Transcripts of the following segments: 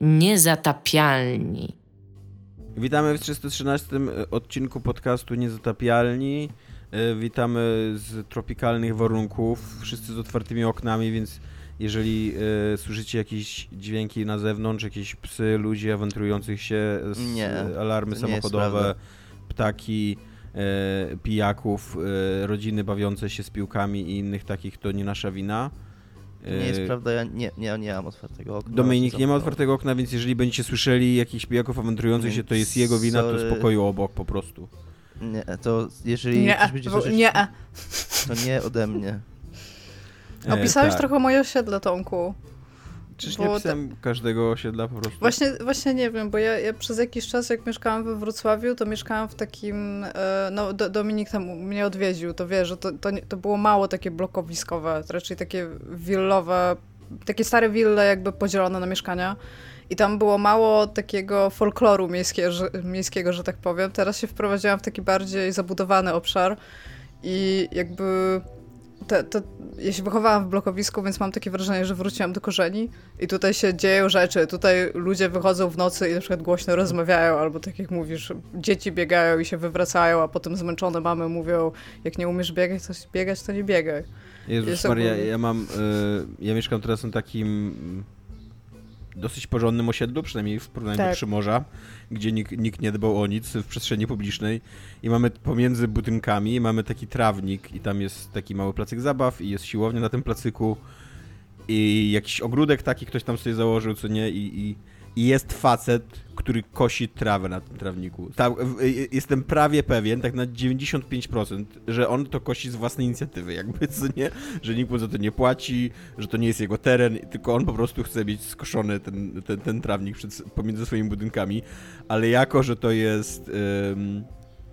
Niezatapialni. Witamy w 313 odcinku podcastu Niezatapialni. E, witamy z tropikalnych warunków, wszyscy z otwartymi oknami, więc jeżeli y, słyszycie jakieś dźwięki na zewnątrz, jakieś psy, ludzie awanturujących się, z, nie, alarmy samochodowe, ptaki, pijaków, rodziny bawiące się z piłkami i innych takich, to nie nasza wina. Nie jest prawda, ja nie, nie, nie mam otwartego okna. Dominik nie ma otwartego okna, więc jeżeli będziecie słyszeli jakichś pijaków awanturujących się, to jest jego wina, Sorry. to spokoju obok po prostu. Nie, to jeżeli nie, ktoś będzie słyszeć, nie. to nie ode mnie. E, Opisałeś tak. trochę moje osiedle, Tomku. Czyż nie pisałem te... każdego osiedla po prostu? Właśnie, właśnie nie wiem, bo ja, ja, przez jakiś czas, jak mieszkałam we Wrocławiu, to mieszkałam w takim, e, no do, Dominik tam mnie odwiedził, to wiesz, że to, to, to było mało takie blokowiskowe, raczej takie willowe, takie stare wille jakby podzielone na mieszkania. I tam było mało takiego folkloru miejskiego, że, miejskiego, że tak powiem. Teraz się wprowadziłam w taki bardziej zabudowany obszar i jakby te, te, ja się wychowałam w blokowisku, więc mam takie wrażenie, że wróciłam do korzeni i tutaj się dzieją rzeczy. Tutaj ludzie wychodzą w nocy i na przykład głośno rozmawiają, albo tak jak mówisz, dzieci biegają i się wywracają, a potem zmęczone mamy mówią, jak nie umiesz biegać, to biegać, to nie biegaj. Jezus Maria, ja mam, y, ja mieszkam teraz na takim dosyć porządnym osiedlu, przynajmniej w porównaniu tak. do Przymorza, gdzie nikt, nikt, nie dbał o nic w przestrzeni publicznej. I mamy pomiędzy budynkami, mamy taki trawnik i tam jest taki mały placyk zabaw i jest siłownia na tym placyku i jakiś ogródek taki ktoś tam sobie założył, co nie, i, i i jest facet, który kosi trawę na tym trawniku. Tak, jestem prawie pewien, tak na 95%, że on to kosi z własnej inicjatywy, jakby, co nie? Że nikt mu za to nie płaci, że to nie jest jego teren, tylko on po prostu chce mieć skoszony ten, ten, ten trawnik przed, pomiędzy swoimi budynkami, ale jako, że to jest...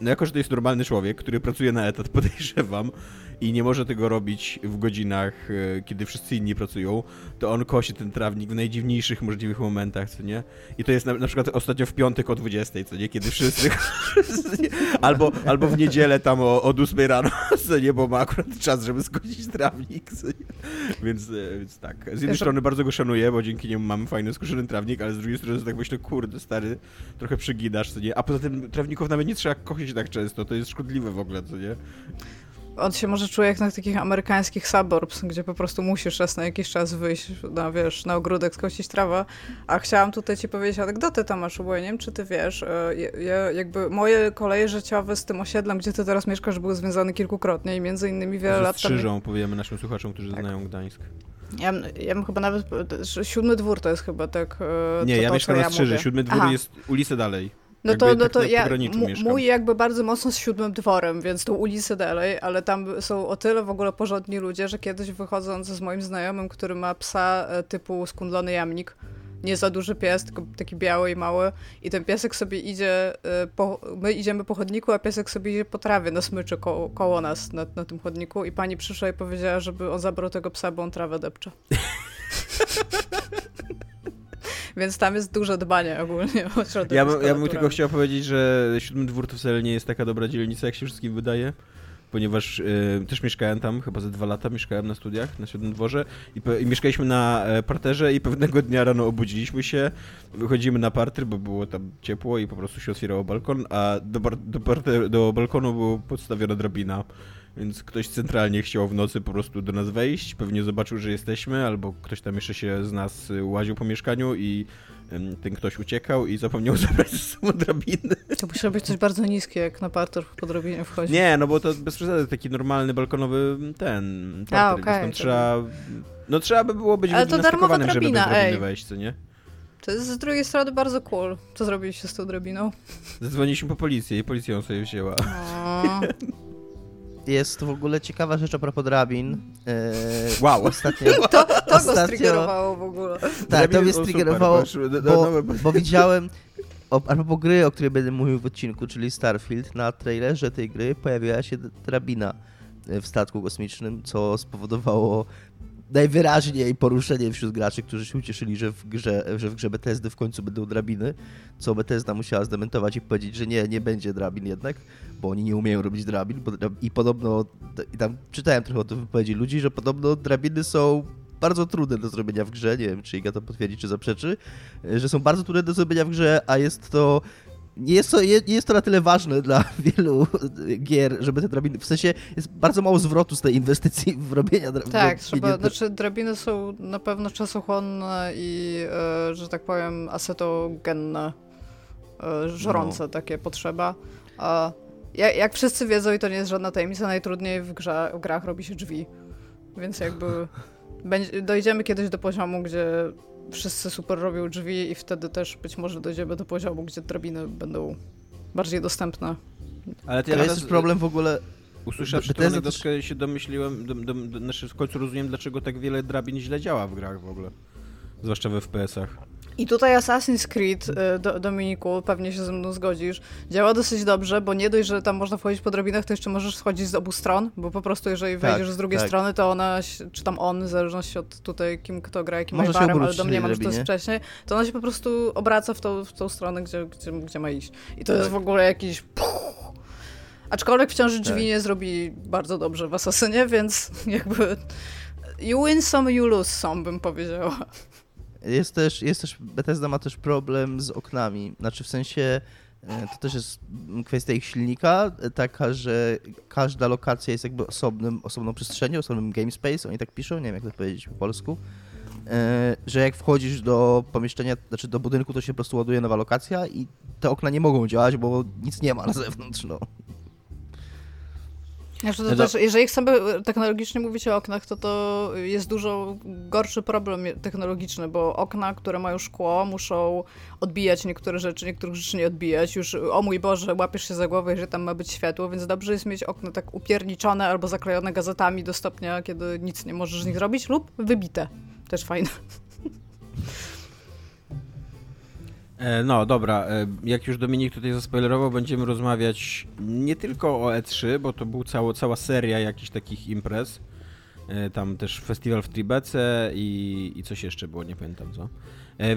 no jako, że to jest normalny człowiek, który pracuje na etat, podejrzewam, i nie może tego robić w godzinach, e, kiedy wszyscy inni pracują, to on kosi ten trawnik w najdziwniejszych możliwych momentach, co nie? I to jest na, na przykład ostatnio w piątek o 20, co nie? Kiedy wszyscy... albo, albo w niedzielę tam o, od 8 rano, co nie? Bo ma akurat czas, żeby skosić trawnik, co nie? Więc, e, więc tak. Z jednej strony bardzo go szanuję, bo dzięki niemu mamy fajny skoszony trawnik, ale z drugiej strony tak myślę, kurde, stary, trochę przeginasz, co nie? A poza tym trawników nawet nie trzeba kosić tak często, to jest szkodliwe w ogóle, co nie? On się może czuje jak na takich amerykańskich suburbs, gdzie po prostu musisz raz na jakiś czas wyjść na, wiesz, na ogródek, skosić trawę. A chciałam tutaj ci powiedzieć anegdotę, Tomasz, bo ja nie wiem, czy ty wiesz, e, ja, jakby moje koleje życiowe z tym osiedlem, gdzie ty teraz mieszkasz, były związane kilkukrotnie i między innymi wiele lat temu... Strzyżą, powiemy naszym słuchaczom, którzy tak. znają Gdańsk. Ja, ja bym chyba nawet... Siódmy dwór to jest chyba tak... E, nie, to, ja to, mieszkam na Strzyży, siódmy dwór Aha. jest ulicę dalej. No to, no tak to ja, mój jakby bardzo mocno z siódmym dworem, więc tu ulicy dalej, ale tam są o tyle w ogóle porządni ludzie, że kiedyś wychodząc z moim znajomym, który ma psa e, typu skundlony jamnik, nie za duży pies, tylko taki biały i mały i ten piesek sobie idzie, e, po, my idziemy po chodniku, a piesek sobie idzie po trawie na smyczy koło, koło nas na, na tym chodniku i pani przyszła i powiedziała, żeby on zabrał tego psa, bo on trawę depcze. Więc tam jest duże dbanie ogólnie o środowisko Ja, ja bym tylko chciał powiedzieć, że Siódmy Dwór to wcale nie jest taka dobra dzielnica, jak się wszystkim wydaje ponieważ y, też mieszkałem tam, chyba ze dwa lata mieszkałem na studiach na Siódmym Dworze i, i, mieszkaliśmy na e, parterze i pewnego dnia rano obudziliśmy się, wychodzimy na parter, bo było tam ciepło i po prostu się otwierało balkon, a do, do, parter, do balkonu była podstawiona drabina. Więc ktoś centralnie chciał w nocy po prostu do nas wejść, pewnie zobaczył, że jesteśmy, albo ktoś tam jeszcze się z nas łaził po mieszkaniu i ten ktoś uciekał i zapomniał zabrać ze sobą drabiny. To musiało być coś bardzo niskie, jak na parter po drabinie wchodzi. Nie, no bo to bez przesady taki normalny balkonowy ten parter, A, okay, więc trzeba... No trzeba by było być Ale to darmowa drabina, żeby wejść, co nie? To jest z drugiej strony bardzo cool. Co zrobiliście z tą drabiną? Zadzwoniliśmy po policję i policja ją sobie wzięła. jest w ogóle ciekawa rzecz a propos drabin. E, wow. Ostatnio, to to ostatnio, go striggerowało w ogóle. Tak, to mnie striggerowało, bo, bo widziałem o, a propos gry, o której będę mówił w odcinku, czyli Starfield, na trailerze tej gry pojawiła się drabina w statku kosmicznym, co spowodowało najwyraźniej poruszenie wśród graczy, którzy się ucieszyli, że w grze, że w grze Bethesdy w końcu będą drabiny, co Bethesda musiała zdementować i powiedzieć, że nie, nie będzie drabin jednak, bo oni nie umieją robić drabin i podobno, i tam czytałem trochę o tym wypowiedzi ludzi, że podobno drabiny są bardzo trudne do zrobienia w grze. Nie wiem, czy Iga to potwierdzi, czy zaprzeczy, że są bardzo trudne do zrobienia w grze, a jest to jest, to, nie jest to na tyle ważne dla wielu gier, żeby te drabiny. W sensie jest bardzo mało zwrotu z tej inwestycji w robienie drabin. Tak, trzeba, znaczy drabiny są na pewno czasochłonne i, e, że tak powiem, asetogenne, e, żrące no. takie potrzeba. A jak, jak wszyscy wiedzą, i to nie jest żadna tajemnica, najtrudniej w, grze, w grach robi się drzwi. Więc jakby dojdziemy kiedyś do poziomu, gdzie wszyscy super robią drzwi i wtedy też być może dojdziemy do poziomu, gdzie drabiny będą bardziej dostępne. Ale to jest problem w ogóle... Usłyszawszy tę anegdotkę się domyśliłem, do, do, do, znaczy w końcu rozumiem, dlaczego tak wiele drabin źle działa w grach w ogóle. Zwłaszcza w FPS-ach. I tutaj Assassin's Creed, y, do, Dominiku, pewnie się ze mną zgodzisz, działa dosyć dobrze, bo nie dość, że tam można wchodzić po drabinach, to jeszcze możesz schodzić z obu stron, bo po prostu jeżeli tak, wejdziesz z drugiej tak. strony, to ona, czy tam on, w zależności od tutaj kim kto gra, jakim ale do mnie że to jest wcześniej, to ona się po prostu obraca w tą, w tą stronę, gdzie, gdzie, gdzie ma iść. I to tak. jest w ogóle jakiś... Puh, Aczkolwiek wciąż drzwi tak. nie zrobi bardzo dobrze w Assassinie, więc jakby you win some, you lose some, bym powiedziała. Jest też, jest też, Bethesda ma też problem z oknami. Znaczy w sensie, e, to też jest kwestia ich silnika, e, taka, że każda lokacja jest jakby osobnym, osobną przestrzenią, osobnym game space, oni tak piszą, nie wiem jak to powiedzieć po polsku, e, że jak wchodzisz do pomieszczenia, znaczy do budynku, to się po prostu ładuje nowa lokacja i te okna nie mogą działać, bo nic nie ma na zewnątrz, no. Znaczy to też, jeżeli chcemy technologicznie mówić o oknach, to to jest dużo gorszy problem technologiczny, bo okna, które mają szkło, muszą odbijać niektóre rzeczy, niektórych rzeczy nie odbijać. Już, o mój Boże, łapiesz się za głowę, że tam ma być światło, więc dobrze jest mieć okno tak upierniczone albo zaklejone gazetami do stopnia, kiedy nic nie możesz z nich zrobić, lub wybite. Też fajne. No dobra, e, jak już Dominik tutaj zaspoilerował, będziemy rozmawiać nie tylko o E3, bo to był cało, cała seria jakichś takich imprez. E, tam też festiwal w Tribece i, i coś jeszcze było, nie pamiętam co.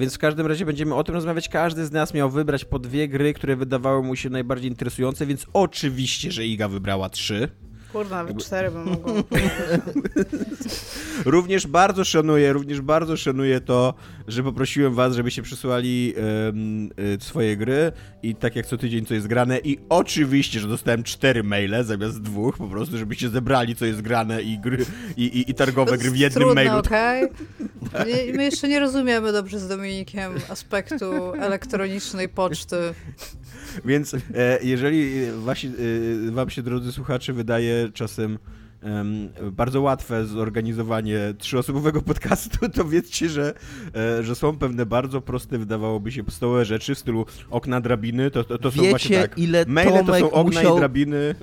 Więc w każdym razie będziemy o tym rozmawiać. Każdy z nas miał wybrać po dwie gry, które wydawały mu się najbardziej interesujące, więc oczywiście, że Iga wybrała trzy. Kurwa, nawet cztery bym mogła Również bardzo szanuję, również bardzo szanuję to, że poprosiłem was, żebyście przysłali um, swoje gry i tak jak co tydzień co jest grane i oczywiście, że dostałem cztery maile zamiast dwóch, po prostu, żebyście zebrali co jest grane i gry i, i, i targowe gry w jednym trudne, mailu. Okay? tak. My jeszcze nie rozumiemy dobrze z Dominikiem aspektu elektronicznej poczty. Więc e, jeżeli wasi, e, wam się, drodzy słuchacze, wydaje czasem bardzo łatwe zorganizowanie trzyosobowego podcastu, to wiedzcie, że, e, że są pewne bardzo proste, wydawałoby się, podstawowe rzeczy w stylu okna, drabiny, to, to, to są właśnie tak. ile Maile Tomek to są okna musiał, i drabiny. E,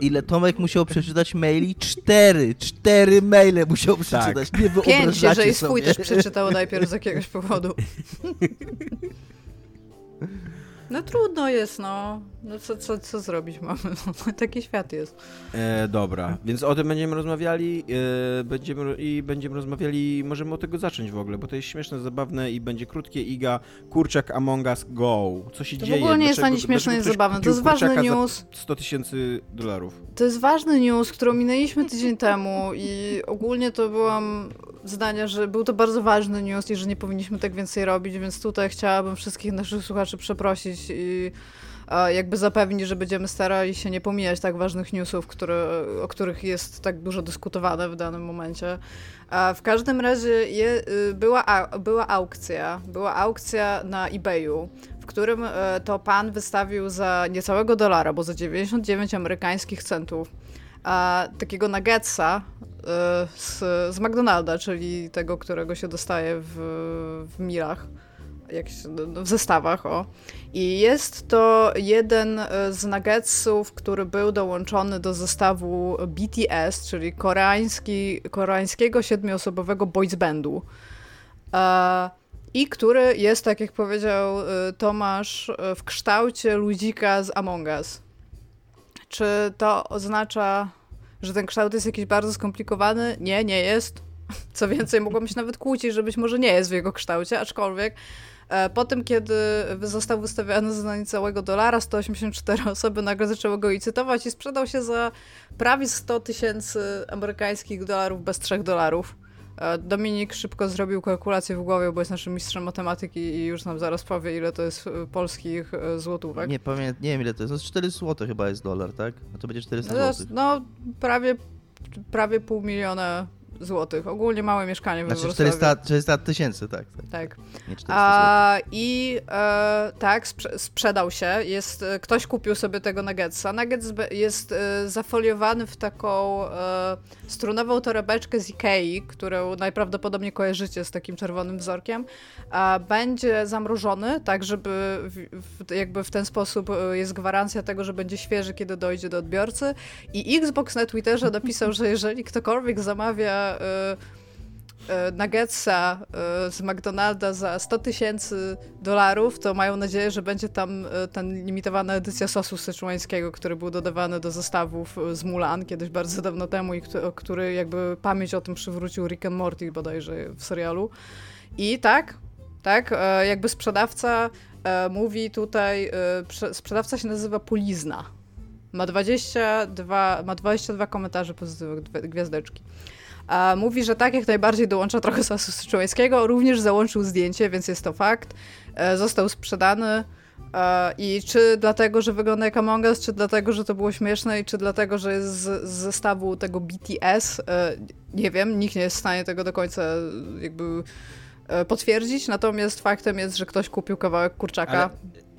ile Tomek musiał przeczytać maili? Cztery! Cztery maile musiał tak. przeczytać, tak. nie Pięć, jeżeli swój też przeczytał najpierw z jakiegoś powodu. No trudno jest, no. No co, co, co zrobić mamy? No, taki świat jest. E, dobra, więc o tym będziemy rozmawiali e, będziemy, i będziemy rozmawiali, możemy od tego zacząć w ogóle, bo to jest śmieszne, zabawne i będzie krótkie. Iga, kurczak Among Us Go. Co się to dzieje? w ogóle nie jest ani śmieszne, ani zabawne. To jest ważny news. 100 tysięcy dolarów. To jest ważny news, który minęliśmy tydzień temu i ogólnie to byłam zdania, że był to bardzo ważny news i że nie powinniśmy tak więcej robić, więc tutaj chciałabym wszystkich naszych słuchaczy przeprosić i jakby zapewnić, że będziemy starali się nie pomijać tak ważnych newsów, które, o których jest tak dużo dyskutowane w danym momencie. W każdym razie je, y, była, była aukcja, była aukcja na eBayu, w którym e, to pan wystawił za niecałego dolara, bo za 99 amerykańskich centów, takiego nuggetsa e, z, z McDonalda, czyli tego, którego się dostaje w, w jak się, no, no, w zestawach, o. I jest to jeden e, z nuggetsów, który był dołączony do zestawu BTS, czyli koreański, koreańskiego siedmioosobowego boys bandu. E, I który jest, tak jak powiedział e, Tomasz, w kształcie ludzika z Among Us. Czy to oznacza, że ten kształt jest jakiś bardzo skomplikowany? Nie, nie jest. Co więcej, mogłabym się nawet kłócić, że być może nie jest w jego kształcie, aczkolwiek po tym, kiedy został wystawiony za niecałego dolara, 184 osoby nagle zaczęły go licytować i sprzedał się za prawie 100 tysięcy amerykańskich dolarów bez 3 dolarów. Dominik szybko zrobił kalkulację w głowie, bo jest naszym mistrzem matematyki i już nam zaraz powie, ile to jest polskich złotówek. Nie pamiętam, nie wiem ile to jest. To jest 4 zł chyba jest dolar, tak? No to będzie 400 no, zł. No, prawie, prawie pół miliona złotych. Ogólnie małe mieszkanie w Znaczy 400, 400 tysięcy, tak. Tak. tak. A, I e, tak, sprze sprzedał się. Jest, e, ktoś kupił sobie tego nuggetsa. Nuggets jest e, zafoliowany w taką e, strunową torebeczkę z Ikei, którą najprawdopodobniej kojarzycie z takim czerwonym wzorkiem. A będzie zamrożony, tak żeby w, w, jakby w ten sposób e, jest gwarancja tego, że będzie świeży, kiedy dojdzie do odbiorcy. I Xbox na Twitterze napisał, że jeżeli ktokolwiek zamawia y, y, nuggetsa y, z McDonalda za 100 tysięcy dolarów, to mają nadzieję, że będzie tam ten limitowana edycja sosu syczuańskiego, który był dodawany do zestawów z Mulan kiedyś bardzo dawno temu i który jakby pamięć o tym przywrócił Rick and Morty bodajże w serialu. I tak, tak, jakby sprzedawca mówi tutaj, sprzedawca się nazywa Polizna. Ma 22, ma 22 komentarze pozytywnych, gwiazdeczki. A mówi, że tak, jak najbardziej dołącza trochę sosu syczuańskiego. Również załączył zdjęcie, więc jest to fakt. E, został sprzedany. E, I czy dlatego, że wygląda jak Among Us, czy dlatego, że to było śmieszne, i czy dlatego, że jest z, z zestawu tego BTS, e, nie wiem, nikt nie jest w stanie tego do końca jakby potwierdzić, natomiast faktem jest, że ktoś kupił kawałek kurczaka. Ale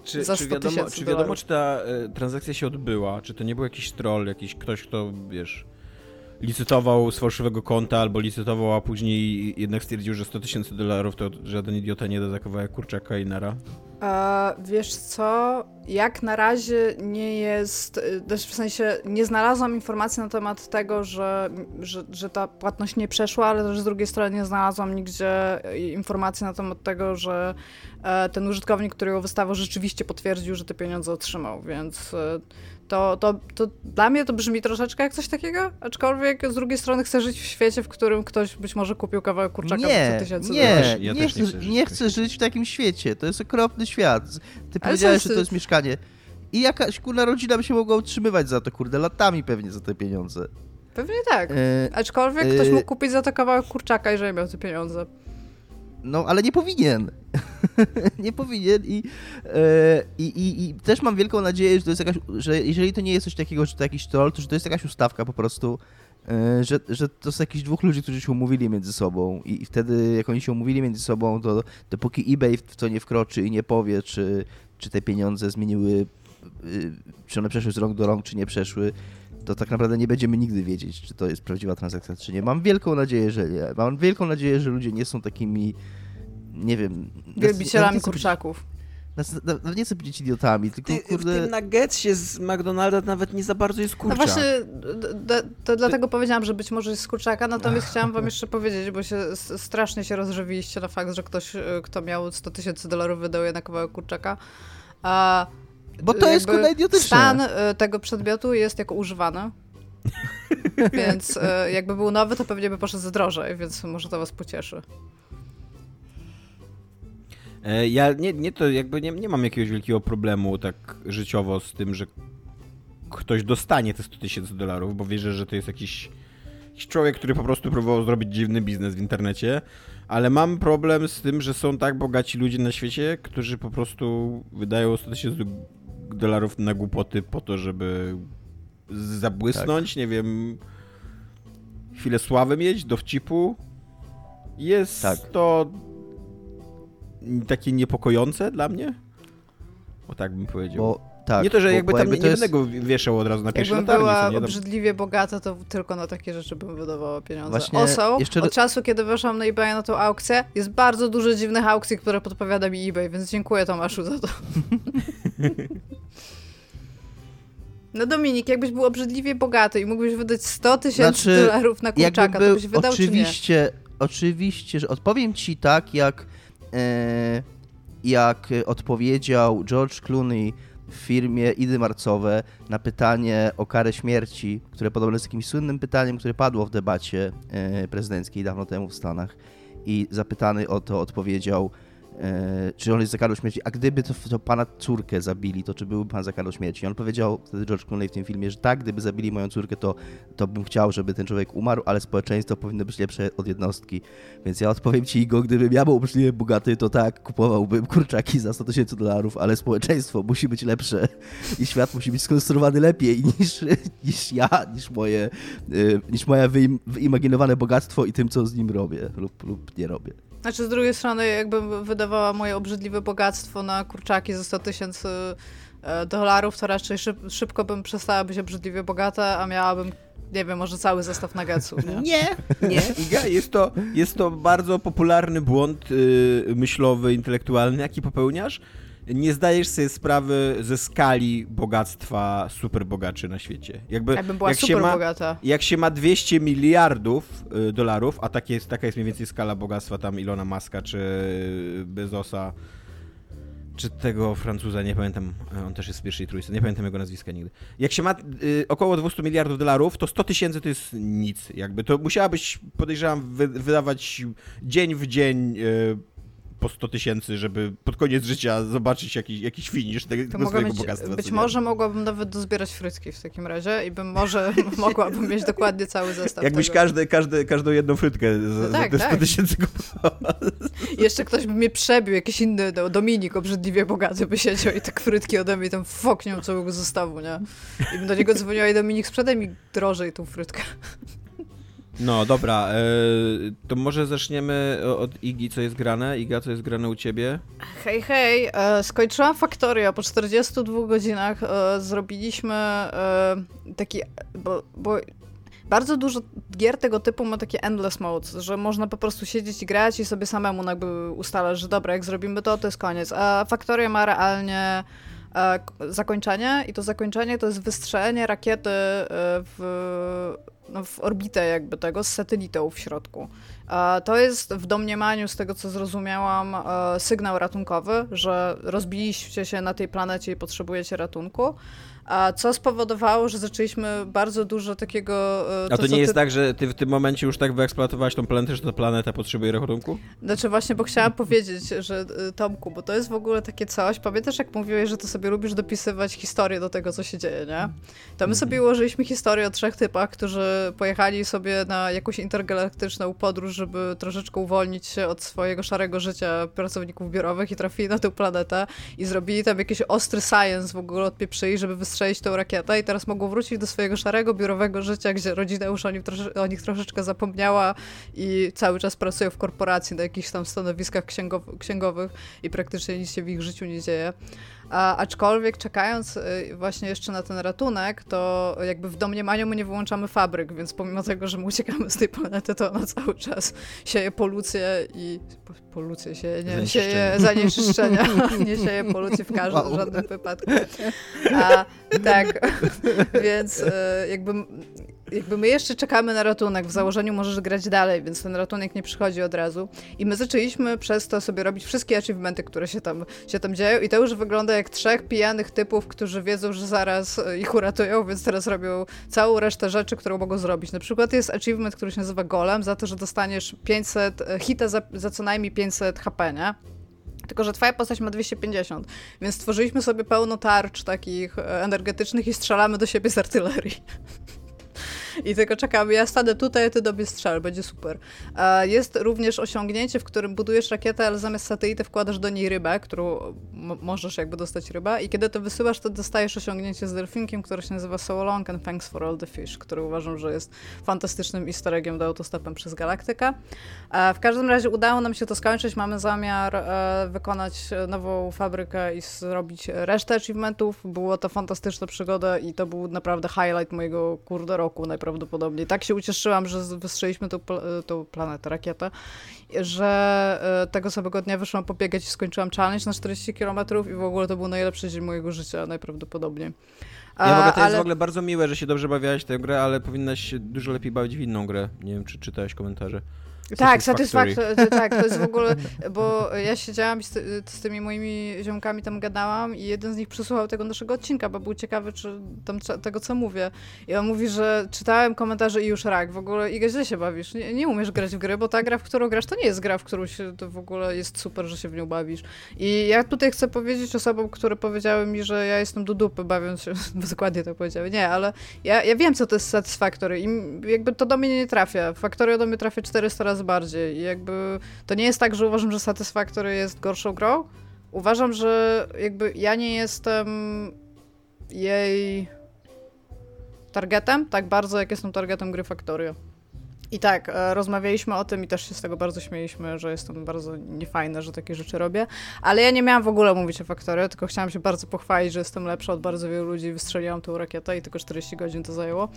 czy, za czy wiadomo, czy wiadomo, czy ta transakcja się odbyła? Czy to nie był jakiś troll, jakiś ktoś, kto, wiesz, licytował z fałszywego konta albo licytował, a później jednak stwierdził, że 100 tysięcy dolarów to żaden idiota nie da za kawałek kurczaka i nara? A, wiesz co, jak na razie nie jest, y, w sensie nie znalazłam informacji na temat tego, że, że, że ta płatność nie przeszła, ale też z drugiej strony nie znalazłam nigdzie informacji na temat tego, że e, ten użytkownik, który ją wystawił, rzeczywiście potwierdził, że te pieniądze otrzymał, więc e, to, to, to dla mnie to brzmi troszeczkę jak coś takiego, aczkolwiek z drugiej strony chcę żyć w świecie, w którym ktoś być może kupił kawałek kurczaka nie, za tysięcy nie, ja nie, nie, chcę, nie, chcę nie chcę żyć w takim świecie. To jest okropny świat. Ty powiedziałeś, że to jest mieszkanie. I jakaś kurna rodzina by się mogła utrzymywać za to, kurde, latami pewnie za te pieniądze. Pewnie tak. E, Aczkolwiek e, ktoś mógł kupić za to kawałek kurczaka, jeżeli miał te pieniądze. No, ale nie powinien. nie powinien I, e, i, i, też mam wielką nadzieję, że to jest jakaś, że jeżeli to nie jest coś takiego, że to jakiś troll, to że to jest jakaś ustawka po prostu, że, że to są jakieś dwóch ludzi, którzy się umówili między sobą i, i wtedy jak oni się umówili między sobą, to dopóki eBay w to nie wkroczy i nie powie, czy, czy te pieniądze zmieniły, y, czy one przeszły z rąk do rąk, czy nie przeszły, to tak naprawdę nie będziemy nigdy wiedzieć, czy to jest prawdziwa transakcja, czy nie. Mam wielką nadzieję, że nie. Mam wielką nadzieję, że ludzie nie są takimi, nie wiem... Wielbicielami kurczaków. No nie chcę być idiotami, tylko Ty, kurde... W tym nuggetsie z McDonalda nawet nie za bardzo jest kurczak. No właśnie, to dlatego Ty... powiedziałam, że być może jest z kurczaka, natomiast chciałam wam jeszcze powiedzieć, bo się strasznie się rozrzewiliście na fakt, że ktoś, y, kto miał 100 tysięcy dolarów wydał je na kawałek kurczaka. A bo to jest kurwa idiotyczne. Stan y, tego przedmiotu jest jako używany. więc y, jakby był nowy, to pewnie by poszedł za drożej, więc może to was pocieszy. E, ja nie, nie to jakby nie, nie mam jakiegoś wielkiego problemu tak życiowo z tym, że ktoś dostanie te 100 tysięcy dolarów, bo wierzę, że to jest jakiś, jakiś człowiek, który po prostu próbował zrobić dziwny biznes w internecie, ale mam problem z tym, że są tak bogaci ludzie na świecie, którzy po prostu wydają 100 tysięcy dolarów na głupoty po to, żeby zabłysnąć, tak. nie wiem, chwilę sławy mieć, dowcipu. Jest tak. to takie niepokojące dla mnie? O tak bym powiedział. Bo, tak, nie to, że jakby tam jakby nie, będę go wieszał od razu na pierwszy Jakbym była nie, obrzydliwie bogata, to tylko na takie rzeczy bym wydawała pieniądze. Właśnie Oso, jeszcze... od czasu, kiedy weszłam na eBay na tą aukcję, jest bardzo dużo dziwnych aukcji, które podpowiada mi eBay, więc dziękuję Tomaszu za to. No Dominik, jakbyś był obrzydliwie bogaty i mógłbyś wydać 100 tysięcy znaczy, dolarów na kurczaka, to byś wydał oczywiście, Oczywiście, że odpowiem ci tak, jak, jak odpowiedział George Clooney w firmie Idy Marcowe na pytanie o karę śmierci, które podobno jest jakimś słynnym pytaniem, które padło w debacie e, prezydenckiej dawno temu w Stanach. I zapytany o to odpowiedział, e, czy on jest za karą śmierci, a gdyby to, to, pana córkę zabili, to czy byłby pan za karą śmierci? I on powiedział wtedy George Clooney w tym filmie, że tak, gdyby zabili moją córkę, to, to bym chciał, żeby ten człowiek umarł, ale społeczeństwo powinno być lepsze od jednostki. Więc ja odpowiem ci, Igo, gdybym ja był obrzydliwie bogaty, to tak, kupowałbym kurczaki za 100 tysięcy dolarów, ale społeczeństwo musi być lepsze i świat musi być skonstruowany lepiej niż, niż ja, niż moje, e, niż moje wyimaginowane bogactwo i tym, co z nim robię lub, lub nie robię. Znaczy z drugiej strony jakbym wydawała moje obrzydliwe bogactwo na kurczaki za 100 tysięcy e, dolarów, to raczej szyb, szybko bym przestała być obrzydliwie bogata, a miałabym nie wiem, może cały zestaw nuggetsów, nie? Nie, nie. Iga, jest to, jest to bardzo popularny błąd yy, myślowy, intelektualny, jaki popełniasz, nie zdajesz sobie sprawy ze skali bogactwa superbogaczy na świecie. Jakby, Jakbym była jak super się ma, bogata. Jak się ma 200 miliardów y, dolarów, a tak jest, taka jest mniej więcej skala bogactwa tam Ilona Maska czy Bezosa, czy tego Francuza, nie pamiętam, on też jest w pierwszej trójce, nie pamiętam jego nazwiska nigdy. Jak się ma y, około 200 miliardów dolarów, to 100 tysięcy to jest nic, jakby. To musiałabyś, podejrzewam, wy, wydawać dzień w dzień y, po 100 tysięcy, żeby pod koniec życia zobaczyć jakiś, jakiś finisz tego, tego swojego mieć, bogactwa. Być może mogłabym nawet dozbierać frytki w takim razie i bym może mogłabym mieć dokładnie cały zestaw Jakbyś każde, każde, każdą jedną frytkę za, no tak, za te 100 tak. tysięcy kupowała. Jeszcze ktoś by mnie przebił, jakiś inny no, Dominik obrzydliwie bogaty by siedział i tak frytki ode mnie tam foknią całego zestawu, nie? I bym do niego dzwoniła i Dominik sprzedaj mi drożej tą frytkę. No dobra, e, to może zaczniemy od Igi, co jest grane. Iga, co jest grane u ciebie? Hej, hej, e, skończyłam faktorię. Po 42 godzinach e, zrobiliśmy taki, bo, bo bardzo dużo gier tego typu ma takie endless modes, że można po prostu siedzieć i grać i sobie samemu jakby ustalać, że dobra, jak zrobimy to, to jest koniec. A Faktoria ma realnie zakończenie i to zakończenie to jest wystrzelenie rakiety w w orbitę jakby tego z satelitą w środku. To jest w domniemaniu, z tego co zrozumiałam, e, sygnał ratunkowy, że rozbiliście się na tej planecie i potrzebujecie ratunku. A co spowodowało, że zaczęliśmy bardzo dużo takiego... To, e, A to nie jest ty... tak, że ty w tym momencie już tak wyeksploatowałaś tą planetę, że ta planeta potrzebuje ratunku? Znaczy właśnie, bo chciałam powiedzieć, że e, Tomku, bo to jest w ogóle takie coś, pamiętasz jak mówiłeś, że ty sobie lubisz dopisywać historię do tego, co się dzieje, nie? To my sobie mhm. ułożyliśmy historię o trzech typach, którzy pojechali sobie na jakąś intergalaktyczną podróż, żeby troszeczkę uwolnić się od swojego szarego życia pracowników biurowych i trafili na tę planetę i zrobili tam jakiś ostry science w ogóle od pieprzyi, żeby wystrzelić strzelić tą rakietę i teraz mogą wrócić do swojego szarego, biurowego życia, gdzie rodzina już o, trosze, o nich troszeczkę zapomniała i cały czas pracują w korporacji na jakichś tam stanowiskach księgow księgowych i praktycznie nic się w ich życiu nie dzieje. A, aczkolwiek czekając y, właśnie jeszcze na ten ratunek, to jakby w domniemaniu my nie wyłączamy fabryk, więc pomimo tego, że my uciekamy z tej planety, to ona cały czas sieje polucję i polucję sieje, nie, sieje zanieczyszczenia, nie sieje polucji w każdym, wow. żadnym wypadku. A, tak, więc y, jakby jakby my jeszcze czekamy na ratunek, w założeniu możesz grać dalej, więc ten ratunek nie przychodzi od razu. I my zaczęliśmy przez to sobie robić wszystkie achievementy, które się tam, się tam dzieją i to już wygląda jak trzech pijanych typów, którzy wiedzą, że zaraz e, ich uratują, więc teraz robią całą resztę rzeczy, którą mogą zrobić. Na przykład jest achievement, który się nazywa Golem, za to, że dostaniesz 500, e, hita za, za co najmniej 500 HP, nie? Tylko, że twoja postać ma 250, więc stworzyliśmy sobie pełno tarcz takich e, energetycznych i strzelamy do siebie z artylerii. I tylko czekamy, ja stanę tutaj, ty do mnie strzel, będzie super. Jest również osiągnięcie, w którym budujesz rakietę, ale zamiast satelity wkładasz do niej rybę, którą możesz jakby dostać rybę i kiedy to wysyłasz, to dostajesz osiągnięcie z delfinkiem, które się nazywa So Long and Thanks for All the Fish, który uważam, że jest fantastycznym easter eggiem do autostopem przez galaktykę. W każdym razie udało nam się to skończyć, mamy zamiar e, wykonać nową fabrykę i zrobić resztę achievementów. Było to fantastyczna przygoda i to był naprawdę highlight mojego kurde roku najprawdopodobniej. Tak się ucieszyłam, że wystrzeliśmy tą, tą planetę, rakietę, że e, tego samego dnia wyszłam pobiegać i skończyłam challenge na 40 km i w ogóle to był najlepszy dzień mojego życia najprawdopodobniej. Ja mogę, to ale... jest w ogóle bardzo miłe, że się dobrze bawiałaś tę grę, ale powinnaś się dużo lepiej bawić w inną grę. Nie wiem, czy czytałeś komentarze. Tak, Satisfactory, tak, to jest w ogóle, bo ja siedziałam z, z, tymi moimi ziomkami tam gadałam i jeden z nich przesłuchał tego naszego odcinka, bo był ciekawy czy tam tego, co mówię. I on mówi, że czytałem komentarze i już rak, w ogóle i źle się bawisz, nie, nie umiesz grać w gry, bo ta gra, w którą grasz, to nie jest gra, w którą się, to w ogóle jest super, że się w nią bawisz. I ja tutaj chcę powiedzieć osobom, które powiedziały mi, że ja jestem do dupy bawiąc się, dokładnie tak powiedziały, nie, ale ja, ja wiem, co to jest Satisfactory i jakby to do mnie nie trafia. Factorio do mnie trafia 400 razy bardziej i jakby to nie jest tak, że uważam, że Satisfactory jest gorszą grą. Uważam, że jakby ja nie jestem jej targetem tak bardzo, jak jestem targetem gry Factorio. I tak, e, rozmawialiśmy o tym i też się z tego bardzo śmieliśmy, że jestem bardzo niefajne, że takie rzeczy robię. Ale ja nie miałam w ogóle mówić o Factorio, tylko chciałam się bardzo pochwalić, że jestem lepsza od bardzo wielu ludzi. Wystrzeliłam tą rakietę i tylko 40 godzin to zajęło.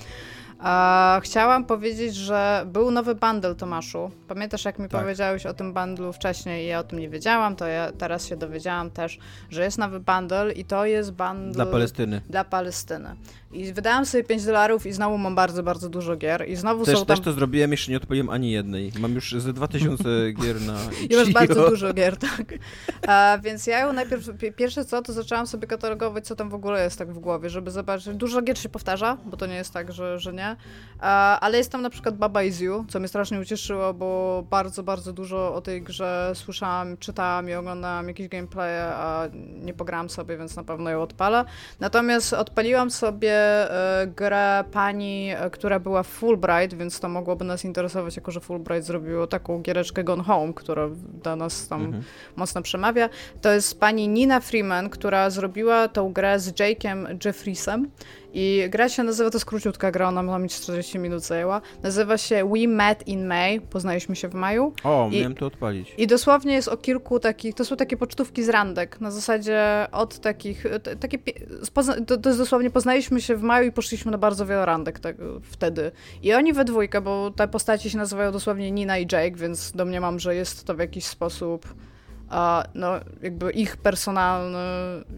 Chciałam powiedzieć, że był nowy bundle, Tomaszu. Pamiętasz, jak mi tak. powiedziałeś o tym bundlu wcześniej i ja o tym nie wiedziałam, to ja teraz się dowiedziałam też, że jest nowy bundle i to jest bundle... Dla Palestyny. Dla Palestyny. I wydałam sobie 5 dolarów i znowu mam bardzo, bardzo dużo gier i znowu też, są tam... Też to zrobiłem, jeszcze nie odpaliłem ani jednej. Mam już ze 2000 gier na I masz bardzo dużo gier, tak. A, więc ja ją najpierw, pierwsze co, to zaczęłam sobie katalogować, co tam w ogóle jest tak w głowie, żeby zobaczyć. Dużo gier się powtarza, bo to nie jest tak, że, że nie. A, ale jest tam na przykład Baba Is You, co mnie strasznie ucieszyło, bo bardzo, bardzo dużo o tej grze słyszałam, czytałam i oglądałam jakieś gameplaye, a nie pograłam sobie, więc na pewno ją odpalę. Natomiast odpaliłam sobie grę pani, która była Fulbright, więc to mogłoby nas interesować, jako że Fulbright zrobiło taką giereczkę Gone Home, która dla nas tam mhm. mocno przemawia. To jest pani Nina Freeman, która zrobiła tą grę z Jake'em Jeffriesem i gra się nazywa, to jest króciutka gra, ona ma 40 minut zajęła. Nazywa się We Met in May, poznaliśmy się w maju. O, I, miałem to odpalić. I dosłownie jest o kilku takich, to są takie pocztówki z randek, na zasadzie od takich, takie, to, to jest dosłownie poznaliśmy się w maju i poszliśmy na bardzo wiele randek tak, wtedy. I oni we dwójkę, bo te postaci się nazywają dosłownie Nina i Jake, więc domniemam, że jest to w jakiś sposób no, jakby ich personalny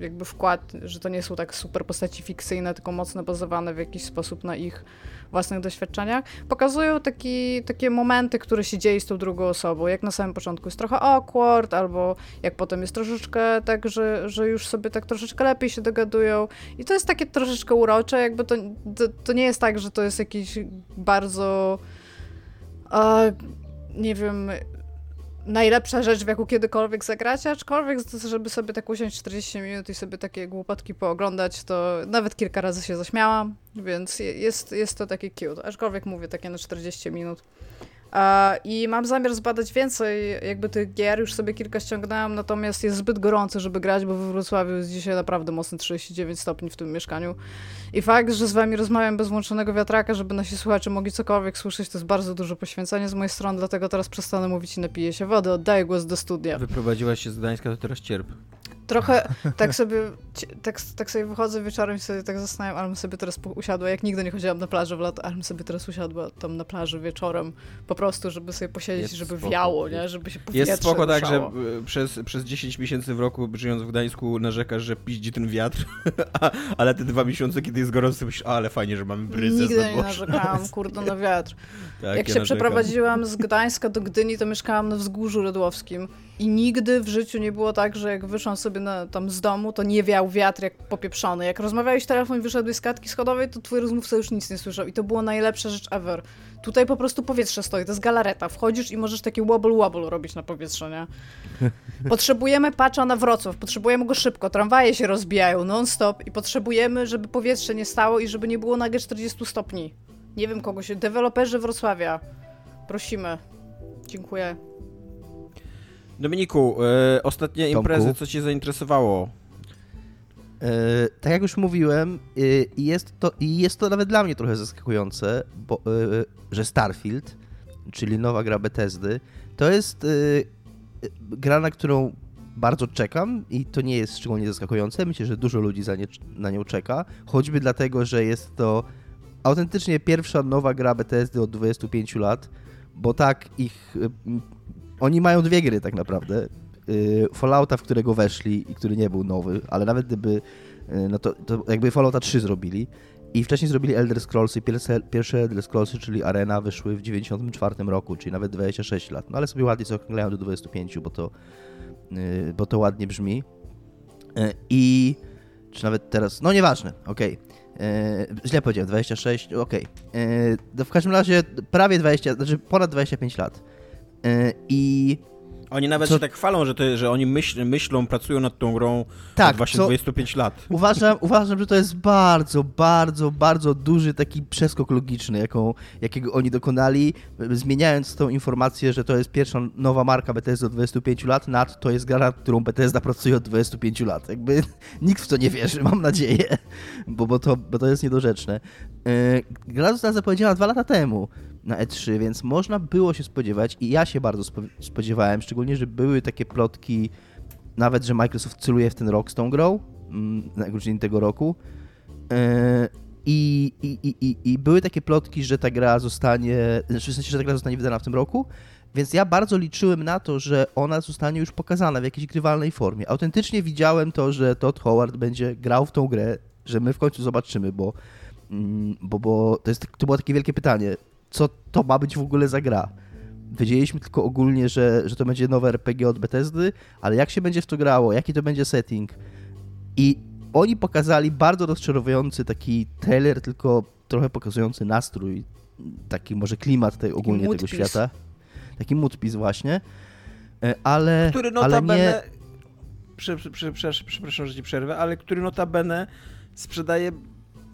jakby wkład, że to nie są tak super postaci fikcyjne, tylko mocno bazowane w jakiś sposób na ich własnych doświadczeniach, pokazują taki, takie momenty, które się dzieje z tą drugą osobą. Jak na samym początku jest trochę awkward, albo jak potem jest troszeczkę tak, że, że już sobie tak troszeczkę lepiej się dogadują. I to jest takie troszeczkę urocze, jakby to, to, to nie jest tak, że to jest jakiś bardzo... Uh, nie wiem, najlepsza rzecz, w jaką kiedykolwiek zagrać, aczkolwiek, żeby sobie tak usiąść 40 minut i sobie takie głupotki pooglądać, to nawet kilka razy się zaśmiałam, więc jest, jest to takie cute, aczkolwiek mówię takie na 40 minut. I mam zamiar zbadać więcej jakby tych gier, już sobie kilka ściągnęłam, natomiast jest zbyt gorąco, żeby grać, bo we Wrocławiu jest dzisiaj naprawdę mocno 39 stopni w tym mieszkaniu. I fakt, że z wami rozmawiam bez włączonego wiatraka, żeby nasi słuchacze mogli cokolwiek słyszeć, to jest bardzo duże poświęcenie z mojej strony, dlatego teraz przestanę mówić i napiję się wody, oddaję głos do studia. Wyprowadziłaś się z Gdańska, to teraz cierp. Trochę tak sobie, tak, tak sobie wychodzę wieczorem i sobie tak zastanawiam, ale sobie teraz usiadła, jak nigdy nie chodziłam na plażę w lato, ale sobie teraz usiadła tam na plaży wieczorem, po prostu, żeby sobie posiedzieć, jest żeby spoko. wiało, nie? żeby się Jest spoko ruszało. tak, że przez, przez 10 miesięcy w roku, żyjąc w Gdańsku, narzekasz, że piździ ten wiatr, ale te dwa miesiące, kiedy jest gorąco, myślisz, ale fajnie, że mamy bryzę Nigdy nie narzekałam, kurde, na wiatr. Tak, jak ja się narzekam. przeprowadziłam z Gdańska do Gdyni, to mieszkałam na wzgórzu redłowskim i nigdy w życiu nie było tak, że jak wyszłam sobie na, tam z domu, to nie wiał wiatr jak popieprzony. Jak rozmawiałeś telefon i wyszedłeś z klatki schodowej, to twój rozmówca już nic nie słyszał i to było najlepsza rzecz ever. Tutaj po prostu powietrze stoi, to jest galareta. Wchodzisz i możesz taki wobble wobble robić na powietrze, nie? Potrzebujemy patcha na Wrocław, potrzebujemy go szybko, tramwaje się rozbijają non-stop i potrzebujemy, żeby powietrze nie stało i żeby nie było nagle 40 stopni. Nie wiem kogo się... Deweloperzy Wrocławia. Prosimy. Dziękuję. Dominiku, e, ostatnie Tomku. imprezy, co cię zainteresowało? E, tak jak już mówiłem, e, jest, to, jest to nawet dla mnie trochę zaskakujące, bo, że Starfield, czyli nowa gra Bethesdy, to jest gra, na którą bardzo czekam i to nie jest szczególnie zaskakujące. Myślę, że dużo ludzi nie, na nią czeka, choćby dlatego, że jest to autentycznie pierwsza nowa gra Bethesdy od 25 lat, bo tak ich oni mają dwie gry tak naprawdę. Y, Fallouta, w którego weszli i który nie był nowy, ale nawet gdyby, y, no to, to jakby Fallouta 3 zrobili I wcześniej zrobili Elder Scrollsy. Pierwsze, pierwsze Elder Scrollsy, czyli Arena, wyszły w 94 roku, czyli nawet 26 lat. No ale sobie ładnie zaokrąglają do 25, bo to, yy, bo to ładnie brzmi. I czy nawet teraz, no nieważne, okej. Okay. Źle powiedziałem, 26, okej. Okay. Yy, w każdym razie prawie 20, znaczy ponad 25 lat. Yy, I oni nawet co... się tak chwalą, że, to, że oni myśl, myślą, pracują nad tą grą tak, właśnie co... 25 lat. Uważam, uważam, że to jest bardzo, bardzo, bardzo duży taki przeskok logiczny, jaką, jakiego oni dokonali, zmieniając tą informację, że to jest pierwsza nowa marka Bethesda od 25 lat, nad to jest gra, nad którą Bethesda pracuje od 25 lat. Jakby nikt w to nie wierzy, mam nadzieję, bo, bo, to, bo to jest niedorzeczne. Yy, gra została zapowiedziana dwa lata temu na E3, więc można było się spodziewać i ja się bardzo spodziewałem, szczególnie, że były takie plotki, nawet, że Microsoft celuje w ten rok z tą grą, mm, na grudzień tego roku. E, I, i, i, I były takie plotki, że ta gra zostanie, znaczy w sensie, że ta gra zostanie wydana w tym roku, więc ja bardzo liczyłem na to, że ona zostanie już pokazana w jakiejś grywalnej formie. Autentycznie widziałem to, że Todd Howard będzie grał w tą grę, że my w końcu zobaczymy, bo, mm, bo, bo to, jest, to było takie wielkie pytanie co to ma być w ogóle za gra. Wiedzieliśmy tylko ogólnie, że, że to będzie nowe RPG od Bethesdy, ale jak się będzie w to grało, jaki to będzie setting. I oni pokazali bardzo rozczarowujący taki trailer, tylko trochę pokazujący nastrój, taki może klimat tej, ogólnie tego świata. Taki mutpis właśnie. E, ale, który notabene, ale nie... Przepraszam, że ci przerwę, ale który notabene sprzedaje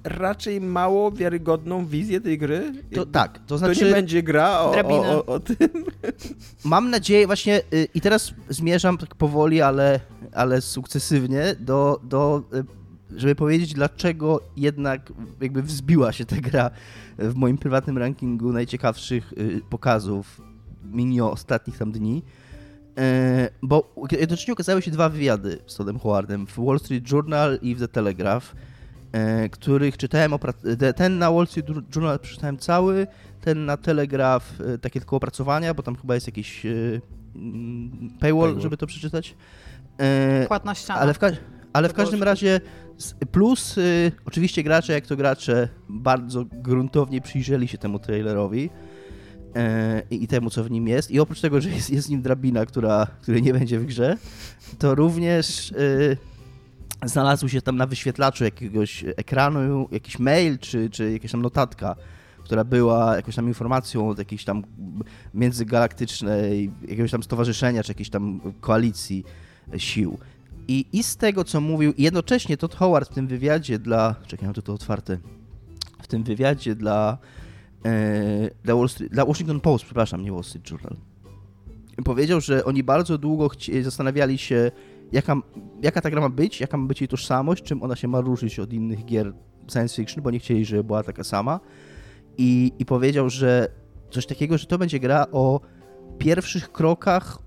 raczej mało wiarygodną wizję tej gry. To, tak, to znaczy... To nie będzie gra o, o, o, o tym. Mam nadzieję właśnie, y, i teraz zmierzam tak powoli, ale, ale sukcesywnie do, do y, żeby powiedzieć, dlaczego jednak jakby wzbiła się ta gra w moim prywatnym rankingu najciekawszych y, pokazów minio ostatnich tam dni. Bo jednocześnie okazały się dwa wywiady z Toddem Howardem w Wall Street Journal i w The Telegraph których czytałem, ten na Wall Street Journal przeczytałem cały, ten na Telegraph e, takie tylko opracowania, bo tam chyba jest jakiś e, mm, paywall, paywall. żeby to przeczytać. Płatna ściana. Ale w, ale w każdym razie plus oczywiście gracze jak to gracze bardzo gruntownie przyjrzeli się temu trailerowi i, i temu, co w nim jest. I oprócz tego, że jest, jest w nim drabina, która, której nie będzie w grze, to również znalazł się tam na wyświetlaczu jakiegoś ekranu jakiś mail czy, czy jakaś tam notatka, która była jakąś tam informacją od jakiejś tam międzygalaktycznej, jakiegoś tam stowarzyszenia czy jakiejś tam koalicji sił. I, I z tego, co mówił, jednocześnie Todd Howard w tym wywiadzie dla. Czekaj, mam to otwarte. W tym wywiadzie dla, e, dla, Street, dla Washington Post, przepraszam, nie Wall Street Journal. Powiedział, że oni bardzo długo zastanawiali się, jaka, jaka ta gra ma być, jaka ma być jej tożsamość, czym ona się ma różnić od innych gier science fiction, bo nie chcieli, żeby była taka sama. I, i powiedział, że coś takiego, że to będzie gra o pierwszych krokach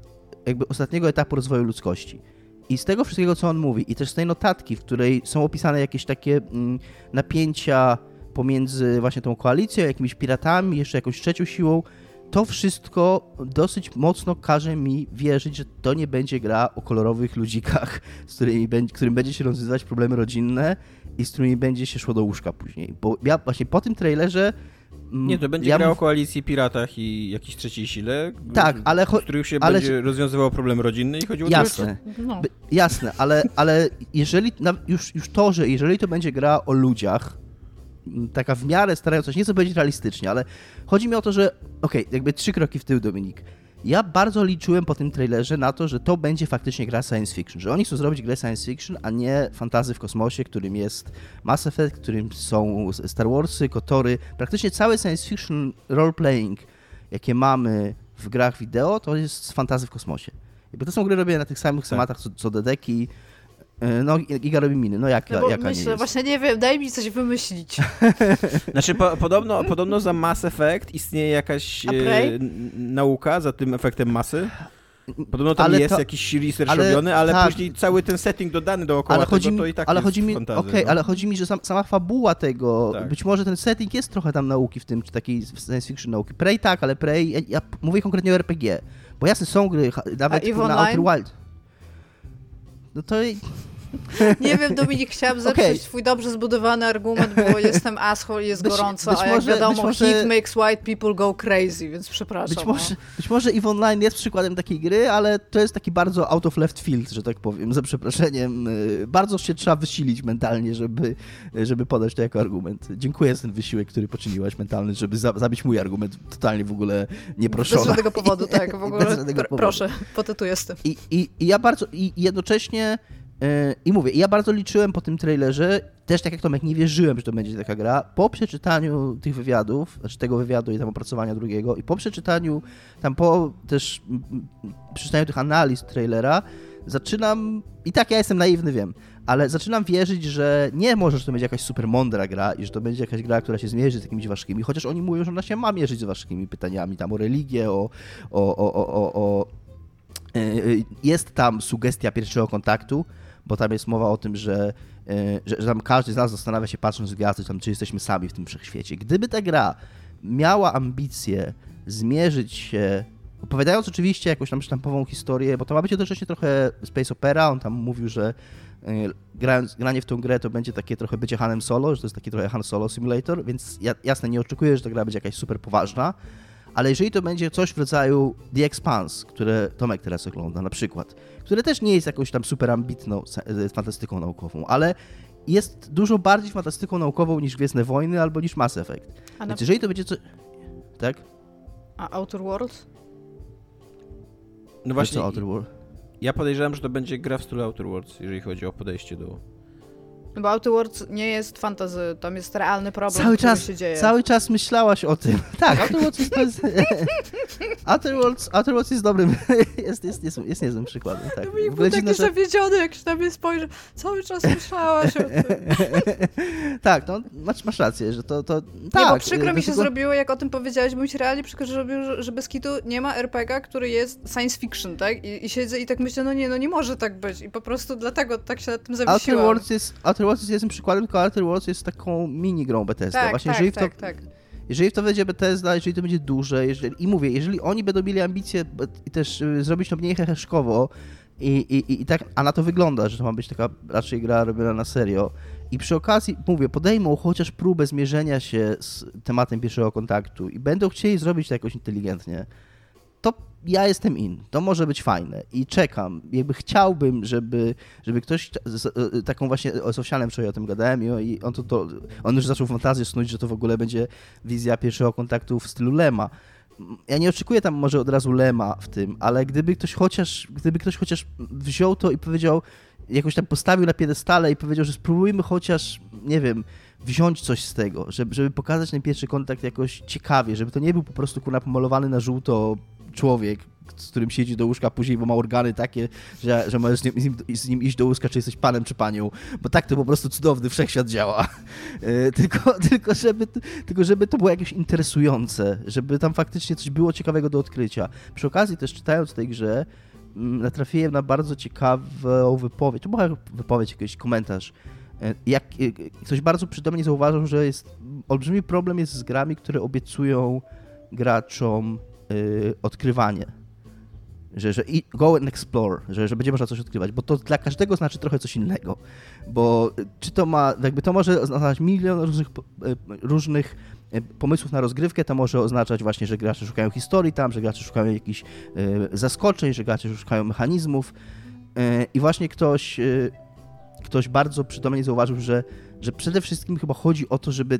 jakby ostatniego etapu rozwoju ludzkości. I z tego wszystkiego, co on mówi, i też z tej notatki, w której są opisane jakieś takie mm, napięcia pomiędzy właśnie tą koalicją, jakimiś piratami, jeszcze jakąś trzecią siłą, to wszystko dosyć mocno każe mi wierzyć, że to nie będzie gra o kolorowych ludzikach, z którymi będzie, którym będzie się rozwiązywać problemy rodzinne i z którymi będzie się szło do łóżka później. Bo ja właśnie po tym trailerze mm, nie, to będzie ja gra o koalicji, piratach i jakiejś trzeciej sile, tak, ale w których się ale... będzie rozwiązywał problem rodzinny i chodziło jasne, o no. Jasne, ale, ale jeżeli już, już to, że jeżeli to będzie gra o ludziach, taka w miarę starająca się, nie chcę powiedzieć realistycznie, ale chodzi mi o to, że okej, okay, jakby trzy kroki w tył, Dominik. Ja bardzo liczyłem po tym trailerze na to, że to będzie faktycznie gra science fiction, że oni chcą zrobić grę science fiction, a nie fantazy w kosmosie, którym jest Mass Effect, którym są Star Warsy, Kotory. Praktycznie cały science fiction role-playing, jakie mamy w grach wideo, to jest fantazy w kosmosie. Jakby to są gry robione na tych samych tak. schematach co, co Dedeki, no, Giga robi miny. No jak, no jaka myślę, nie jest? Właśnie nie wiem, daj mi coś wymyślić. znaczy, po, podobno, podobno za Mass Effect istnieje jakaś e, nauka za tym efektem masy. Podobno tam ale jest to, jakiś research ale, robiony, ale tak. później cały ten setting dodany dookoła ale chodzi tego, mi, to i tak ale jest chodzi mi, fantazja, okay, no. ale chodzi mi, że sam, sama fabuła tego, tak. być może ten setting jest trochę tam nauki w tym, czy takiej science fiction nauki. Prey tak, ale Prey, ja, ja mówię konkretnie o RPG, bo jasne są gry, nawet na Outer Wild. No to Nie wiem, Dominik, chciałam zepsuć okay. twój dobrze zbudowany argument, bo jestem asshole i jest być, gorąco, być a jak może, wiadomo, może, heat makes white people go crazy, więc przepraszam. Być może, no. być może EVE Online jest przykładem takiej gry, ale to jest taki bardzo out of left field, że tak powiem, za przeproszeniem. Y, bardzo się trzeba wysilić mentalnie, żeby, żeby podać to jako argument. Dziękuję za ten wysiłek, który poczyniłaś mentalny, żeby za, zabić mój argument totalnie w ogóle nieproszony. Bez żadnego powodu, tak, w ogóle. Pr proszę, potytuję z tym. I, i, I ja bardzo, i jednocześnie I mówię, ja bardzo liczyłem po tym trailerze, też tak jak Tomek, nie wierzyłem, że to będzie taka gra. Po przeczytaniu tych wywiadów, znaczy tego wywiadu i tam opracowania drugiego, i po przeczytaniu, tam po też przeczytaniu tych analiz trailera, zaczynam, i tak ja jestem naiwny, wiem, ale zaczynam wierzyć, że nie może, że to będzie jakaś super mądra gra i że to będzie jakaś gra, która się zmierzy z jakimiś ważkimi, chociaż oni mówią, że ona się ma mierzyć z ważkimi pytaniami, tam o religię, o, o, o, o, o e, jest tam sugestia pierwszego kontaktu, bo tam jest mowa o tym, że, e, że, że tam każdy z nas zastanawia się patrząc w gwiazdy, tam, czy jesteśmy sami w tym wszechświecie. Gdyby ta gra miała ambicje zmierzyć się opowiadając oczywiście jakąś tam sztampową historię, bo to ma być jednocześnie trochę space opera, on tam mówił, że e, grając, granie w tą grę to będzie takie trochę bycie Hanem Solo, że to jest taki trochę Han Solo Simulator, więc ja, jasne, nie oczekuję, że ta gra będzie jakaś super poważna, ale jeżeli to będzie coś w rodzaju The Expanse, które Tomek teraz ogląda na przykład, które też nie jest jakąś tam super ambitną e, fantastyką naukową, ale jest dużo bardziej fantastyką naukową niż Gwiezdne Wojny albo niż Mass Effect. A Więc jeżeli to będzie coś... Tak? A Outer Worlds? No właśnie, Outer Worlds? Ja podejrzewam, że to będzie gra w stylu Outer Worlds, jeżeli chodzi o podejście do no bo Outer Worlds nie jest fantazy, tam jest realny problem, cały czas, się dzieje. Cały czas myślałaś o tym. Tak, Outer Worlds jest, jest, Outer Worlds, Outer Worlds jest dobrym, jest, jest, jest, jest niezłym przykładem. Tak. No był taki że... zawiedziony, jak się na mnie spojrzy. Cały czas myślałaś o tym. tak, no masz, masz rację, że to, to tak. Nie, bo przykro mi się zrobiło, jak o tym powiedziałeś, bym się realnie przykro zrobił, że, że bez kitu nie ma RPG, który jest science fiction, tak? I, I siedzę i tak myślę, no nie, no nie może tak być. I po prostu dlatego tak się nad tym zawiesiłam. Outer Worlds jest, Outer Worlds jest przykładem, tylko Outer Worlds jest taką mini grą Bethesda. Tak, Właśnie tak, jeżeli tak, to, tak. Jeżeli w to będzie Bethesda, jeżeli to będzie duże, jeżeli, i mówię, jeżeli oni będą mieli ambicje i też y, zrobić to mniej heheszkowo, i, i, i tak, a na to wygląda, że to ma być taka raczej gra robiona na serio. I przy okazji, mówię, podejmą chociaż próbę zmierzenia się z tematem pierwszego kontaktu i będą chcieli zrobić to jakoś inteligentnie, to ja jestem in. To może być fajne i czekam. Jakby chciałbym, żeby, żeby ktoś e, taką właśnie z Owsianem wczoraj o tym gadałem i on, to, to, on już zaczął fantazję snuć, że to w ogóle będzie wizja pierwszego kontaktu w stylu Lema. Ja nie oczekuję tam może od razu Lema w tym, ale gdyby ktoś chociaż, gdyby ktoś chociaż wziął to i powiedział, jakoś tam postawił na piedestale i powiedział, że spróbujmy chociaż, nie wiem, wziąć coś z tego, żeby, żeby pokazać ten pierwszy kontakt jakoś ciekawie, żeby to nie był po prostu kurna pomalowany na żółto człowiek, z którym siedzi do łóżka później, bo ma organy takie, że, że możesz z nim, z, nim, iść do łóżka, czy jesteś panem, czy panią, bo tak to po prostu cudowny wszechświat działa. E, tylko, tylko, żeby, tylko żeby to było jakieś interesujące, żeby tam faktycznie coś było ciekawego do odkrycia. Przy okazji też czytając tej grze, mm, natrafiłem na bardzo ciekawą wypowiedź, to była wypowiedź, jakiś komentarz, jak e, ktoś bardzo przytomnie zauważył, że jest olbrzymi problem jest z grami, które obiecują graczom Y, odkrywanie. Że, że go and explore, że, że będzie można coś odkrywać, bo to dla każdego znaczy trochę coś innego. Bo czy to ma, jakby to może oznaczać milion różnych, różnych pomysłów na rozgrywkę, to może oznaczać właśnie, że gracze szukają historii tam, że gracze szukają jakichś zaskoczeń, że gracze szukają mechanizmów. I właśnie ktoś, ktoś bardzo przytomnie zauważył, że, że przede wszystkim chyba chodzi o to, żeby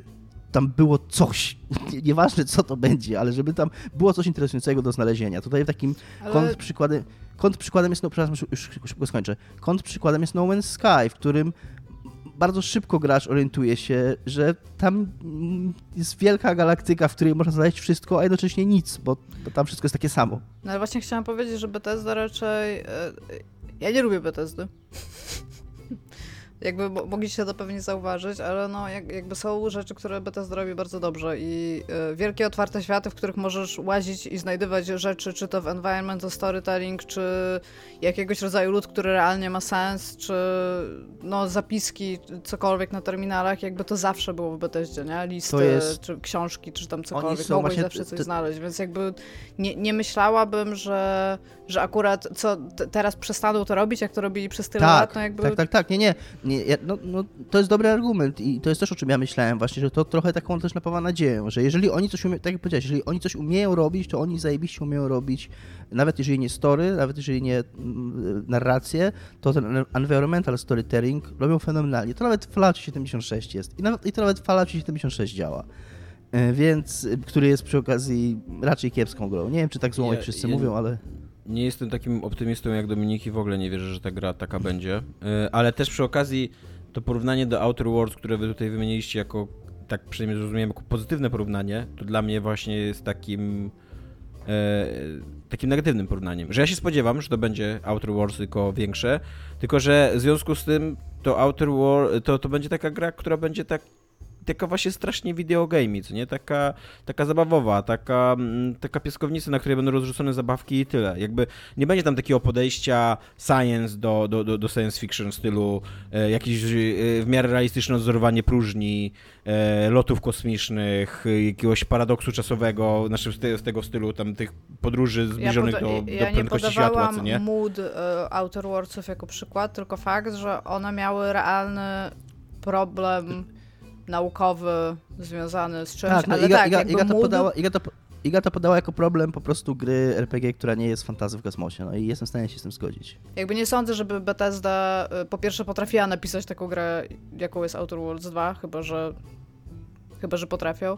tam było coś, nieważne co to będzie, ale żeby tam było coś interesującego do znalezienia. Tutaj takim ale... kont przykładem, jest, no przepraszam, już szybko skończę, kont przykładem jest No Man's Sky, w którym bardzo szybko gracz orientuje się, że tam jest wielka galaktyka, w której można znaleźć wszystko, a jednocześnie nic, bo, bo tam wszystko jest takie samo. No ale właśnie chciałam powiedzieć, że Bethesda raczej... E, ja nie lubię Bethesdy. Jakby mogliście to pewnie zauważyć, ale no jak, jakby są rzeczy, które Bethesda robi bardzo dobrze i y, wielkie otwarte światy, w których możesz łazić i znajdywać rzeczy, czy to w environmental storytelling, czy jakiegoś rodzaju lud, który realnie ma sens, czy no zapiski, cokolwiek na terminalach, jakby to zawsze było w Bethesdzie, nie? Listy, jest... czy książki, czy tam cokolwiek, mogłeś zawsze coś znaleźć, więc jakby nie, nie myślałabym, że, że akurat co teraz przestaną to robić, jak to robili przez tyle tak, lat, no jakby... Tak, tak, tak, nie, nie no, no, to jest dobry argument i to jest też o czym ja myślałem właśnie, że to trochę taką też napawa nadzieję, że jeżeli oni coś umieją, tak jak powiedziałeś, jeżeli oni coś umieją robić, to oni zajebiście umieją robić, nawet jeżeli nie story, nawet jeżeli nie mm, narrację, to ten environmental storytelling robią fenomenalnie. To nawet Fallout 76 jest i, nawet, i to nawet Fallout 76 działa. E, więc, który jest przy okazji raczej kiepską grą. Nie wiem, czy tak złą, ja, jak wszyscy ja, mówią, ale nie jestem takim optymistą jak Dominiki, w ogóle nie wierzę, że ta gra taka będzie. E, ale też przy okazji to porównanie do Outer Worlds, które wy tutaj wymieniliście jako, tak przynajmniej zrozumiałem, jako pozytywne porównanie, to dla mnie właśnie jest takim e, takim negatywnym porównaniem. Że ja się spodziewam, że to będzie Outer Worlds tylko większe, tylko że w związku z tym to Outer Worlds, to, to będzie taka gra, która będzie tak taka właśnie strasznie videogame, co nie? Taka, taka zabawowa, taka, mm, taka piaskownica, na której będą rozrzucone zabawki i tyle. Jakby nie będzie tam takiego podejścia science do, do, do, do science fiction w stylu e, jakieś e, w miarę realistyczne odzorowanie próżni, e, lotów kosmicznych, jakiegoś paradoksu czasowego, znaczy z, z tego stylu tam tych podróży zbliżonych ja do, ja do prędkości światła, co nie? mood e, Outer Worldsów jako przykład, tylko fakt, że one miały realny problem naukowy związany z czymś, tak, no ale Iga, tak, Iga, Iga, to podała, Iga, to, Iga to podała jako problem po prostu gry RPG, która nie jest fantazy w kosmosie, no i jestem w stanie się z tym zgodzić. Jakby nie sądzę, żeby Bethesda y, po pierwsze potrafiła napisać taką grę, jaką jest Outer Worlds 2, chyba że chyba, że potrafią.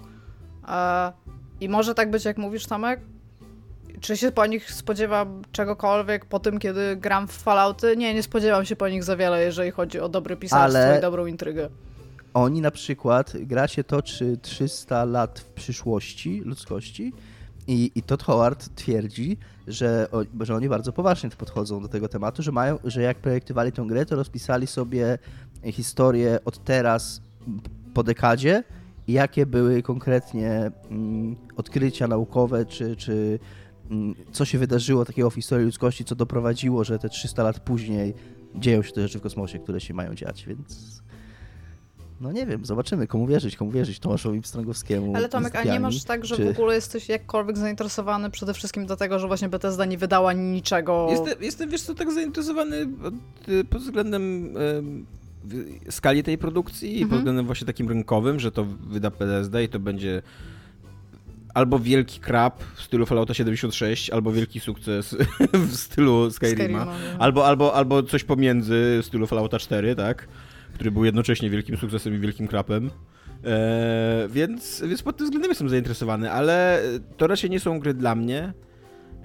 I może tak być, jak mówisz, Tomek? Czy się po nich spodziewam czegokolwiek po tym, kiedy gram w Fallouty? Nie, nie spodziewam się po nich za wiele, jeżeli chodzi o dobre pisarstwo Ale... i dobrą intrygę oni na przykład, gra się toczy 300 lat w przyszłości ludzkości i, i Todd Howard twierdzi, że, że oni bardzo poważnie podchodzą do tego tematu, że mają, że jak projektowali tę grę, to rozpisali sobie historię od teraz po dekadzie i jakie były konkretnie mm, odkrycia naukowe, czy, czy mm, co się wydarzyło takiego w historii ludzkości, co doprowadziło, że te 300 lat później dzieją się te rzeczy w kosmosie, które się mają dziać, więc no nie wiem, zobaczymy, komu wierzyć, komu wierzyć, Tomaszowi Pstrągowskiemu. Ale Tomek, a nie masz tak, że czy... w ogóle jesteś jakkolwiek zainteresowany przede wszystkim dlatego, że właśnie Bethesda nie wydała niczego... Jestem, jestem wiesz co, tak zainteresowany pod względem skali tej produkcji mhm. i pod mhm. względem właśnie takim rynkowym, że to wyda Bethesda i to będzie albo wielki krab w stylu Fallouta 76, albo wielki sukces w stylu Skyrima, Skyrima albo, albo, albo coś pomiędzy w stylu Fallouta 4, tak? Który był jednocześnie wielkim sukcesem i wielkim krapem. E, więc, więc pod tym względem jestem zainteresowany, ale to raczej nie są gry dla mnie.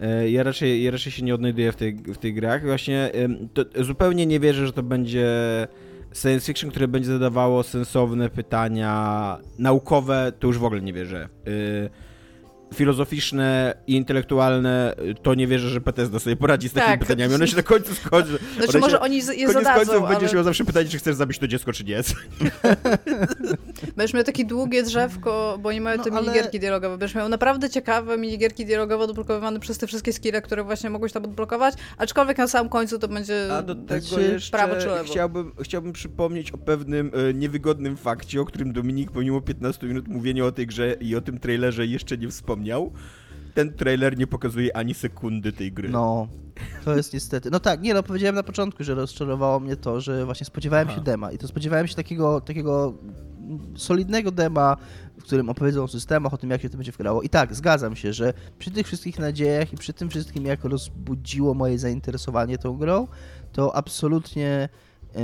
E, ja, raczej, ja raczej się nie odnajduję w, tej, w tych grach. Właśnie e, zupełnie nie wierzę, że to będzie science fiction, które będzie zadawało sensowne pytania naukowe, to już w ogóle nie wierzę. E, filozoficzne i intelektualne, to nie wierzę, że Bethesda sobie poradzi z takimi tak. pytaniami. One się na końcu skończą. Znaczy może oni je koniec zadadzą, końców ale... będziesz miał zawsze pytanie, czy chcesz zabić to dziecko, czy nie. Będziesz miał takie długie drzewko, bo nie mają no, te ale... minigierki dialogowe. Będziesz miał naprawdę ciekawe minigierki dialogowe odblokowywane przez te wszystkie skille, które właśnie mogłeś tam odblokować, aczkolwiek na samym końcu to będzie A do tego jeszcze prawo czy lewo. Chciałbym, chciałbym przypomnieć o pewnym e, niewygodnym fakcie, o którym Dominik pomimo 15 minut mówienia o tej grze i o tym trailerze jeszcze nie wspomniał wspomniał, ten trailer nie pokazuje ani sekundy tej gry. No, to jest niestety. No tak, nie no, powiedziałem na początku, że rozczarowało mnie to, że właśnie spodziewałem Aha. się dema i to spodziewałem się takiego, takiego solidnego dema, w którym opowiedzą o systemach, o tym, jak się to będzie wgrało. I tak, zgadzam się, że przy tych wszystkich nadziejach i przy tym wszystkim, jak rozbudziło moje zainteresowanie tą grą, to absolutnie yy,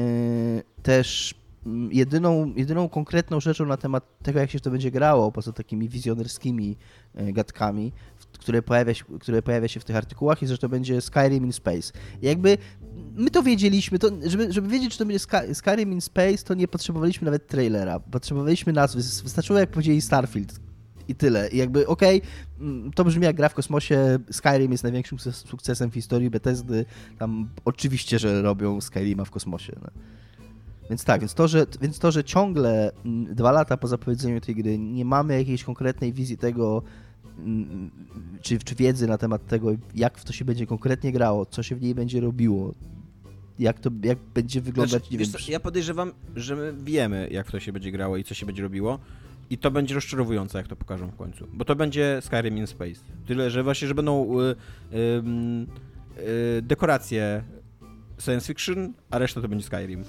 też mm, jedyną, jedyną konkretną rzeczą na temat tego, jak się to będzie grało, poza takimi wizjonerskimi gadkami, które pojawia, się, które pojawia się w tych artykułach i że to będzie Skyrim in Space. I jakby my to wiedzieliśmy, to, żeby, żeby wiedzieć, czy to będzie Skyrim in Space, to nie potrzebowaliśmy nawet trailera, potrzebowaliśmy nazwy, wystarczyło jak powiedzieli Starfield i tyle. I jakby, okej, okay, mm, to brzmi jak gra w kosmosie, Skyrim jest największym sukcesem w historii Bethesdy, tam oczywiście, że robią Skyrima w kosmosie. No. Więc tak, więc to, że, więc to, że ciągle mm, dwa lata po zapowiedzeniu tej gry nie mamy jakiejś konkretnej wizji tego, czy, czy wiedzy na temat tego, jak w to się będzie konkretnie grało, co się w niej będzie robiło, jak to jak będzie wyglądać. Znaczy, co, ja podejrzewam, że my wiemy, jak w to się będzie grało i co się będzie robiło. I to będzie rozczarowujące, jak to pokażą w końcu. Bo to będzie Skyrim in Space. Tyle, że właśnie, że będą y, y, y, dekoracje science fiction, a reszta to będzie Skyrim.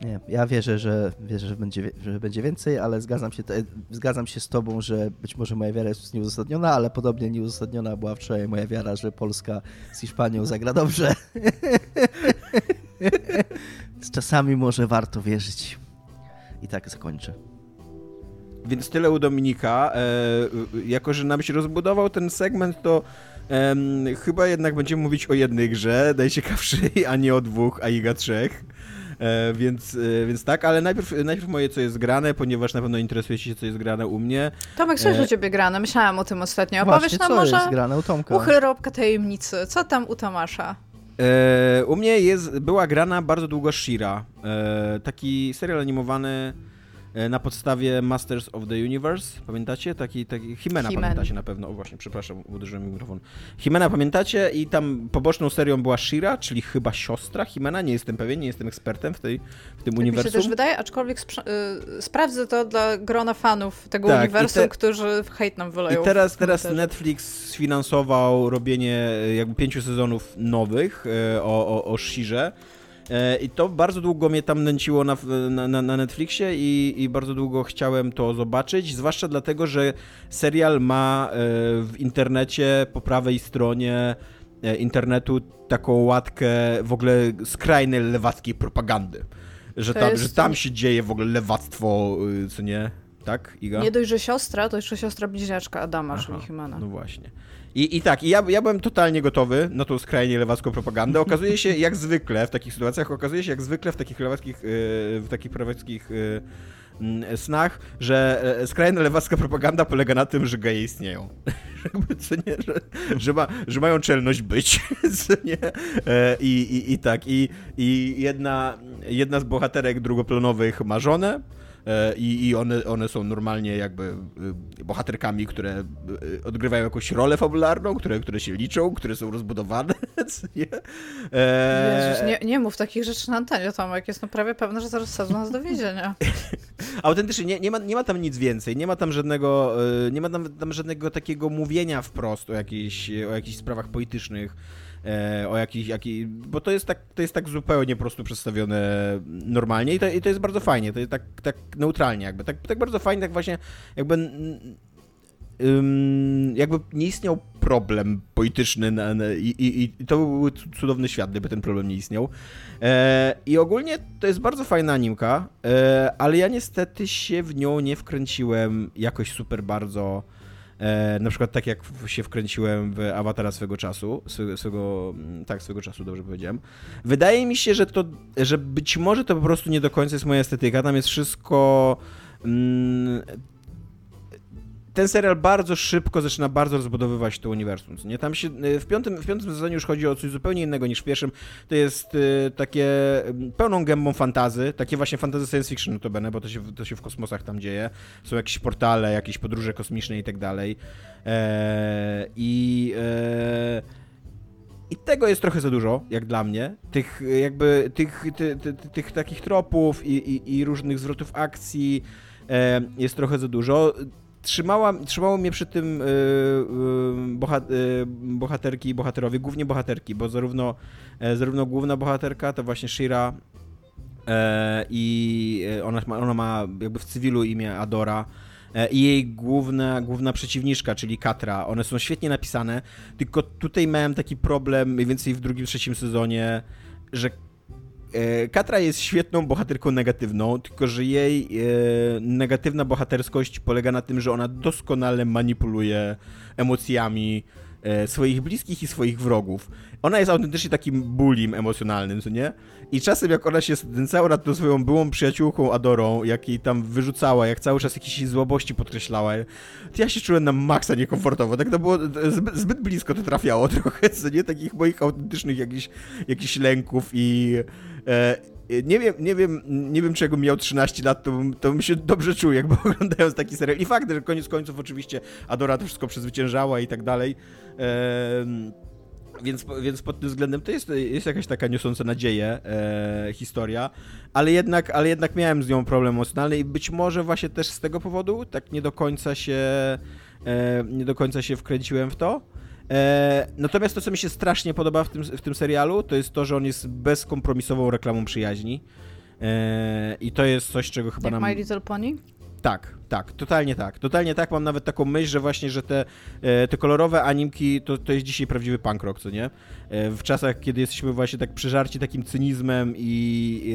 Nie, ja wierzę, że wierzę, że będzie, że będzie więcej, ale zgadzam się, zgadzam się z tobą, że być może moja wiara jest nieuzasadniona, ale podobnie nieuzasadniona była wczoraj moja wiara, że Polska z Hiszpanią zagra dobrze. Czasami może warto wierzyć. I tak zakończę. Więc tyle u Dominika. E, jako, że nam się rozbudował ten segment, to chyba jednak będziemy mówić o jednej grze, najciekawszej, a nie o dwóch, a iga trzech. E, więc, e, więc tak, ale najpierw, najpierw moje, co jest grane, ponieważ na pewno interesujecie się, co jest grane u mnie. Tomek, co jest e... u ciebie grane? Myślałam o tym ostatnio. Opowiesz Właśnie, nam co może jest grane u Tomka? uchylropka tajemnicy. Co tam u Tomasza? E, u mnie jest, była grana bardzo długo Shira. E, taki serial animowany na podstawie Masters of the Universe, pamiętacie? Taki, taki Himena Himen. pamiętacie na pewno. O właśnie, przepraszam, uderzyłem mikrofon. Himena pamiętacie i tam poboczną serią była Shira, czyli chyba siostra Himena, nie jestem pewien, nie jestem ekspertem w, tej, w tym tak uniwersum. Mi się też wydaje, aczkolwiek y sprawdzę to dla grona fanów tego tak, uniwersum, te... którzy hejt nam wyleją. I teraz, teraz Netflix sfinansował robienie e, jakby pięciu sezonów nowych e, o, o, o Shirze. E, I to bardzo długo mnie tam nęciło na, na, na Netflixie i, i, bardzo długo chciałem to zobaczyć, zwłaszcza dlatego, że serial ma e, w internecie po prawej stronie e, internetu taką łatkę w ogóle skrajnej lewackiej propagandy. Że tam, jest... że tam się dzieje w ogóle lewactwo, co nie? Tak, Iga? Nie dość, że siostra, to jeszcze siostra bliźniaczka Adama, Aha, czyli. No właśnie. I, I tak, ja, ja byłem totalnie gotowy na tą skrajnie lewacką propagandę. Okazuje się, jak zwykle w takich sytuacjach, okazuje się, jak zwykle w takich lewackich, yy, w takich prawickich yy, snach, że e, skrajna lewacka propaganda polega na tym, że geje istnieją. nie, że, że, ma, że mają czelność być. Nie? E, I, i, I tak, i, i jedna, jedna z bohaterek drugoplanowych ma żonę, E, i, i one, one są normalnie jakby y, bohaterkami, które y, odgrywają jakąś rolę fabularną, które, które się liczą, które są rozbudowane. Nie? E... Jezus, nie, nie mów takich rzeczy na antenie, Tomek. Jest no prawie pewne, że zaraz sadzą nas do więzienia. Autentycznie, nie, nie, ma, nie ma tam nic więcej. Nie ma tam żadnego, y, nie ma tam, tam żadnego takiego mówienia wprost o jakichś, o jakichś sprawach politycznych e, o jakiś, jaki, bo to jest tak, to jest tak zupełnie po prostu przedstawione normalnie i to, i to jest bardzo fajnie, to jest tak, tak neutralnie jakby, tak, tak bardzo fajnie, tak właśnie jakby jakby nie istniał problem polityczny na, na, i, i, i, to byłby cudowny świat, gdyby ten problem nie istniał. E, I ogólnie to jest bardzo fajna animka, e, ale ja niestety się w nią nie wkręciłem jakoś super bardzo. E, na przykład tak jak się wkręciłem w Awatara swego czasu, swego, mm, tak, swego czasu, dobrze powiedziałem. Wydaje mi się, że to, że być może to po prostu nie do końca jest moja estetyka, tam jest wszystko mm, ten serial bardzo szybko zaczyna bardzo rozbudowywać to uniwersum. Nie? Tam się, y, w, piątym, w piątym sezonie już chodzi o coś zupełnie innego niż w pierwszym. To jest y, takie y, pełną gębą fantazy, takie właśnie fantazy science fiction notabene, bo to się, to się w kosmosach tam dzieje. Są jakieś portale, jakieś podróże kosmiczne i tak dalej. E, I... E, i tego jest trochę za dużo, jak dla mnie. Tych jakby, tych, ty, ty, ty, tych takich tropów i, i, i różnych zwrotów akcji e, jest trochę za dużo trzymała, trzymało mnie przy tym yy, yy, boha, yy, bohaterki i bohaterowie, głównie bohaterki, bo zarówno, e, zarówno główna bohaterka to właśnie Shira e, i e, ona ma, ona ma jakby w cywilu imię Adora i jej główna, główna przeciwniczka, czyli Katra. One są świetnie napisane, tylko tutaj miałem taki problem mniej więcej w drugim, trzecim sezonie, że Katra jest świetną bohaterką negatywną, tylko że jej e, negatywna bohaterskość polega na tym, że ona doskonale manipuluje emocjami e, swoich bliskich i swoich wrogów. Ona jest autentycznie takim bullim emocjonalnym, co nie? I czasem jak ona się znęcała nad tą swoją byłą przyjaciółką Adorą, jak jej tam wyrzucała, jak cały czas jakieś złobości podkreślała, to ja się czułem na maksa niekomfortowo. Tak to było, zbyt blisko to trafiało trochę, co nie? Takich moich autentycznych jakichś, jakichś lęków i... E, nie wiem, nie wiem, nie wiem, czego miał 13 lat, to, to bym się dobrze czuł, jakby oglądając taki serial. I fakt, że koniec końców oczywiście Adora to wszystko przezwyciężała i tak dalej. Więc, więc pod tym względem to jest, jest jakaś taka niosąca nadzieję e, historia, ale jednak, ale jednak miałem z nią problem emocjonalny i być może właśnie też z tego powodu tak nie do końca się e, nie do końca się wkręciłem w to. E, natomiast to, co mi się strasznie podoba w tym, w tym serialu, to jest to, że on jest bezkompromisową reklamą przyjaźni. E, I to jest coś, czego chyba Jak nam... My Little Pony? Tak, tak, totalnie tak. Totalnie tak, mam nawet taką myśl, że właśnie, że te, e, te kolorowe animki to, to jest dzisiaj prawdziwy punk rock, co nie? W czasach, kiedy jesteśmy właśnie tak przeżarci takim cynizmem i...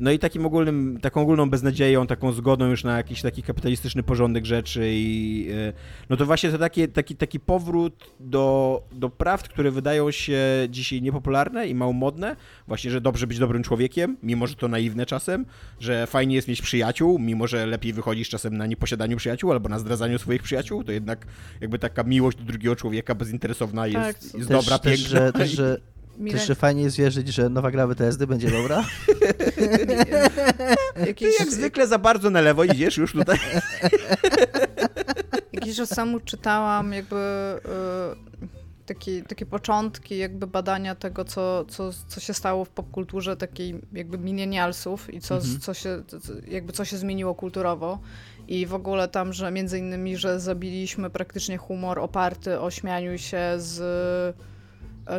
No i takim ogólnym, taką ogólną beznadzieją, taką zgodą już na jakiś taki kapitalistyczny porządek rzeczy i e, no to właśnie to taki, taki, taki powrót do, do prawd, które wydają się dzisiaj niepopularne i mało modne, właśnie, że dobrze być dobrym człowiekiem, mimo że to naiwne czasem, że fajnie jest mieć przyjaciół, mimo że lepiej wychodzisz czasem na nieposiadaniu przyjaciół albo na zdradzaniu swoich przyjaciół, to jednak jakby taka miłość do drugiego człowieka bezinteresowna jest, tak, jest też, dobra, też, piękna. Że, też, że Milen... Też, że fajnie jest wierzyć, że nowa gra BTSD będzie dobra? Jakiś... Ty jak zwykle za bardzo na lewo idziesz już tutaj. Jakiś czas temu czytałam jakby y, takie, takie początki jakby badania tego, co, co, co się stało w popkulturze takiej jakby milenialsów i co, mhm. co, się, jakby co się zmieniło kulturowo. I w ogóle tam, że między innymi, że zabiliśmy praktycznie humor oparty o śmianiu się z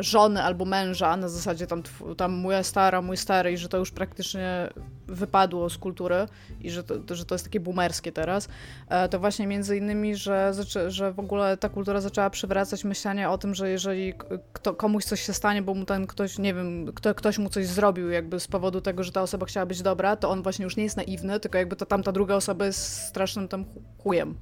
żony albo męża, na zasadzie tam, tam moja stara, mój stary i że to już praktycznie wypadło z kultury i że to, że to jest takie boomerskie teraz, e, to właśnie między innymi, że, że w ogóle ta kultura zaczęła przywracać myślenie o tym, że jeżeli kto, komuś coś się stanie, bo mu ten ktoś, nie wiem, kto, ktoś mu coś zrobił jakby z powodu tego, że ta osoba chciała być dobra, to on właśnie już nie jest naiwny, tylko jakby to tamta druga osoba jest strasznym tam chujem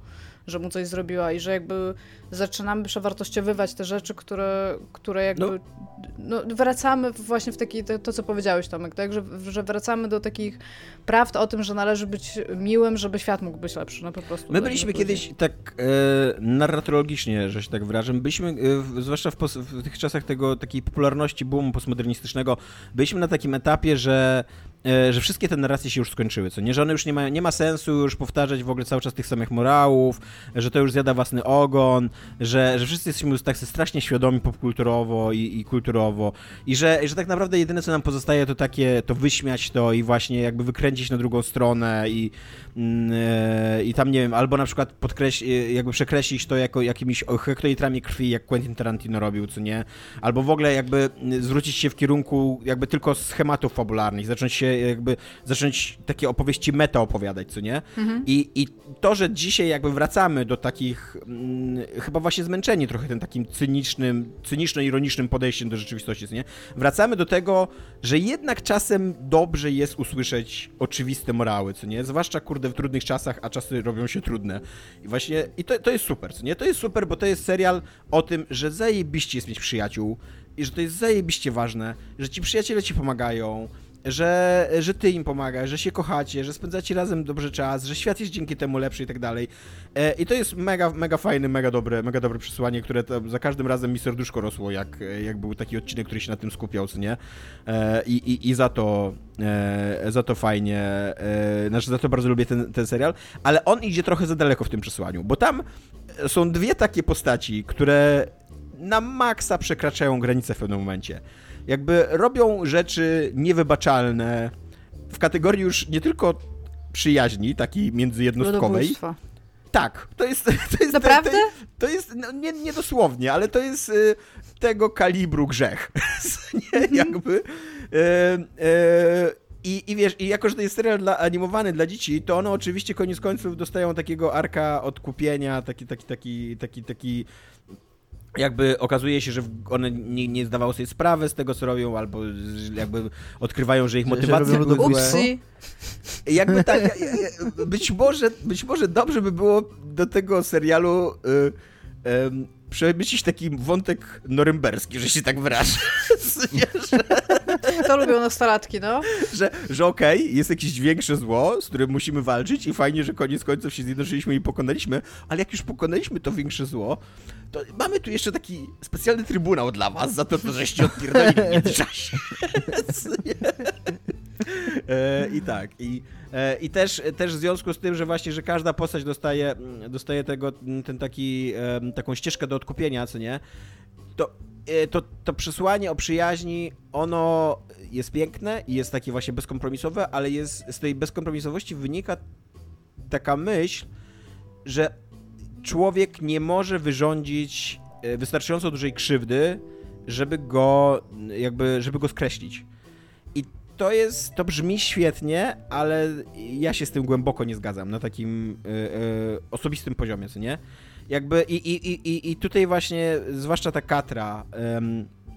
że mu coś zrobiła i że jakby zaczynamy przewartościowywać te rzeczy, które, które jakby no. no wracamy właśnie w taki, to, to, co powiedziałeś Tomek, tak, że, że wracamy do takich prawd o tym, że należy być miłym, żeby świat mógł być lepszy, no po prostu. My byliśmy kiedyś tak e, narratologicznie, że się tak wyrażę, byliśmy, e, zwłaszcza w, w, tych czasach tego, takiej popularności boomu postmodernistycznego, byliśmy na takim etapie, że że wszystkie te narracje się już skończyły, co nie, że one już nie ma, nie ma sensu już powtarzać w ogóle cały czas tych samych morałów, że to już zjada własny ogon, że, że wszyscy jesteśmy już tak strasznie świadomi popkulturowo i, i kulturowo. I że, że tak naprawdę jedyne co nam pozostaje to takie, to wyśmiać to i właśnie jakby wykręcić na drugą stronę i, mm, e, i tam nie wiem, albo na przykład podkreś, e, jakby przekreślić to jako jakimiś hektolitrami krwi, jak Quentin Tarantino robił, co nie, albo w ogóle jakby zwrócić się w kierunku jakby tylko schematów fabularnych, zacząć się jakby zacząć takie opowieści meta opowiadać, co nie? Mhm. I, I to, że dzisiaj jakby wracamy do takich mm, chyba właśnie zmęczeni trochę tym takim cynicznym, cyniczno-ironicznym podejściem do rzeczywistości, co nie? Wracamy do tego, że jednak czasem dobrze jest usłyszeć oczywiste morały, co nie? Zwłaszcza, kurde, w trudnych czasach, a czasy robią się trudne. I właśnie, i to, to jest super, co nie? To jest super, bo to jest serial o tym, że zajebiście jest mieć przyjaciół i że to jest zajebiście ważne, że ci przyjaciele ci pomagają, że, że ty im pomagasz, że się kochacie, że spędzacie razem dobrze czas, że świat jest dzięki temu lepszy i tak dalej. E, I to jest mega, mega fajny, mega dobre, mega dobre przesłanie, które za każdym razem mi serduszko rosło, jak, jak był taki odcinek, który się na tym skupiał, co nie? E, I, i, i za to e, za to fajnie, znaczy za to bardzo lubię ten, ten serial, ale on idzie trochę za daleko w tym przesłaniu, bo tam są dwie takie postaci, które na maksa przekraczają granice w pewnym momencie jakby robią rzeczy niewybaczalne w kategorii już nie tylko przyjaźni, takiej międzyjednostkowej. Tak, to jest... To jest Naprawdę? To, to jest, no, nie, nie dosłownie, ale to jest y, tego kalibru grzech. nie, mhm. jakby... Y, y, i, I wiesz, i jako, że to jest serial dla, animowany dla dzieci, to one oczywiście koniec końców dostają takiego arka odkupienia, taki, taki, taki, taki, taki jakby okazuje się, że one nie, nie zdawały sobie sprawy z tego, co robią, albo jakby odkrywają, że ich motywacje były złe. Jakby tak, być może, być może dobrze by było do tego serialu y, um, przemyślić taki wątek norymberski, że się tak wyrażę. To lubią nastolatki, no. Że, że okej, okay, jest jakieś większe zło, z którym musimy walczyć i fajnie, że koniec końców się zjednoczyliśmy i pokonaliśmy, ale jak już pokonaliśmy to większe zło, to mamy tu jeszcze taki specjalny trybunał dla was za to, to żeście odpierdolili w międzyczasie. E, I tak, i, i też, też w związku z tym, że właśnie, że każda postać dostaje, dostaje tego, ten taki, taką ścieżkę do odkupienia, co nie, to, e, to, to przesłanie o przyjaźni, ono jest piękne i jest takie właśnie bezkompromisowe, ale jest, z tej bezkompromisowości wynika taka myśl, że człowiek nie może wyrządzić wystarczająco dużej krzywdy, żeby go, jakby, żeby go skreślić to jest, to brzmi świetnie, ale ja się z tym głęboko nie zgadzam na takim y, y, osobistym poziomie, co nie? Jakby i, i, i, i tutaj właśnie, zwłaszcza ta Katra,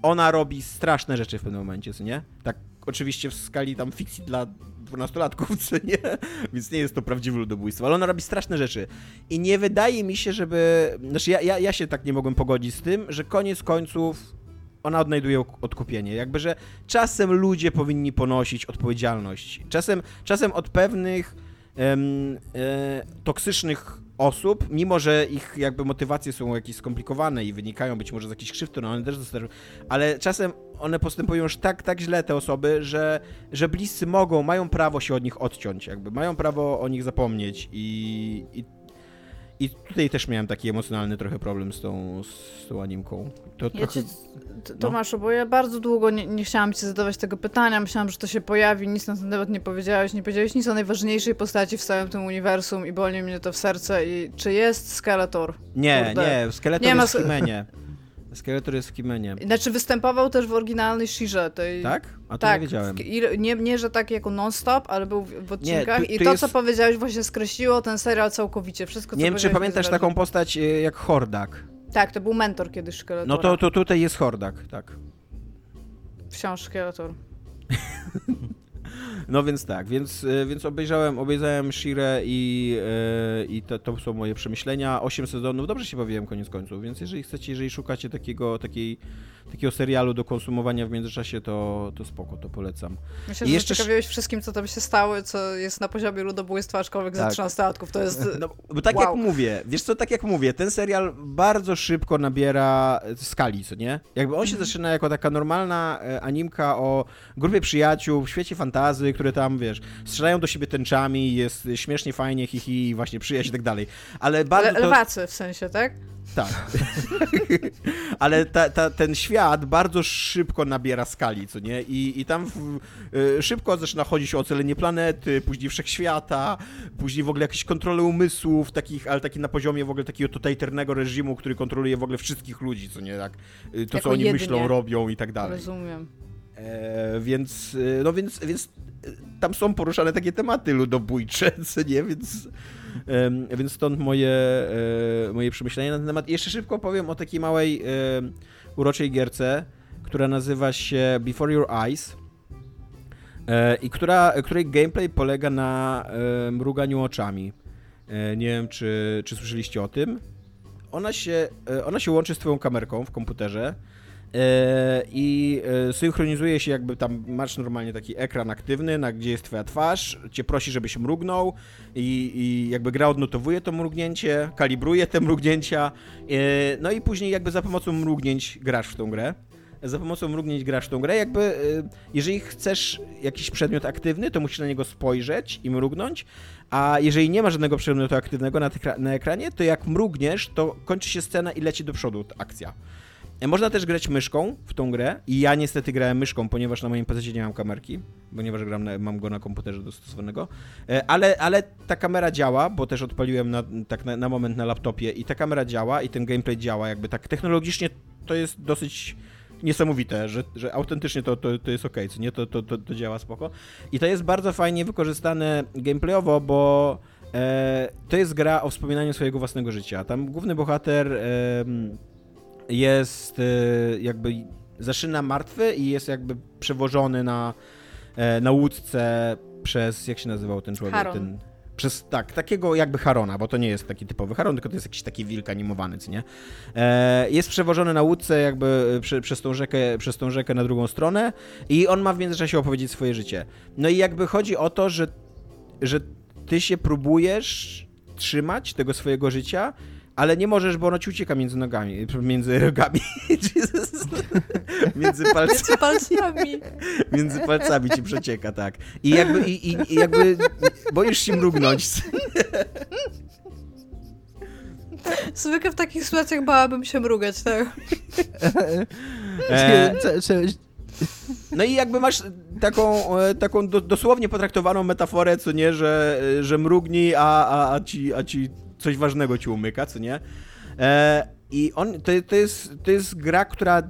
ona robi straszne rzeczy w pewnym momencie, co nie? Tak oczywiście w skali tam fikcji dla dwunastolatków, co nie? Więc nie jest to prawdziwe ludobójstwo, ale ona robi straszne rzeczy. I nie wydaje mi się, żeby... Znaczy ja, ja, ja się tak nie mogłem pogodzić z tym, że koniec końców ona odnajduje odkupienie. Jakby, że czasem ludzie powinni ponosić odpowiedzialność. Czasem, czasem od pewnych em, e, toksycznych osób, mimo że ich jakby motywacje są jakieś skomplikowane i wynikają być może z jakichś krzywd, no one też zostają, ale czasem one postępują już tak, tak źle te osoby, że, że bliscy mogą, mają prawo się od nich odciąć, jakby mają prawo o nich zapomnieć i, i i tutaj też miałem taki emocjonalny trochę problem z tą, z tą animką. To ja trochę... Ci, Tomaszu, no. bo ja bardzo długo nie, nie chciałam ci zadawać tego pytania, myślałam, że to się pojawi, nic na ten temat nie powiedziałeś, nie powiedziałeś nic o najważniejszej postaci w całym tym uniwersum i boli mnie to w serce i czy jest Skeletor? Nie, Kurde. nie, Skeletor nie jest ma... w Kimenie. Skeletor jest w Kimenie. Znaczy występował też w oryginalnej Shirze. Tej... Tak? A to tak, nie wiedziałem. W... nie, nie, że tak jako non-stop, ale był w odcinkach nie, tu, tu i to, jest... co powiedziałeś, właśnie skreśliło ten serial całkowicie. Wszystko, nie wiem, czy pamiętasz taką postać y, jak Hordak. Tak, to był mentor kiedyś Skeletora. No to, to tutaj jest Hordak, tak. Wciąż Skeletor. No więc tak, więc, e, więc obejrzałem, obejrzałem Shire i, yy, i to, to, są moje przemyślenia. Osiem sezonów, dobrze się bawiłem koniec końców, więc jeżeli chcecie, jeżeli szukacie takiego, takiej, takiego serialu do konsumowania w międzyczasie, to, to spoko, to polecam. Myślę, I że jeszcze... ciekawiłeś wszystkim, co tam się stało, co jest na poziomie ludobójstwa, aczkolwiek tak. za 13 latków, to jest... No, bo tak wow. jak mówię, wiesz co, tak jak mówię, ten serial bardzo szybko nabiera skali, co nie? Jakby on się mm. zaczyna jako taka normalna e, animka o grupie przyjaciół w świecie fantazy, które tam, wiesz, strzelają do siebie tęczami, jest śmiesznie, fajnie, hihi, hi, właśnie przyjaźń i tak dalej. Ale bardzo. Le lewacy w sensie, tak? Tak. Ale ta, ta, ten świat bardzo szybko nabiera skali, co nie? I, i tam w, y, szybko zaczyna chodzić o ocalenie planety, później wszechświata, później w ogóle jakieś kontrole umysłów, takich, ale taki na poziomie w ogóle takiego totalitarnego reżimu, który kontroluje w ogóle wszystkich ludzi, co nie? Tak, y, to, jako co oni jedynie. myślą, robią i tak dalej. Rozumiem. E, więc, y, no więc, więc tam są poruszane takie tematy ludobójcze, nie? Więc więc stąd moje, e, moje przemyślenia na ten temat. I jeszcze szybko powiem o takiej małej, uroczej gierce, która nazywa się Before Your Eyes e, i która, której gameplay polega na mruganiu oczami. E, nie wiem, czy, czy słyszeliście o tym. Ona się, ona się łączy z twoją kamerką w komputerze E, i e, synchronizuje się jakby tam masz normalnie taki ekran aktywny, na gdzie jest twoja twarz, cię prosi, żebyś mrugnął i, i jakby gra odnotowuje to mrugnięcie, kalibruje te mrugnięcia, e, no i później jakby za pomocą mrugnięć grasz w tą grę. Za pomocą mrugnięć grasz w tą grę, jakby jeżeli chcesz jakiś przedmiot aktywny, to musisz na niego spojrzeć i mrugnąć, a jeżeli nie ma żadnego przedmiotu aktywnego na, na ekranie, to jak mrugniesz, to kończy się scena i leci do przodu akcja. E, można też grać myszką w tą grę i ja niestety grałem myszką, ponieważ na moim PC nie mam kamerki, ponieważ gram na, mam go na komputerze dostosowanego, e, ale, ale ta kamera działa, bo też odpaliłem na, tak na, na moment na laptopie i ta kamera działa i ten gameplay działa, jakby tak technologicznie to jest dosyć niesamowite, że, że autentycznie to, to, to jest ok, co nie, to, to, to, to działa spoko. I to jest bardzo fajnie wykorzystane gameplayowo, bo e, to jest gra o wspominaniu swojego własnego życia. Tam główny bohater... E, jest y, jakby zaszyna martwy i jest jakby przewożony na, e, na łódce przez, jak się nazywał ten człowiek? Haron. Ten Przez, tak, takiego jakby Harona, bo to nie jest taki typowy Haron, tylko to jest jakiś taki wilk animowany, co nie? E, jest przewożony na łódce jakby przy, przez, tą rzekę, przez tą rzekę na drugą stronę i on ma w międzyczasie opowiedzieć swoje życie. No i jakby chodzi o to, że, że ty się próbujesz trzymać tego swojego życia, ale nie możesz, bo ono ci ucieka między nogami, między rogami. między palcami. Między palcami. między palcami ci przecieka, tak. I jakby, i, i, i jakby boisz się mrugnąć. Zwykle w takich sytuacjach bałabym się mrugać, tak. E... No i jakby masz taką, e, taką do, dosłownie potraktowaną metaforę, co nie, że, że mrugnij, a, a, a, ci, a ci coś ważnego ci umyka, co nie? E, I on, to, to, jest, to jest gra, która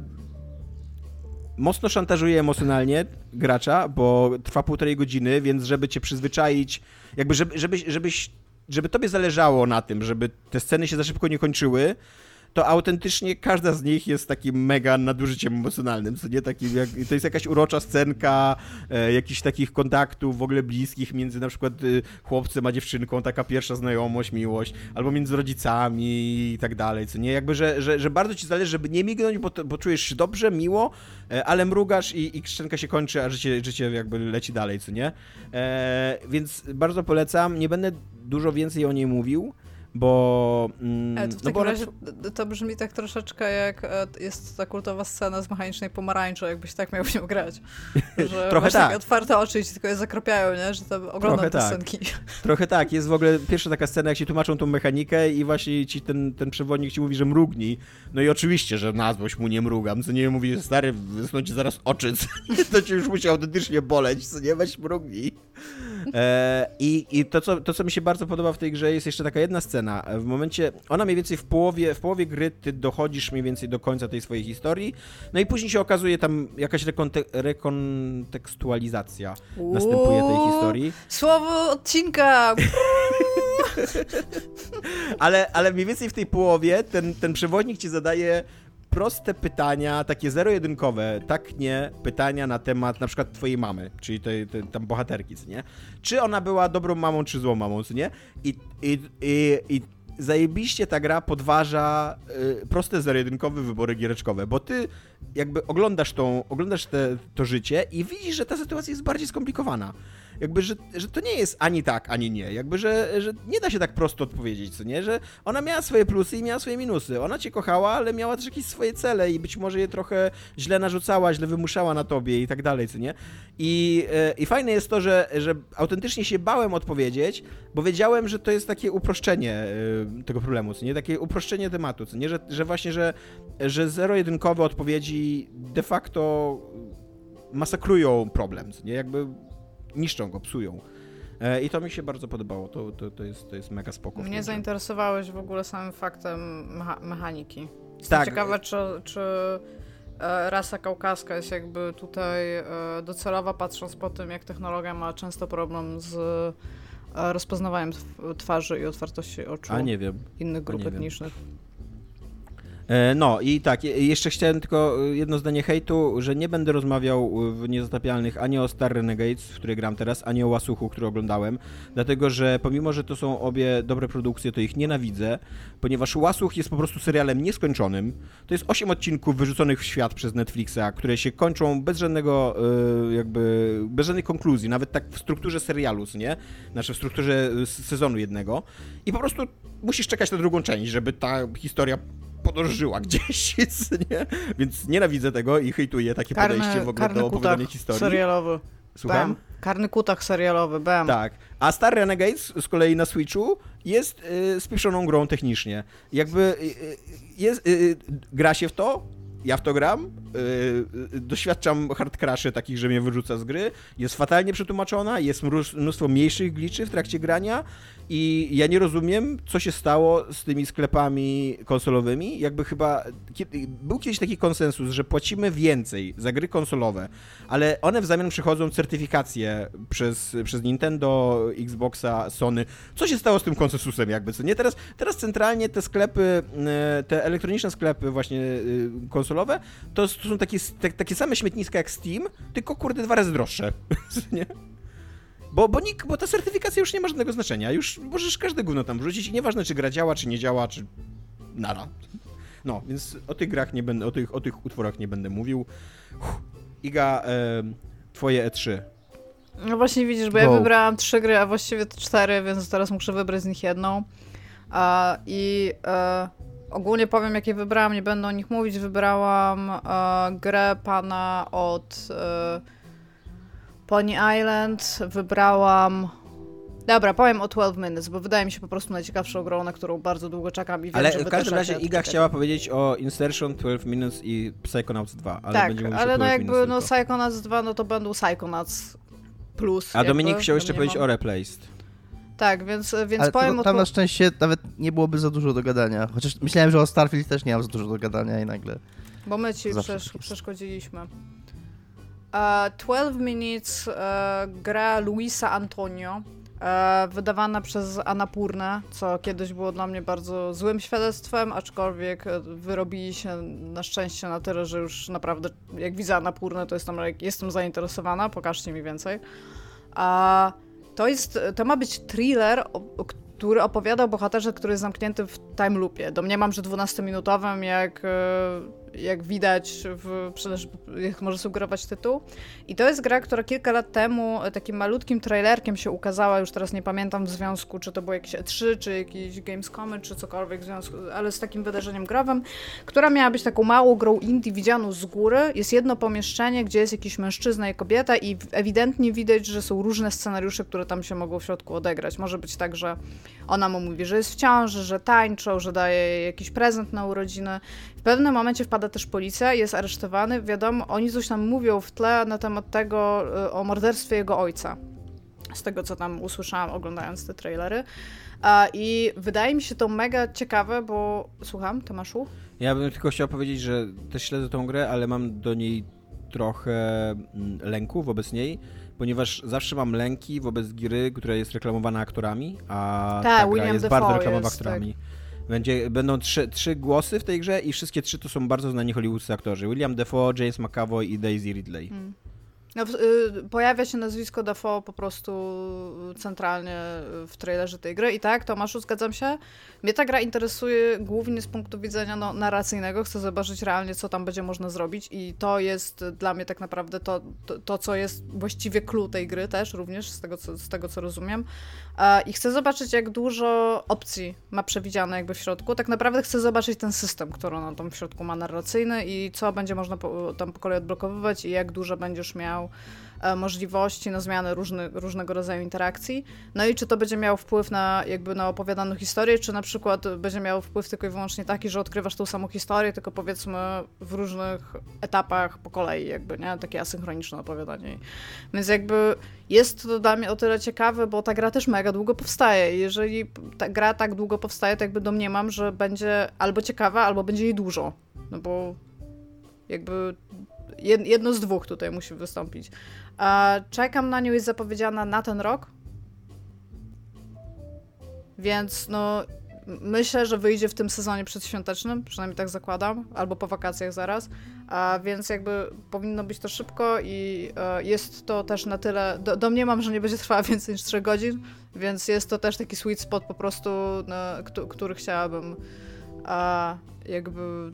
mocno szantażuje emocjonalnie gracza, bo trwa półtorej godziny, więc żeby cię przyzwyczaić, jakby żeby, żebyś, żebyś, żeby tobie zależało na tym, żeby te sceny się za szybko nie kończyły, to autentycznie każda z nich jest takim mega nadużyciem emocjonalnym, co nie? Takim jak, to jest jakaś urocza scenka, e, jakichś takich kontaktów w ogóle bliskich między na przykład e, chłopcem a dziewczynką, taka pierwsza znajomość, miłość, albo między rodzicami i tak dalej, co nie, jakby, że, że, że bardzo ci zależy, żeby nie mignąć, bo, bo czujesz się dobrze, miło, e, ale mrugasz i, i szczęka się kończy, a życie, życie jakby leci dalej, co nie, e, więc bardzo polecam, nie będę dużo więcej o niej mówił, bo... Mm, Ale to w no takim razie to brzmi tak troszeczkę jak e, jest ta kultowa scena z mechanicznej pomarańczy, jakbyś tak miał w nią grać. Że Trochę tak. takie otwarte oczy i ci tylko je zakropiają, nie? Że to oglądam Trochę te tak. Trochę tak. Jest w ogóle pierwsza taka scena, jak ci tłumaczą tą mechanikę i właśnie ci ten, ten przewodnik ci mówi, że mrugnij. No i oczywiście, że na złość mu nie mrugam. Co nie mówi, stary, wysną ci zaraz oczy. to ci już musi autentycznie boleć. Co nie, weź mrugnij. E, I i to, co, to, co mi się bardzo podoba w tej grze, jest jeszcze taka jedna scena. W momencie, ona mniej więcej w połowie, w połowie gry ty dochodzisz mniej więcej do końca tej swojej historii, no i później się okazuje tam jakaś rekonte rekontekstualizacja Uuu, następuje tej historii. Słowo odcinka! ale, ale mniej więcej w tej połowie ten, ten przewodnik ci zadaje proste pytania, takie zero-jedynkowe, tak nie, pytania na temat na przykład twojej mamy, czyli tej, tej tam bohaterki, co nie? Czy ona była dobrą mamą, czy złą mamą, co nie? I, i, i, i zajebiście ta gra podważa y, proste zero-jedynkowe wybory giereczkowe, bo ty jakby oglądasz, tą, oglądasz te, to życie i widzisz, że ta sytuacja jest bardziej skomplikowana jakby, że, że to nie jest ani tak, ani nie. Jakby, że, że nie da się tak prosto odpowiedzieć, co nie? Że ona miała swoje plusy i miała swoje minusy. Ona cię kochała, ale miała też jakieś swoje cele i być może je trochę źle narzucała, źle wymuszała na tobie i tak dalej, co nie? I, e, i fajne jest to, że, że autentycznie się bałem odpowiedzieć, bo wiedziałem, że to jest takie uproszczenie e, tego problemu, co nie? Takie uproszczenie tematu, co nie? Że, że właśnie, że, że zero-jedynkowe odpowiedzi de facto masakrują problem, co nie? Jakby niszczą go, psują. E, I to mi się bardzo podobało, to, to, to, jest, to jest mega spoko. Mnie zainteresowałeś w ogóle samym faktem mecha mechaniki. Jestem tak. ciekawa, czy, czy e, rasa kaukaska jest jakby tutaj e, docelowa, patrząc po tym, jak technologia ma często problem z rozpoznawaniem twarzy i otwartości oczu A wiem. innych grup etnicznych. E, no i tak, jeszcze chciałem tylko jedno zdanie hejtu, że nie będę rozmawiał w Niezatapialnych ani o Star Renegades, w której gram teraz, ani o Łasuchu, który oglądałem, dlatego że pomimo, że to są obie dobre produkcje, to ich nienawidzę, ponieważ Łasuch jest po prostu serialem nieskończonym. To jest 8 odcinków wyrzuconych w świat przez Netflixa, które się kończą bez żadnego e, jakby, bez żadnej konkluzji, nawet tak w strukturze serialu, nie? Znaczy w strukturze sezonu jednego i po prostu musisz czekać na drugą część, żeby ta historia podążyła gdzieś, nie? Więc nienawidzę tego i hejtuję takie karny, podejście w ogóle do opowiadania historii. serialowy. Słucham? Bam. Karny kutak serialowy, bam. Tak. A Star Renegades z kolei na Switchu jest y, spieszoną grą technicznie. Jakby y, y jest, y, y, gra się w to, ja w to gram, yy, doświadczam hard crashy takich, że mnie wyrzuca z gry, jest fatalnie przetłumaczona, jest mnóstwo mniejszych gliczy w trakcie grania i ja nie rozumiem, co się stało z tymi sklepami konsolowymi. Jakby chyba był kiedyś taki konsensus, że płacimy więcej za gry konsolowe, ale one w zamian przychodzą certyfikacje przez, przez Nintendo, Xboxa, Sony. Co się stało z tym konsensusem jakby, co nie? Teraz, teraz centralnie te sklepy, e, te elektroniczne sklepy właśnie konsolowe, to, to są takie, te, takie same śmietniska jak Steam, tylko kurde dwa razy droższe, nie? Bo, bo, nikt, bo ta certyfikacja już nie ma żadnego znaczenia. Już możesz każde gówno tam wrzucić i nieważne, czy gra działa, czy nie działa, czy nara. No, więc o tych grach nie będę, o tych, o tych utworach nie będę mówił. Uff. Iga, e, twoje E3. No właśnie widzisz, bo Go. ja wybrałam trzy gry, a właściwie to cztery, więc teraz muszę wybrać z nich jedną. A, I e, ogólnie powiem, jakie wybrałam, nie będę o nich mówić. Wybrałam e, grę pana od e, Pony Island, wybrałam Dobra, powiem o 12 Minutes, bo wydaje mi się po prostu najciekawszą grą, na którą bardzo długo czekam i wiem, Ale w każdym razie Iga chciała powiedzieć o Insertion, 12 Minutes i Psychonauts 2, ale tak, będziemy ale no jakby no Psychonauts 2, no to będą Psychonauts plus. A jakby, Dominik chciał jeszcze powiedzieć o Replaced. Tak, więc, więc ale powiem tam na szczęście nawet nie byłoby za dużo do gadania. Chociaż myślałem, że o Starfield też nie mam za dużo do gadania i nagle... Bo my ci przesz przeszkodziliśmy. Uh, 12 Minutes uh, gra Luisa Antonio, E, wydawana przez Anapurnę, co kiedyś było dla mnie bardzo złym świadectwem, aczkolwiek wyrobili się na szczęście na tyle, że już naprawdę jak widzę Anapurnę, to jestem, jestem zainteresowana, pokażcie mi więcej. A to jest, to ma być thriller, który opowiada o bohaterze, który jest zamknięty w time loopie. Domniemam, że 12-minutowym, jak e, jak widać, w, jak może sugerować tytuł. I to jest gra, która kilka lat temu takim malutkim trailerkiem się ukazała, już teraz nie pamiętam w związku, czy to było jakieś E3, czy jakieś Gamescomy, czy cokolwiek w związku, ale z takim wydarzeniem growym, która miała być taką małą grą indie widzianą z góry. Jest jedno pomieszczenie, gdzie jest jakiś mężczyzna i kobieta i ewidentnie widać, że są różne scenariusze, które tam się mogą w środku odegrać. Może być tak, że ona mu mówi, że jest w ciąży, że tańczą, że daje jakiś prezent na urodziny. W pewnym momencie wpada też policja, jest aresztowany. Wiadomo, oni coś tam mówią w tle na temat tego, y, o morderstwie jego ojca. Z tego, co tam usłyszałam, oglądając te trailery. I wydaje mi się to mega ciekawe, bo... Słucham, Tomaszu? Ja bym tylko chciał powiedzieć, że też śledzę tą grę, ale mam do niej trochę mm, lęku wobec niej, ponieważ zawsze mam lęki wobec gry, która jest reklamowana aktorami, a ta, ta gra jest bardzo reklamowana aktorami. Tak. Będzie, będą trzy, trzy głosy w tej grze i wszystkie trzy to są bardzo znani hollywoodscy aktorzy. William Defoe, James McAvoy i Daisy Ridley. Hmm. No, y, pojawia się nazwisko Dafoe po prostu centralnie w trailerze tej gry i tak, Tomaszu, zgadzam się. Mnie ta gra interesuje głównie z punktu widzenia no, narracyjnego. Chcę zobaczyć realnie, co tam będzie można zrobić i to jest dla mnie tak naprawdę to, to, to co jest właściwie clue tej gry też również, z tego co, z tego, co rozumiem. I chcę zobaczyć, jak dużo opcji ma przewidziane jakby w środku. Tak naprawdę chcę zobaczyć ten system, który ona tam w środku ma narracyjny i co będzie można po, tam po kolei odblokowywać i jak dużo będziesz miał E, możliwości na zmianę różny, różnego rodzaju interakcji. No i czy to będzie miało wpływ na jakby na opowiadaną historię, czy na przykład będzie miało wpływ tylko i wyłącznie taki, że odkrywasz tą samą historię, tylko powiedzmy w różnych etapach po kolei jakby, nie? Takie asynchroniczne opowiadanie. Więc jakby jest to dla mnie o tyle ciekawe, bo ta gra też mega długo powstaje. Jeżeli ta gra tak długo powstaje, to jakby domniemam, że będzie albo ciekawa, albo będzie jej dużo. No bo jakby jedno z dwóch tutaj musi wystąpić. Czekam na nią, jest zapowiedziana na ten rok. Więc no, myślę, że wyjdzie w tym sezonie przedświątecznym, przynajmniej tak zakładam, albo po wakacjach zaraz. A więc jakby powinno być to szybko i e, jest to też na tyle. Do, domniemam, że nie będzie trwała więcej niż 3 godzin, więc jest to też taki sweet spot po prostu, na, który chciałabym a, jakby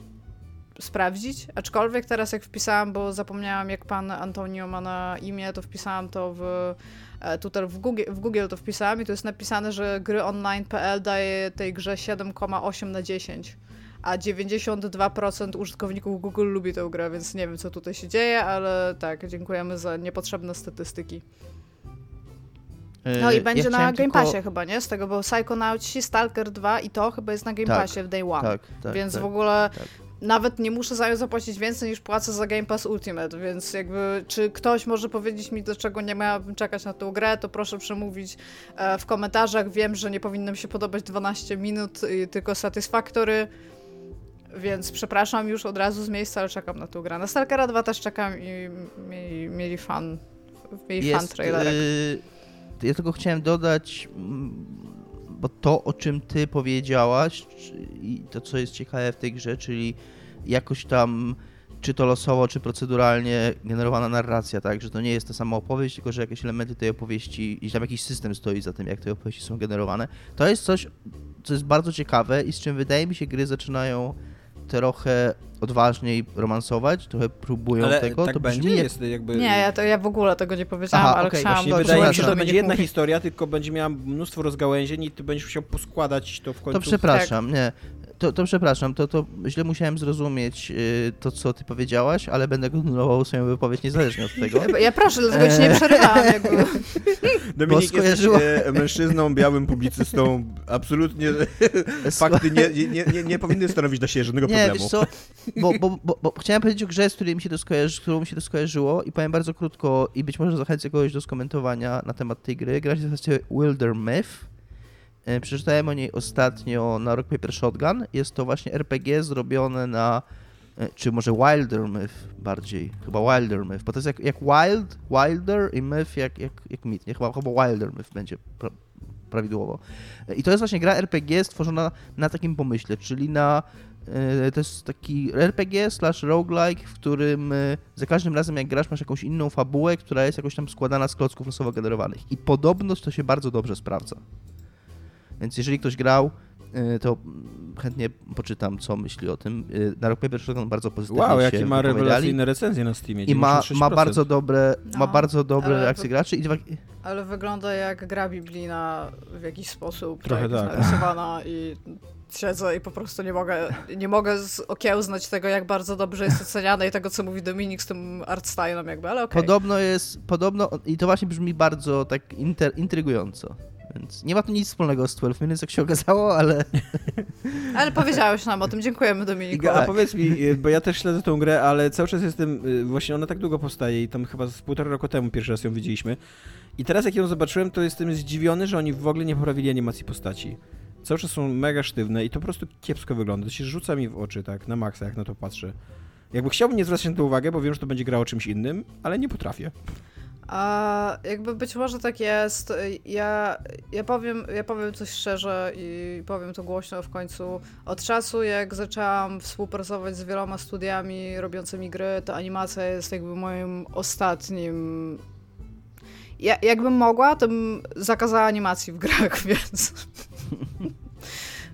sprawdzić, aczkolwiek teraz jak wpisałam, bo zapomniałam jak pan Antonio ma na imię, to wpisałam to w e, tutaj w Google, w Google to wpisałam i to jest napisane, że gry online.pl daje tej grze 7,8 na 10 a 92% użytkowników Google lubi tę grę, więc nie wiem, co tutaj się dzieje, ale tak, dziękujemy za niepotrzebne statystyki. No i e, będzie ja na Game Passie tylko... chyba, nie? Z tego, bo Psychonauts, Stalker 2 i to chyba jest na Game tak, Passie w Day One. Tak, tak, więc tak, w ogóle tak nawet nie muszę za nią zapłacić więcej niż płacę za Game Pass Ultimate, więc jakby czy ktoś może powiedzieć mi, dlaczego nie miałabym czekać na tę grę, to proszę przemówić e, w komentarzach. Wiem, że nie powinno mi się podobać 12 minut, tylko Satisfactory, więc przepraszam już od razu z miejsca, ale czekam na tę grę. Na Stalkera 2 też czekam i mieli, mieli fan, mieli Jest, fan trailerek. Yy, ja tylko chciałem dodać bo to, o czym ty powiedziałaś i to, co jest ciekawe w tej grze, czyli jakoś tam czy to losowo, czy proceduralnie generowana narracja, tak, że to nie jest ta sama opowieść, tylko że jakieś elementy tej opowieści i tam jakiś system stoi za tym, jak te opowieści są generowane. To jest coś, co jest bardzo ciekawe i z czym wydaje mi się gry zaczynają trochę odważniej romansować, trochę próbują ale tego. Tak to będzie, brzmi jest jakby... Nie, ja, to, ja w ogóle tego nie powiedziałam, Aha, ale okay. chciałam... Właśnie wydaje mi się, że to będzie jedna historia, tylko będzie miała mnóstwo rozgałęzień i ty będziesz musiał poskładać to w końcu. To przepraszam, tak. nie to, to przepraszam, to, to źle musiałem zrozumieć y, to, co ty powiedziałaś, ale będę kontynuował swoją wypowiedź niezależnie od tego. Ja proszę, dlatego ci nie przerywałam. Jakby. Dominik jest e, mężczyzną, białym publicystą. Absolutnie fakty nie, nie, nie, nie powinny stanowić dla siebie żadnego nie, problemu. Wiesz co, bo, bo, bo, bo, chciałem powiedzieć o grze, z której mi się to skojarzy, którą mi się to skojarzyło i powiem bardzo krótko i być może zachęcę kogoś do skomentowania na temat tej gry. Gra się nazywa Wilder Myth E, przeczytałem o niej ostatnio na Rock Paper Shotgun. Jest to właśnie RPG zrobione na e, czy może Wilder Myth bardziej, chyba Wilder Myth, bo to jest jak, jak Wild, Wilder i Myth jak, jak, jak Myth, nie? Chyba, chyba Wilder Myth będzie pra, prawidłowo. E, I to jest właśnie gra RPG stworzona na takim pomyśle, czyli na to jest taki RPG slash roguelike, w którym za każdym razem jak grasz masz jakąś inną fabułę, która jest jakoś tam składana z klocków losowo generowanych. I podobno to się bardzo dobrze sprawdza. Więc jeżeli ktoś grał, y, to chętnie poczytam, co myśli o tym. Y, na Rock Paper Shotgun bardzo pozytywnie Wow, jakie ma rewelacyjne recenzje na Steamie. I ma, ma bardzo dobre, no, ma bardzo dobre reakcje graczy. I... Ale wygląda jak gra biblijna w jakiś sposób. Trochę tak. Narysowana i siedzę i po prostu nie mogę, nie mogę okiełznać tego, jak bardzo dobrze jest oceniane i tego, co mówi Dominik z tym artstylem jakby, ale okej. Okay. Podobno jest, podobno, i to właśnie brzmi bardzo tak inter, intrygująco. Więc nie ma tu nic wspólnego z 12 Minutes, jak się okazało, ale... Ale powiedziałeś nam o tym, dziękujemy Dominiku. Iga, a powiedz mi, y, bo ja też śledzę tą grę, ale cały czas jestem, y, właśnie ona tak długo powstaje i tam chyba z półtora roku temu pierwszy raz ją widzieliśmy. I teraz jak ją zobaczyłem, to jestem zdziwiony, że oni w ogóle nie poprawili animacji postaci. Cały czas są mega sztywne i to po prostu kiepsko wygląda. To się rzuca mi w oczy, tak, na maksa, jak na to patrzę. Jakby chciałbym nie zwracać na to uwagę, bo wiem, że to będzie grało czymś innym, ale nie potrafię. A jakby być może tak jest. Ja, ja, powiem, ja powiem coś szczerze i powiem to głośno w końcu. Od czasu, jak zaczęłam współpracować z wieloma studiami robiącymi gry, to animacja jest jakby moim ostatnim. Ja, jakbym mogła, to bym zakazała animacji w grach, więc.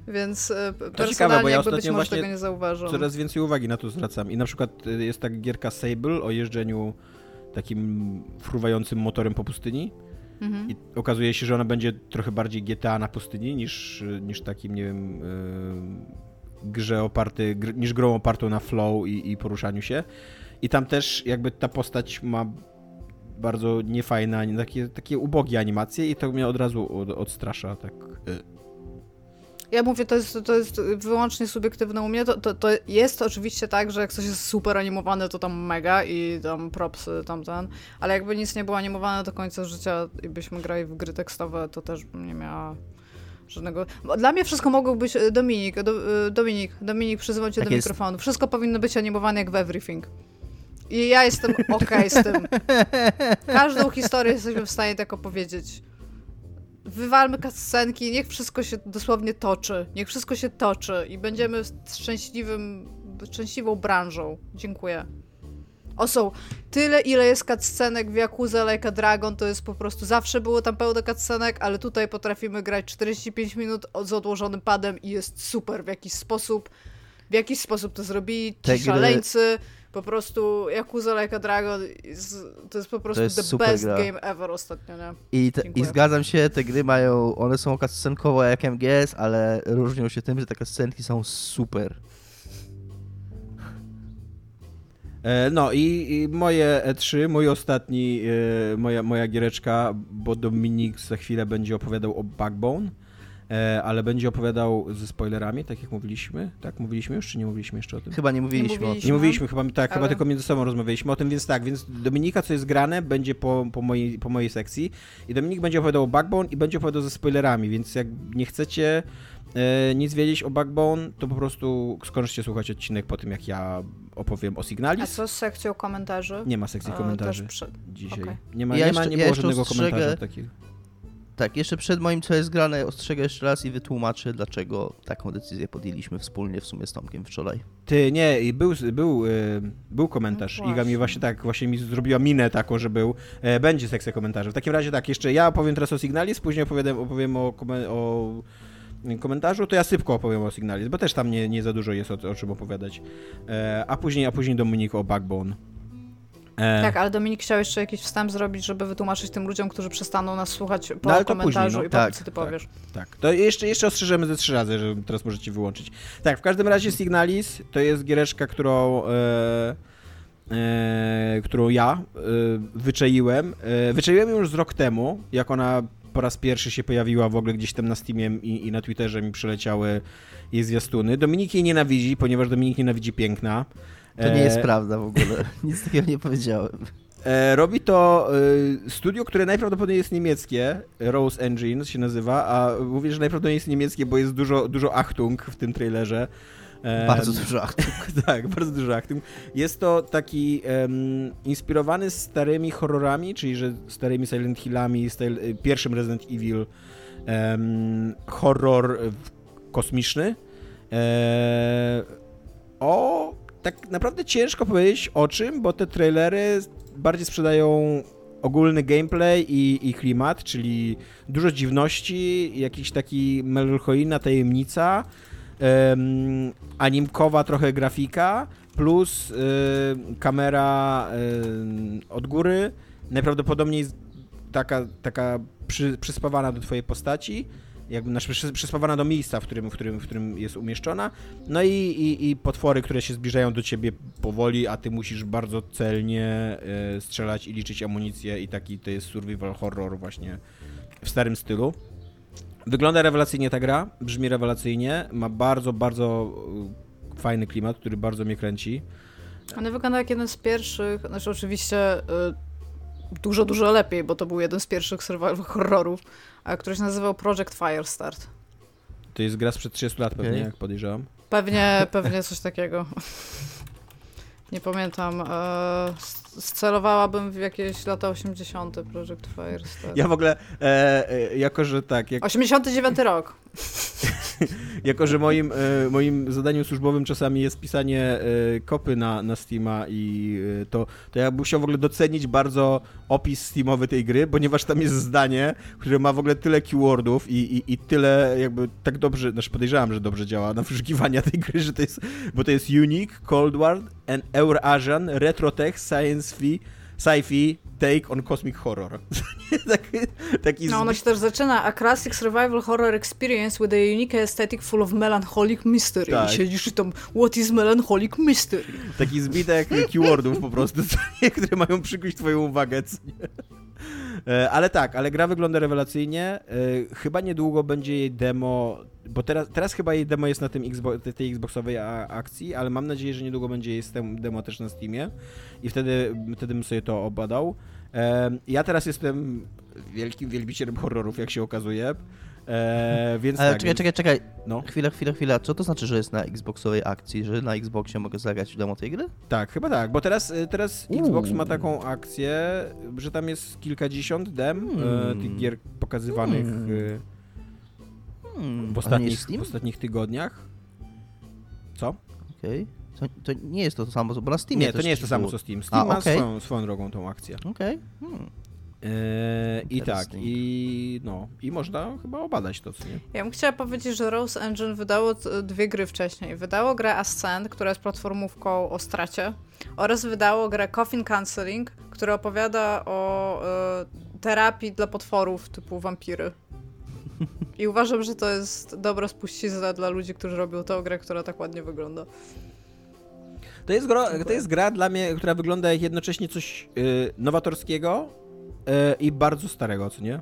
Więc e, to ciekawe, bo ja być może tego nie zauważam. Coraz więcej uwagi na to zwracam. I na przykład e, jest tak gierka Sable o jeżdżeniu takim fruwającym motorem po pustyni. Mhm. I okazuje się, że ona będzie trochę bardziej GTA na pustyni niż, niż takim, nie wiem, yy, grze oparty, gr, niż grą opartą na flow i, i poruszaniu się. I tam też jakby ta postać ma bardzo niefajne, takie, takie ubogie animacje i to mnie od razu od, odstrasza, tak. Ja mówię, to jest, to jest wyłącznie subiektywne u mnie. To, to, to jest oczywiście tak, że jak coś jest super animowane, to tam mega i tam propsy tamten, ale jakby nic nie było animowane do końca życia i byśmy grali w gry tekstowe, to też bym nie miała żadnego... Dla mnie wszystko mogło być... E, Dominik, do, e, Dominik, Dominik, przyzywam cię tak do jest. mikrofonu. Wszystko powinno być animowane jak w Everything. I ja jestem okej okay z tym. Każdą historię jesteśmy w stanie tak opowiedzieć wywalmy cutscenki, niech wszystko się dosłownie toczy. Niech wszystko się toczy i będziemy szczęśliwym, szczęśliwą branżą. Dziękuję. O są tyle, ile jest cutscenek w Yakuza Like a Dragon, to jest po prostu zawsze było tam pełno cutscenek, ale tutaj potrafimy grać 45 minut z odłożonym padem i jest super w jakiś sposób. W jakiś sposób to zrobili ci szaleńcy. Po prostu Yakuza Like a Dragon to jest po prostu jest the best gra. game ever ostatnio, nie? I, te, I zgadzam się, te gry mają, one są cutscenkowe jak MGS, ale różnią się tym, że te cutscenki są super. E, no i, i, moje E3, mój ostatni, e, moja, moja giereczka, bo Dominik za chwilę będzie opowiadał o Backbone. E, ale będzie opowiadał ze spoilerami, tak jak mówiliśmy. Tak, mówiliśmy już, czy nie mówiliśmy jeszcze o tym? Chyba nie mówiliśmy. Nie mówiliśmy, nie mówiliśmy chyba, tak, ale... chyba tylko między sobą rozmawialiśmy o tym, więc tak, więc Dominika, co jest grane, będzie po, po, mojej, po mojej sekcji i Dominik będzie opowiadał o Backbone i będzie opowiadał ze spoilerami, więc jak nie chcecie e, nic wiedzieć o Backbone, to po prostu skończcie słuchać odcinek po tym, jak ja opowiem o Signalis. A co z sekcją komentarzy? Nie ma sekcji komentarzy przy... dzisiaj. Okay. Nie ma, ja nie, ma, nie było żadnego komentarza takiego. Tak, jeszcze przed moim co jest grane ostrzegę jeszcze raz i wytłumaczę, dlaczego taką decyzję podjęliśmy wspólnie w sumie z Tomkiem wczoraj. Ty, nie, był, był, y, był komentarz. No Iga mi właśnie tak, właśnie mi zrobiła minę taką, że był, e, będzie sekcja komentarzy. W takim razie tak, jeszcze ja opowiem teraz o Signalis, później opowiem, opowiem o, o komentarzu, to ja szybko opowiem o Signalis, bo też tam nie, nie za dużo jest o, o czym opowiadać. E, a później, a później Dominik o Backbone. E... Tak, ale Dominik chciał jeszcze jakiś wstęp zrobić, żeby wytłumaczyć tym ludziom, którzy przestaną nas słuchać po no, komentarzu później, no. i tak, po co ty tak, powiesz. Tak, to jeszcze, jeszcze ostrzeżemy ze trzy razy, że teraz możecie wyłączyć. Tak, w każdym razie Signalis to jest giereczka, którą... E... E, którą ja e, wyczaiłem. E, wyczaiłem ją już z rok temu, jak ona po raz pierwszy się pojawiła w ogóle gdzieś tam na Steamie i, i na Twitterze mi przyleciały jej zwiastuny. Dominik jej nienawidzi, ponieważ Dominik nienawidzi piękna. To nie jest e... prawda w ogóle. Nic takiego nie powiedziałem. E, robi to e, studio, które najprawdopodobniej jest niemieckie, Rose Engine się nazywa, a mówię, że najprawdopodobniej jest niemieckie, bo jest dużo, dużo Achtung w tym trailerze. Bardzo dużo Achtung. tak, bardzo dużo Achtung. Jest to taki um, inspirowany starymi horrorami, czyli że starymi Silent Hillami, styl, pierwszym Resident Evil um, horror kosmiczny. E, o, tak naprawdę ciężko powiedzieć o czym, bo te trailery bardziej sprzedają ogólny gameplay i, i klimat, czyli dużo dziwności, jakiś taki melancholijna tajemnica, um, animkowa trochę grafika, plus kamera od góry, najprawdopodobniej taka, taka przy, przyspawana do twojej postaci, jakby znaczy przyspawana do miejsca, w którym, w którym, w którym jest umieszczona. No i, i, i potwory, które się zbliżają do ciebie powoli, a ty musisz bardzo celnie y, strzelać i liczyć amunicję i taki to jest survival horror właśnie w starym stylu. Wygląda rewelacyjnie ta gra, brzmi rewelacyjnie, ma bardzo, bardzo e, fajny klimat, który bardzo mnie kręci. One wygląda jak jeden z pierwszych, znaczy oczywiście y, dużo, dużo lepiej, bo to był jeden z pierwszych survival horrorów, a który się nazywał Project Firestart. To jest gra sprzed 30 lat pewnie, okay. jak podejrzewam. Pewnie, pewnie coś takiego. Nie pamiętam. E, scelowałabym w jakieś lata 80. Project Firestart. Ja w ogóle, e, e, jako że tak... Jak... 89 rok. jako, że moim, e, moim zadaniem służbowym czasami jest pisanie e, kopy na, na Steama i e, to, to ja musiał w ogóle docenić bardzo opis Steamowy tej gry, ponieważ tam jest zdanie, które ma w ogóle tyle keywordów i, i, i tyle jakby tak dobrze, znaczy podejrzewam, że dobrze działa na wyszukiwania tej gry, że to jest, bo to jest Unique, Cold War and Eurasian, Retrotech, Science Fi, sci-fi take on cosmic horror. taki, taki no, ono się też zaczyna. A classic survival horror experience with a unique aesthetic full of melancholic mystery. Tak. I siedzisz i tam, what is melancholic mystery? Taki zbitek keywordów po prostu, które mają przykuć twoją uwagę. E, ale tak, ale gra wygląda rewelacyjnie. E, chyba niedługo będzie jej demo, bo teraz, teraz chyba jej demo jest na tym Xbox, tej Xboxowej akcji, ale mam nadzieję, że niedługo będzie jej demo też na Steamie i wtedy, wtedy bym sobie to obadał. E, ja teraz jestem wielkim wielbicielem horrorów, jak się okazuje. Eee, więc Ale tak, czekaj, czekaj, czekaj. No. Chwila, chwila, chwila. Co to znaczy, że jest na Xboxowej akcji, że na Xboxie mogę zagrać w demo tej gry? Tak, chyba tak, bo teraz, y, teraz Xbox ma taką akcję, że tam jest kilkadziesiąt dem y, hmm. tych gier pokazywanych hmm. Y, hmm. w, ostatnich, w ostatnich tygodniach. Co? Okej. Okay. To, to, nie jest to samo, bo na Steamie Nie, to nie jest to samo co Steam. Steam A, ma okay. swoją, swoją drogą tą akcję. Okej. Okay. Yy, I tak, i no, i można chyba obadać to, co nie? Ja bym chciała powiedzieć, że Rose Engine wydało dwie gry wcześniej. Wydało grę Ascent, która jest platformówką o stracie oraz wydało grę Coffin Counseling, która opowiada o y, terapii dla potworów typu wampiry. I uważam, że to jest dobra spuścizna dla ludzi, którzy robią tę grę, która tak ładnie wygląda. To jest, gro, to jest gra dla mnie, która wygląda jak jednocześnie coś y, nowatorskiego, E, i bardzo starego, co nie?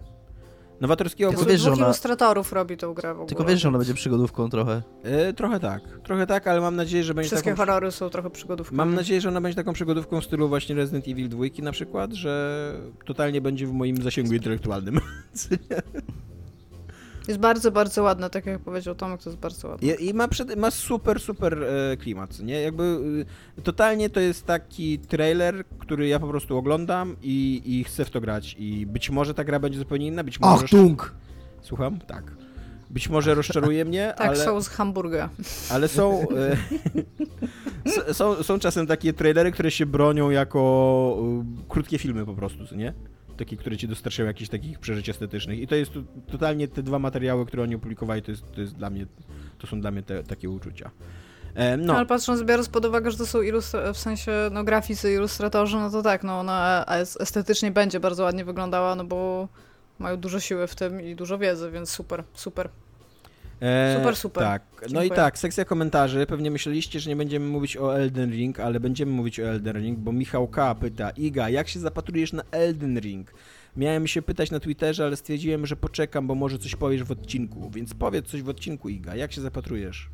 Nowatorskiego... Tylko wiesz, że ona... ilustratorów robi tą grę w ogóle. Tylko wiesz, że ona będzie przygodówką trochę. E, trochę tak. Trochę tak, ale mam nadzieję, że będzie Wszystkie taką... horrory są trochę przygodówką. Mam nadzieję, że ona będzie taką przygodówką w stylu właśnie Resident Evil 2 na przykład, że totalnie będzie w moim zasięgu intelektualnym. Jest bardzo, bardzo ładne, tak jak powiedział Tomek, to jest bardzo ładne. I, i ma, przed, ma super, super e, klimat, nie? Jakby e, totalnie to jest taki trailer, który ja po prostu oglądam i, i chcę w to grać. I być może ta gra będzie zupełnie inna, być może... Achtung! Słucham? Tak. Być może rozczaruje mnie, tak, ale... są z Hamburga. Ale są, e, są... Są czasem takie trailery, które się bronią jako e, krótkie filmy po prostu, nie? Takie, które ci dostarczają jakichś takich przeżyć estetycznych. I to jest totalnie te dwa materiały, które oni opublikowali, to, jest, to, jest dla mnie, to są dla mnie te, takie uczucia. E, no. Ale patrząc, biorąc pod uwagę, że to są w sensie no, graficy, ilustratorzy, no to tak, no ona estetycznie będzie bardzo ładnie wyglądała, no bo mają dużo siły w tym i dużo wiedzy, więc super, super. E, super, super. Tak. No i tak, sekcja komentarzy. Pewnie myśleliście, że nie będziemy mówić o Elden Ring, ale będziemy mówić o Elden Ring, bo Michał K. pyta, Iga, jak się zapatrujesz na Elden Ring? Miałem się pytać na Twitterze, ale stwierdziłem, że poczekam, bo może coś powiesz w odcinku. Więc powiedz coś w odcinku, Iga. Jak się zapatrujesz?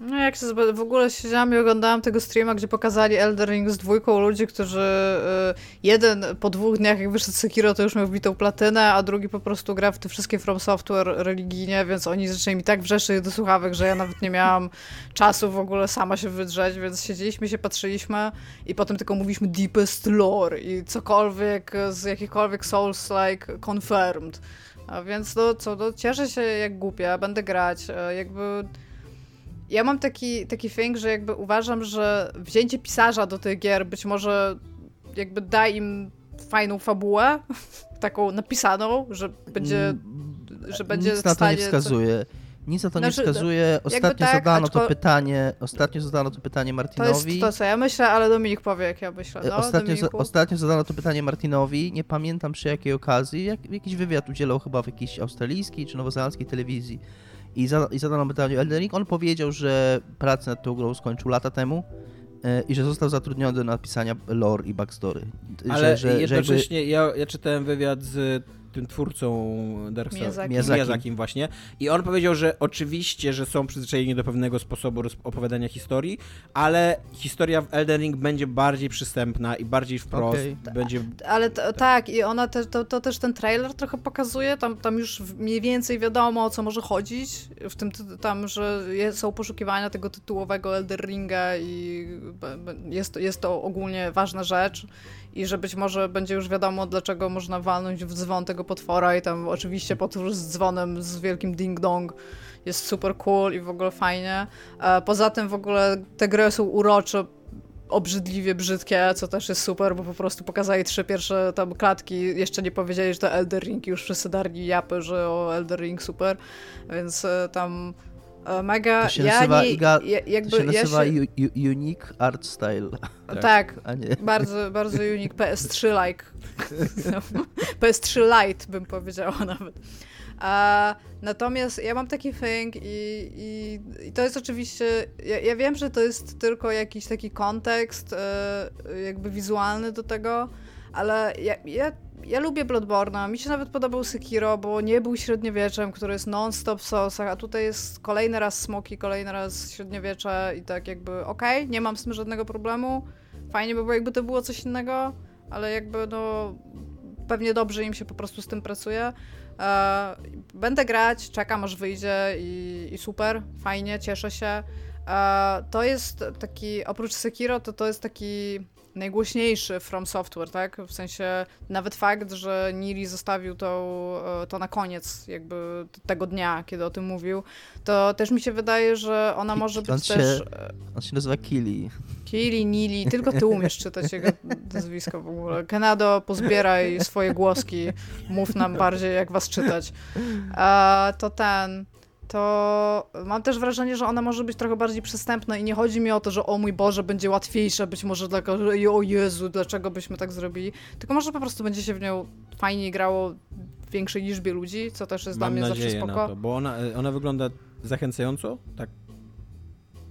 No jak się w ogóle siedziałam i oglądałam tego streama, gdzie pokazali Elder Ring z dwójką ludzi, którzy y, jeden po dwóch dniach jak wyszedł Sekiro to już miał wbitą platynę, a drugi po prostu gra w te wszystkie From Software religijnie, więc oni zaczęli mi tak wrzeszczeć do słuchawek, że ja nawet nie miałam czasu w ogóle sama się wydrzeć, więc siedzieliśmy się, patrzyliśmy i potem tylko mówiliśmy deepest lore i cokolwiek z jakichkolwiek Souls-like confirmed. A więc no co, no, cieszę się jak głupia, będę grać, e, jakby ja mam taki, taki thing, że jakby uważam, że wzięcie pisarza do tych gier być może jakby da im fajną fabułę, taką napisaną, że będzie, mm, że będzie Nic na to nie wskazuje. Nic na to znaczy, nie wskazuje. Ostatnio tak, zadano aczko... to pytanie, ostatnio zadano to pytanie Martinowi. To jest to, co ja myślę, ale Dominik powie, jak ja myślę. No, ostatnio, za, ostatnio zadano to pytanie Martinowi, nie pamiętam przy jakiej okazji, jak, jakiś wywiad udzielał chyba w jakiejś australijskiej czy nowozelandzkiej telewizji i, za, i zadano pytanie Elden Ring. On powiedział, że pracę nad tą grą skończył lata temu e, i że został zatrudniony do napisania lore i backstory. Ale że, że, jednocześnie jakby... ja, ja czytałem wywiad z tym twórcą Dark Souls, Miyazakim. właśnie. I on powiedział, że oczywiście, że są przyzwyczajeni do pewnego sposobu opowiadania historii, ale historia w Elden Ring będzie bardziej przystępna i bardziej wprost. Okay. Będzie... Ale to, tak, i ona te, to, to, też ten trailer trochę pokazuje, tam, tam już mniej więcej wiadomo o co może chodzić, w tym tam, że są poszukiwania tego tytułowego Elden Ringa i jest, jest to ogólnie ważna rzecz i że być może będzie już wiadomo, dlaczego można walnąć w dzwon tego potwora i tam oczywiście potwór z dzwonem, z wielkim ding-dong jest super cool i w ogóle fajnie. Poza tym w ogóle te gry są urocze, obrzydliwie brzydkie, co też jest super, bo po prostu pokazali trzy pierwsze tam klatki, jeszcze nie powiedzieli, że to Elder Ring już wszyscy darli japy, że o Elder Ring super, więc e, tam E, mega. To się ja nazywa, nie, Iga, jakby, to się nazywa ja się... Unique Art Style. Tak, tak bardzo, bardzo unique. PS3-like. PS3 Lite bym powiedziała nawet. A, natomiast ja mam taki thing i, i, i to jest oczywiście, ja, ja, wiem, że to jest tylko jakiś taki kontekst e, jakby wizualny do tego, ale ja, ja ja lubię Bloodborne'a, mi się nawet podobał Sekiro, bo nie był średniowieczem, który jest non-stop w sosach, a tutaj jest kolejny raz smoki, kolejny raz średniowiecze i tak jakby okej, okay, nie mam z tym żadnego problemu. Fajnie by było, jakby to było coś innego, ale jakby no pewnie dobrze im się po prostu z tym pracuje. E, będę grać, czekam aż wyjdzie i, i super, fajnie, cieszę się. E, to jest taki, oprócz Sekiro, to to jest taki najgłośniejszy From Software, tak? W sensie nawet fakt, że Niri zostawił to, e, to na koniec jakby tego dnia, kiedy o tym mówił, to też mi się wydaje, że ona może być on też... Się, on się nazywa Kili. Kili, Nili, tylko ty umiesz czytać jego nazwisko w ogóle. Kanado, pozbieraj swoje głoski, mów nam bardziej, jak was czytać. A, to ten to mam też wrażenie, że ona może być trochę bardziej przystępna i nie chodzi mi o to, że o mój Boże, będzie łatwiejsza być może dla że o Jezu, dlaczego byśmy tak zrobili, tylko może po prostu będzie się w nią fajniej grało w większej liczbie ludzi, co też jest mam dla mnie zawsze spoko. Na to, bo ona, ona wygląda zachęcająco, tak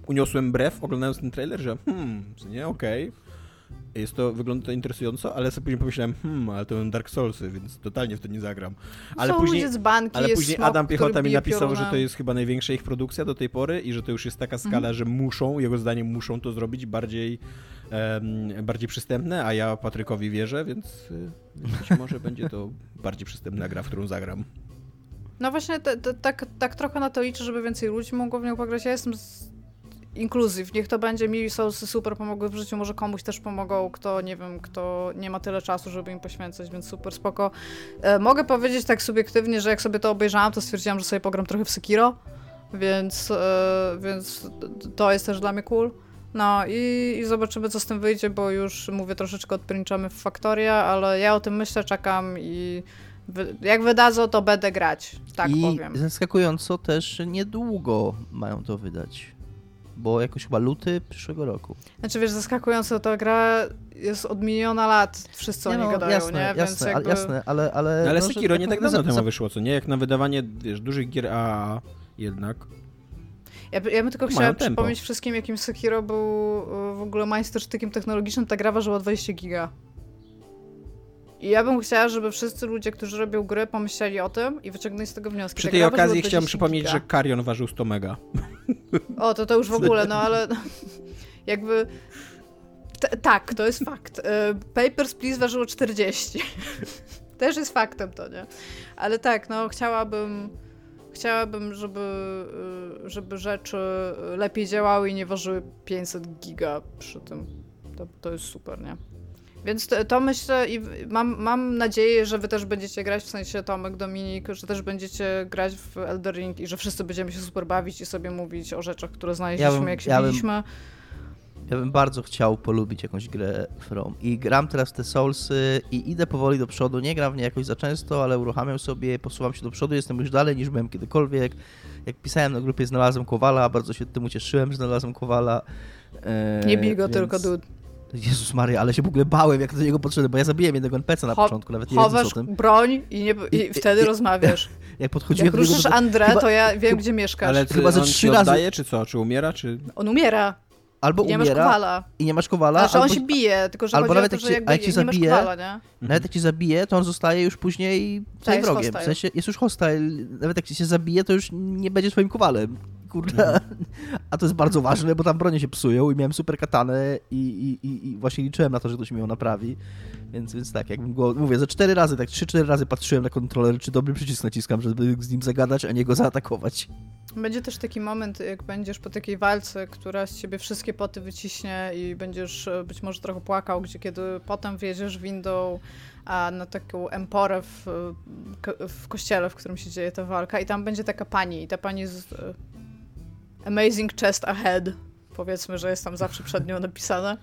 uniosłem brew oglądając ten trailer, że hmm, nie, okej. Okay jest to, wygląda to interesująco, ale sobie później pomyślałem, hmm, ale to są Dark Soulsy, więc totalnie w to nie zagram. Ale Są później, banki, ale później smok, Adam Piechota mi napisał, że to jest chyba największa ich produkcja do tej pory i że to już jest taka skala, mhm. że muszą, jego zdaniem muszą to zrobić bardziej, um, bardziej przystępne, a ja Patrykowi wierzę, więc y, być może będzie to bardziej przystępna gra, w którą zagram. No właśnie tak, tak trochę na to liczę, żeby więcej ludzi mogło w nią pograć. Ja jestem z... inkluzyw. Niech to będzie mi Soulsy super pomogły w życiu, może komuś też pomogą, kto nie wiem, kto nie ma tyle czasu, żeby im poświęcać, więc super spoko. E, mogę powiedzieć tak subiektywnie, że jak sobie to obejrzałam, to stwierdziłam, że sobie pogram trochę w Sekiro, więc, e, więc to jest też dla mnie cool. No i, i, zobaczymy, co z tym wyjdzie, bo już mówię, troszeczkę odprinczamy w Faktoria, ale ja o tym myślę, czekam i jak wydadzą, to będę grać, tak I powiem. zaskakująco też niedługo mają to wydać, bo jakoś chyba luty przyszłego roku. Znaczy wiesz, zaskakująco, ta gra jest od miliona lat, wszyscy nie o niej no, gadają, jasne, nie? Jasne, Więc jakby... jasne, ale... Ale, no, ale Sekiro nie tak dawno temu wyszło, co nie? Jak na wydawanie, wiesz, dużych gier AAA jednak. Ja, ja bym tylko chciała przypomnieć wszystkim, jakim Sekiro był e, w ogóle majstersztykiem technologicznym. Ta gra ważyła 20 giga. I ja bym chciała, żeby wszyscy ludzie, którzy robią gry, pomyśleli o tym i wyciągnęli z tego wnioski. Przy tej okazji chciałem przypomnieć, giga. że Karion ważył 100 mega. O, to to już w ogóle, no ale jakby... T tak, to jest fakt. E, Papers, Please ważyło 40. Też jest faktem to, nie? Ale tak, no chciałabym chciałabym, żeby, y, żeby rzeczy lepiej działały i nie ważyły 500 giga przy tym. To, to jest super, nie? Więc to, to, myślę i mam, mam nadzieję, że wy też będziecie grać, w sensie Tomek, Dominik, że też będziecie grać w Elder Ring i że wszyscy będziemy się super bawić i sobie mówić o rzeczach, które znaleźliśmy, ja bym, jak się ja biliśmy. Bym ja bym bardzo chciał polubić jakąś grę From. I gram teraz te Soulsy i idę powoli do przodu. Nie gram w nie jakoś za często, ale uruchamiam sobie, posuwam się do przodu, jestem już dalej niż byłem kiedykolwiek. Jak pisałem na grupie, znalazłem Kowala, bardzo się tym ucieszyłem, że znalazłem Kowala. Eee, nie bij go więc... tylko, dude. Jezus Maria, ale się w ogóle bałem, jak do niego podszedłem, bo ja zabiłem jednego NPC na Cho początku, nawet nie wiedząc o tym. broń i, nie, i, i wtedy I, rozmawiasz. Jak podchodziłem jak do niego... ruszysz Andrę, chyba, to ja wiem, gdzie mieszkasz. Ale chyba ze trzy razy... oddaje, czy co? Czy umiera, czy... On umiera albo nie umiera masz kowala. i nie masz kowala. Znaczy albo, on się bije, tylko że albo nawet jak, to, cię, jak cię zabije, kowala, nie? nawet jak cię zabije, to on zostaje już później twoim wrogiem. W sensie jest już hostile. Nawet jak się zabije, to już nie będzie swoim kowalem. Kurde. A to jest bardzo ważne, bo tam bronie się psują i miałem super katanę i, i, i, właśnie liczyłem na to, że ktoś mi ją naprawi. Więc, więc tak, jakbym go, mówię, za cztery razy, tak trzy, cztery razy patrzyłem na kontroler, czy dobry przycisk naciskam, żeby z nim zagadać, a nie go zaatakować. Będzie też taki moment, jak będziesz po takiej walce, która z ciebie wszystkie poty wyciśnie i będziesz e, być może trochę płakał, gdzie kiedy potem wjedziesz windą a na taką emporę w, w kościele, w którym się dzieje ta walka i tam będzie taka pani i ta pani z e, Amazing Chest Ahead, powiedzmy, że jest tam zawsze przed nią napisane.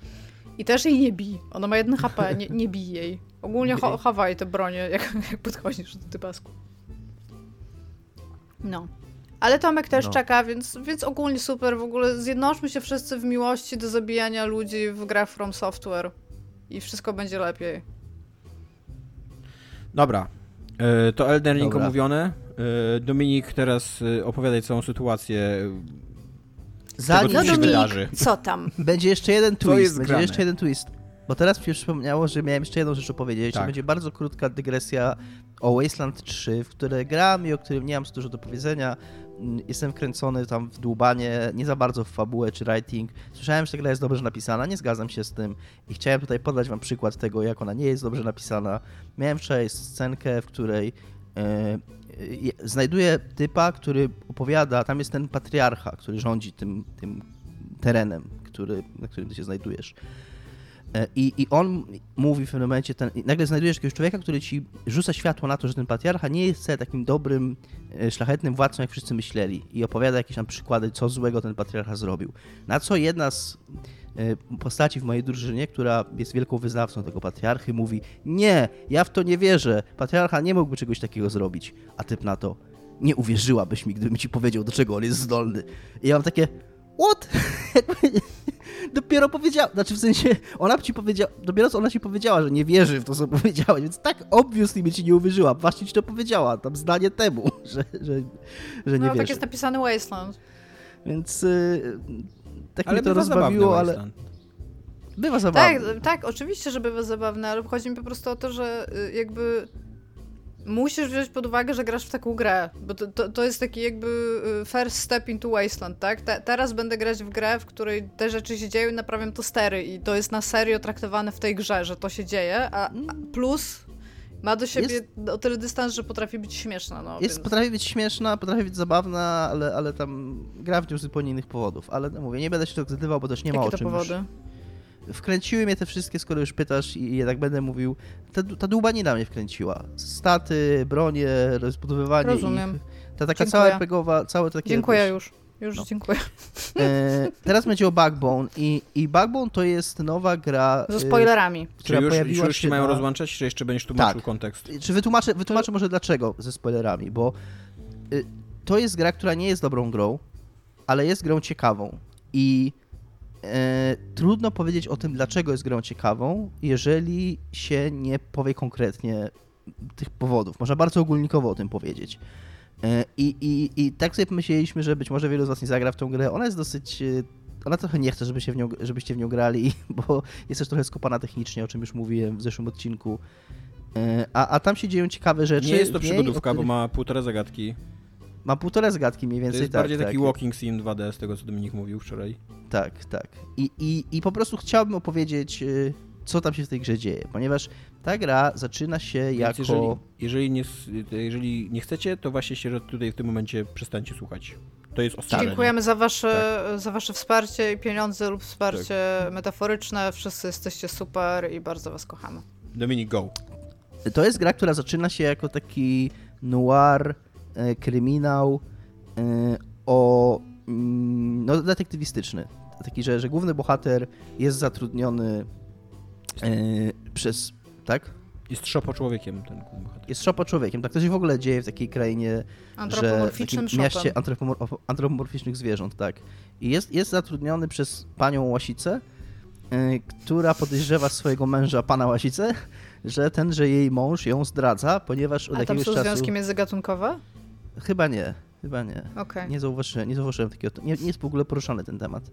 I też jej nie bij. Ona ma jedno HP, nie, nie bij jej. Ogólnie cho chowaj te bronie, jak, jak podchodzisz do typasku. No. Ale Tomek też no. czeka, więc, więc ogólnie super. W ogóle zjednoczmy się wszyscy w miłości do zabijania ludzi w grach From Software. I wszystko będzie lepiej. Dobra. E, to Elden Ring omówione. Dominik, teraz e, opowiadaj całą sytuację. Zanim tego, co się wydarzy. Co tam? Będzie jeszcze jeden twist. Będzie jeszcze jeden twist. Bo teraz mi się przypomniało, że miałem jeszcze jedną rzecz opowiedzieć. Tak. Będzie bardzo krótka dygresja o Wasteland 3, w które gram i o którym nie mam dużo do powiedzenia. Mm, jestem wkręcony tam w dłubanie, nie za bardzo w fabułę czy writing. Słyszałem, że ta gra jest dobrze napisana, nie zgadzam się z tym i chciałem tutaj podać wam przykład tego, jak ona nie jest dobrze napisana. Miałem wczoraj scenkę, w której znajduję typa, który opowiada, tam jest ten patriarcha, który rządzi tym, tym terenem, który, na którym ty się znajdujesz. E, I, I on mówi w pewnym momencie, ten, nagle znajdujesz jakiegoś człowieka, który ci rzuca światło na to, że ten patriarcha nie jest takim dobrym, e, szlachetnym władcą, jak wszyscy myśleli. I opowiada jakieś tam przykłady, co złego ten patriarcha zrobił. Na co jedna z postaci w mojej drużynie, która jest wielką wyznawcą tego patriarchy, mówi: Nie, ja w to nie wierzę. Patriarcha nie mógłby czegoś takiego zrobić. A typ na to: Nie uwierzyłabyś mi, gdybym ci powiedział, do czego on jest zdolny. I ja mam takie: What? dopiero powiedziała, znaczy w sensie, ona ci powiedziała, dopiero ona ci powiedziała, że nie wierzy w to, co powiedziałaś, więc tak obviously by ci nie uwierzyła, właśnie ci to powiedziała, tam zdanie temu, że, że, że nie no, wierzy. No tak jest napisany Wasteland. Więc y, tak ale mnie to rozbawiło, ale... Bywa zabawne. Tak, tak, oczywiście, że bywa zabawne, ale chodzi mi po prostu o to, że y, jakby musisz wziąć pod uwagę, że grasz w taką grę, bo to, to, to jest taki jakby y, first step into Wasteland, tak? Te, teraz będę grać w grę, w której te rzeczy się dzieją i naprawiam to stery i to jest na serio traktowane w tej grze, że to się dzieje, a, a plus Ma do siebie jest, o tyle dystans, że potrafi być śmieszna. No, jest, więc... Potrafi być śmieszna, potrafi być zabawna, ale, ale tam gra w nią z zupełnie innych powodów. Ale no, mówię, nie będę się to zgadywał, bo też nie Jakie ma o czym powody? Już. Wkręciły mnie te wszystkie, skoro już pytasz i jednak będę mówił. Ta, ta dłubanina mnie wkręciła. Staty, bronie, rozbudowywanie Rozumiem. ich. Ta taka Dziękuję. cała RPGowa, całe takie... Dziękuję już. Już no. dziękuję. E, teraz będzie o Backbone i, i Backbone to jest nowa gra... Ze spoilerami. E, która już, pojawiła już się mają na... rozłączać, czy jeszcze będziesz tłumaczył tak. kontekst? Czy wytłumaczę, wytłumaczę może dlaczego ze spoilerami, bo y, to jest gra, która nie jest dobrą grą, ale jest grą ciekawą i e, trudno powiedzieć o tym, dlaczego jest grą ciekawą, jeżeli się nie powie konkretnie tych powodów. Można bardzo ogólnikowo o tym powiedzieć. E, I, i, I tak sobie pomyśleliśmy, że być może wielu z was nie zagra w tą grę. Ona jest dosyć... E, ona trochę nie chce, żeby się w nią, żebyście w nią grali, bo jest też trochę skopana technicznie, o czym już mówiłem w zeszłym odcinku. E, a, a tam się dzieją ciekawe rzeczy. Nie jest to przygodówka, których... bo ma półtora zagadki. Ma półtora zagadki mniej więcej, To jest tak, bardziej tak. taki walking sim 2D, z tego co Dominik mówił wczoraj. Tak, tak. I, i, I po prostu chciałbym opowiedzieć, co tam się w tej grze dzieje, ponieważ ta gra zaczyna się Więc jako... Jeżeli, jeżeli, nie, jeżeli nie chcecie, to właśnie się tutaj w tym momencie przestańcie słuchać. To jest ostrzeżenie. Dziękujemy za wasze, tak. za wasze wsparcie i pieniądze lub wsparcie tak. metaforyczne. Wszyscy jesteście super i bardzo was kochamy. Dominik, go. To jest gra, która zaczyna się jako taki noir, e, kryminał e, o, mm, no, detektywistyczny. Taki, że, że główny bohater jest zatrudniony e, przez tak? Jest szopo człowiekiem ten bohater. Jest szopo człowiekiem. Tak to się w ogóle dzieje w takiej krainie, że w mieście antropomorficznych zwierząt, tak. I jest, jest zatrudniony przez panią Łasicę, yy, która podejrzewa swojego męża, pana Łasicę, że ten, że jej mąż ją zdradza, ponieważ od A jakiegoś czasu... A tam są związki międzygatunkowe? Chyba nie. Chyba nie. Okay. Nie zauważyłem, nie zauważyłem takiego. Nie, nie jest w ogóle poruszany ten temat.